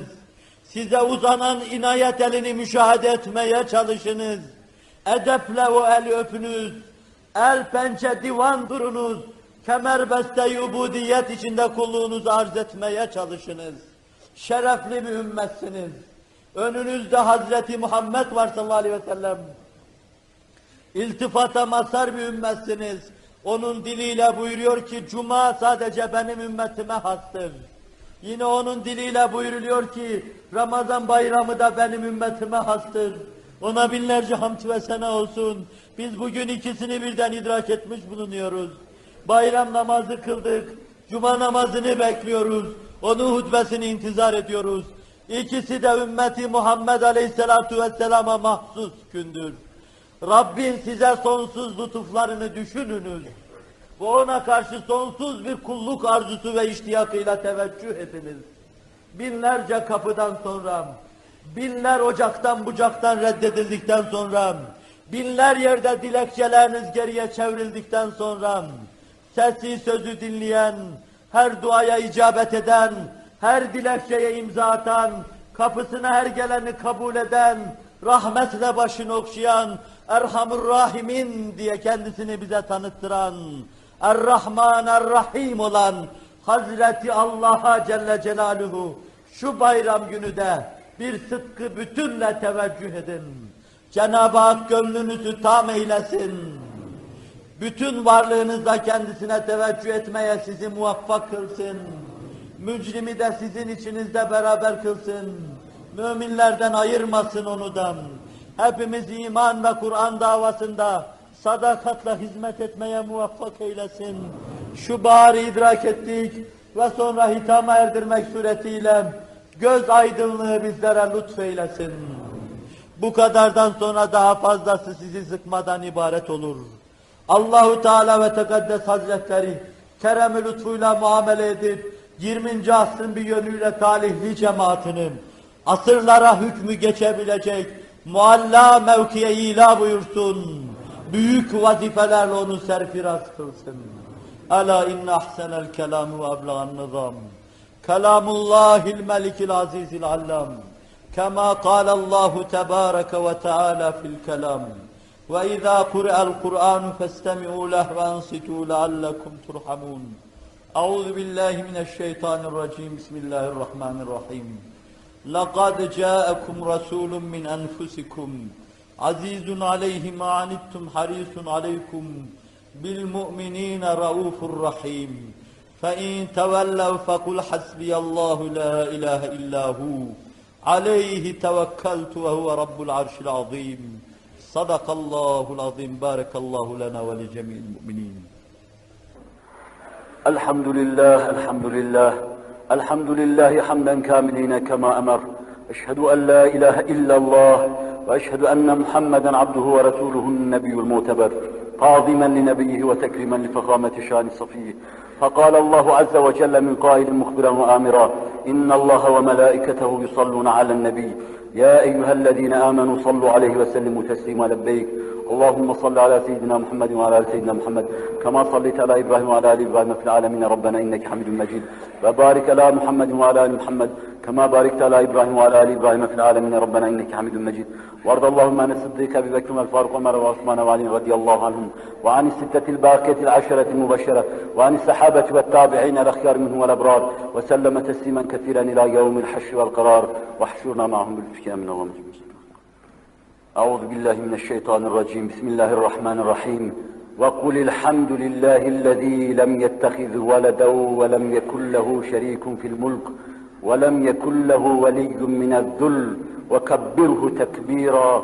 Size uzanan inayet elini müşahede etmeye çalışınız. Edeple o eli öpünüz. El pençe divan durunuz. Kemerbeste ubudiyet içinde kulluğunuzu arz etmeye çalışınız. Şerefli bir ümmetsiniz. Önünüzde Hazreti Muhammed var sallallahu aleyhi ve sellem. İltifata mazhar bir ümmetsiniz. Onun diliyle buyuruyor ki Cuma sadece benim ümmetime hastır. Yine onun diliyle buyuruluyor ki Ramazan bayramı da benim ümmetime hastır. Ona binlerce hamd ve sena olsun. Biz bugün ikisini birden idrak etmiş bulunuyoruz. Bayram namazı kıldık. Cuma namazını bekliyoruz. Onun hutbesini intizar ediyoruz. İkisi de ümmeti Muhammed Aleyhisselatu Vesselam'a mahsus gündür. Rabbin size sonsuz lütuflarını düşününüz. Ve ona karşı sonsuz bir kulluk arzusu ve iştiyakıyla teveccüh ediniz. Binlerce kapıdan sonra, binler ocaktan bucaktan reddedildikten sonra, binler yerde dilekçeleriniz geriye çevrildikten sonra, sesi sözü dinleyen, her duaya icabet eden, her dilekçeye imza atan, kapısına her geleni kabul eden, rahmetle başını okşayan, Erhamur Rahimin diye kendisini bize tanıttıran, Er-Rahman Er-Rahim olan Hazreti Allah'a Celle Celaluhu şu bayram günü de bir sıdkı bütünle teveccüh edin. Cenab-ı Hak gönlünüzü tam eylesin. Bütün varlığınızla kendisine teveccüh etmeye sizi muvaffak kılsın. Mücrimi de sizin içinizde beraber kılsın. Müminlerden ayırmasın onudan. Hepimiz iman ve Kur'an davasında sadakatla hizmet etmeye muvaffak eylesin. Şu baharı idrak ettik ve sonra hitama erdirmek suretiyle göz aydınlığı bizlere lütfeylesin. Bu kadardan sonra daha fazlası sizi sıkmadan ibaret olur. Allahu Teala ve Tekaddes Hazretleri kerem-i lütfuyla muamele edip 20. asrın bir yönüyle talihli cemaatinin asırlara hükmü geçebilecek mualla mevkiye ila buyursun. Büyük vazifelerle onu serfiraz kılsın. Ela inne ahsenel kelamu ve eblagan nizam. Kelamullahil melikil azizil allam. كما قال الله تبارك وتعالى في الكلام وإذا قرأ القرآن فاستمعوا له وأنصتوا لعلكم ترحمون أعوذ بالله من الشيطان الرجيم. بسم الله الرحمن الرحيم. لقد جاءكم رسول من أنفسكم. عزيز عليه ما عنتم حريص عليكم. بالمؤمنين رؤوف رحيم. فإن تولوا فقل حسبي الله لا إله إلا هو. عليه توكلت وهو رب العرش العظيم. صدق الله العظيم. بارك الله لنا ولجميع المؤمنين. الحمد لله الحمد لله الحمد لله حمدا كاملين كما أمر. أشهد أن لا إله إلا الله وأشهد أن محمدا عبده ورسوله النبي المعتبر تعظيما لنبيه وتكريما لفخامة شأن صفيه فقال الله عز وجل من قائل مخبرا وآمرا إن الله وملائكته يصلون على النبي. يا أيها الذين آمنوا صلوا عليه وسلموا تسليما لبيك. اللهم صل على سيدنا محمد وعلى آل سيدنا محمد كما صليت على إبراهيم وعلى آل إبراهيم في العالمين. ربنا إنك حميد مجيد. وبارك على محمد وعلى آل محمد كما باركت على إبراهيم وعلى آل إبراهيم في العالمين. ربنا إنك حميد مجيد. وارض اللهم عن الصديق أبي بكر والفاروق وعمر وعثمان وعلي رضي الله عنهم وعن الستة الباقية العشرة المبشرة وعن الصحابة والتابعين الأخيار منهم والأبرار. وسلم تسليما كثيرا إلى يوم الحشر والقرار. واحشرنا معهم بالفكر من أعوذ بالله من الشيطان الرجيم. بسم الله الرحمن الرحيم. وقل الحمد لله الذي لم يتخذ ولدا ولم يكن له شريك في الملك ولم يكن له ولي من الذل. وكبره تكبيرا.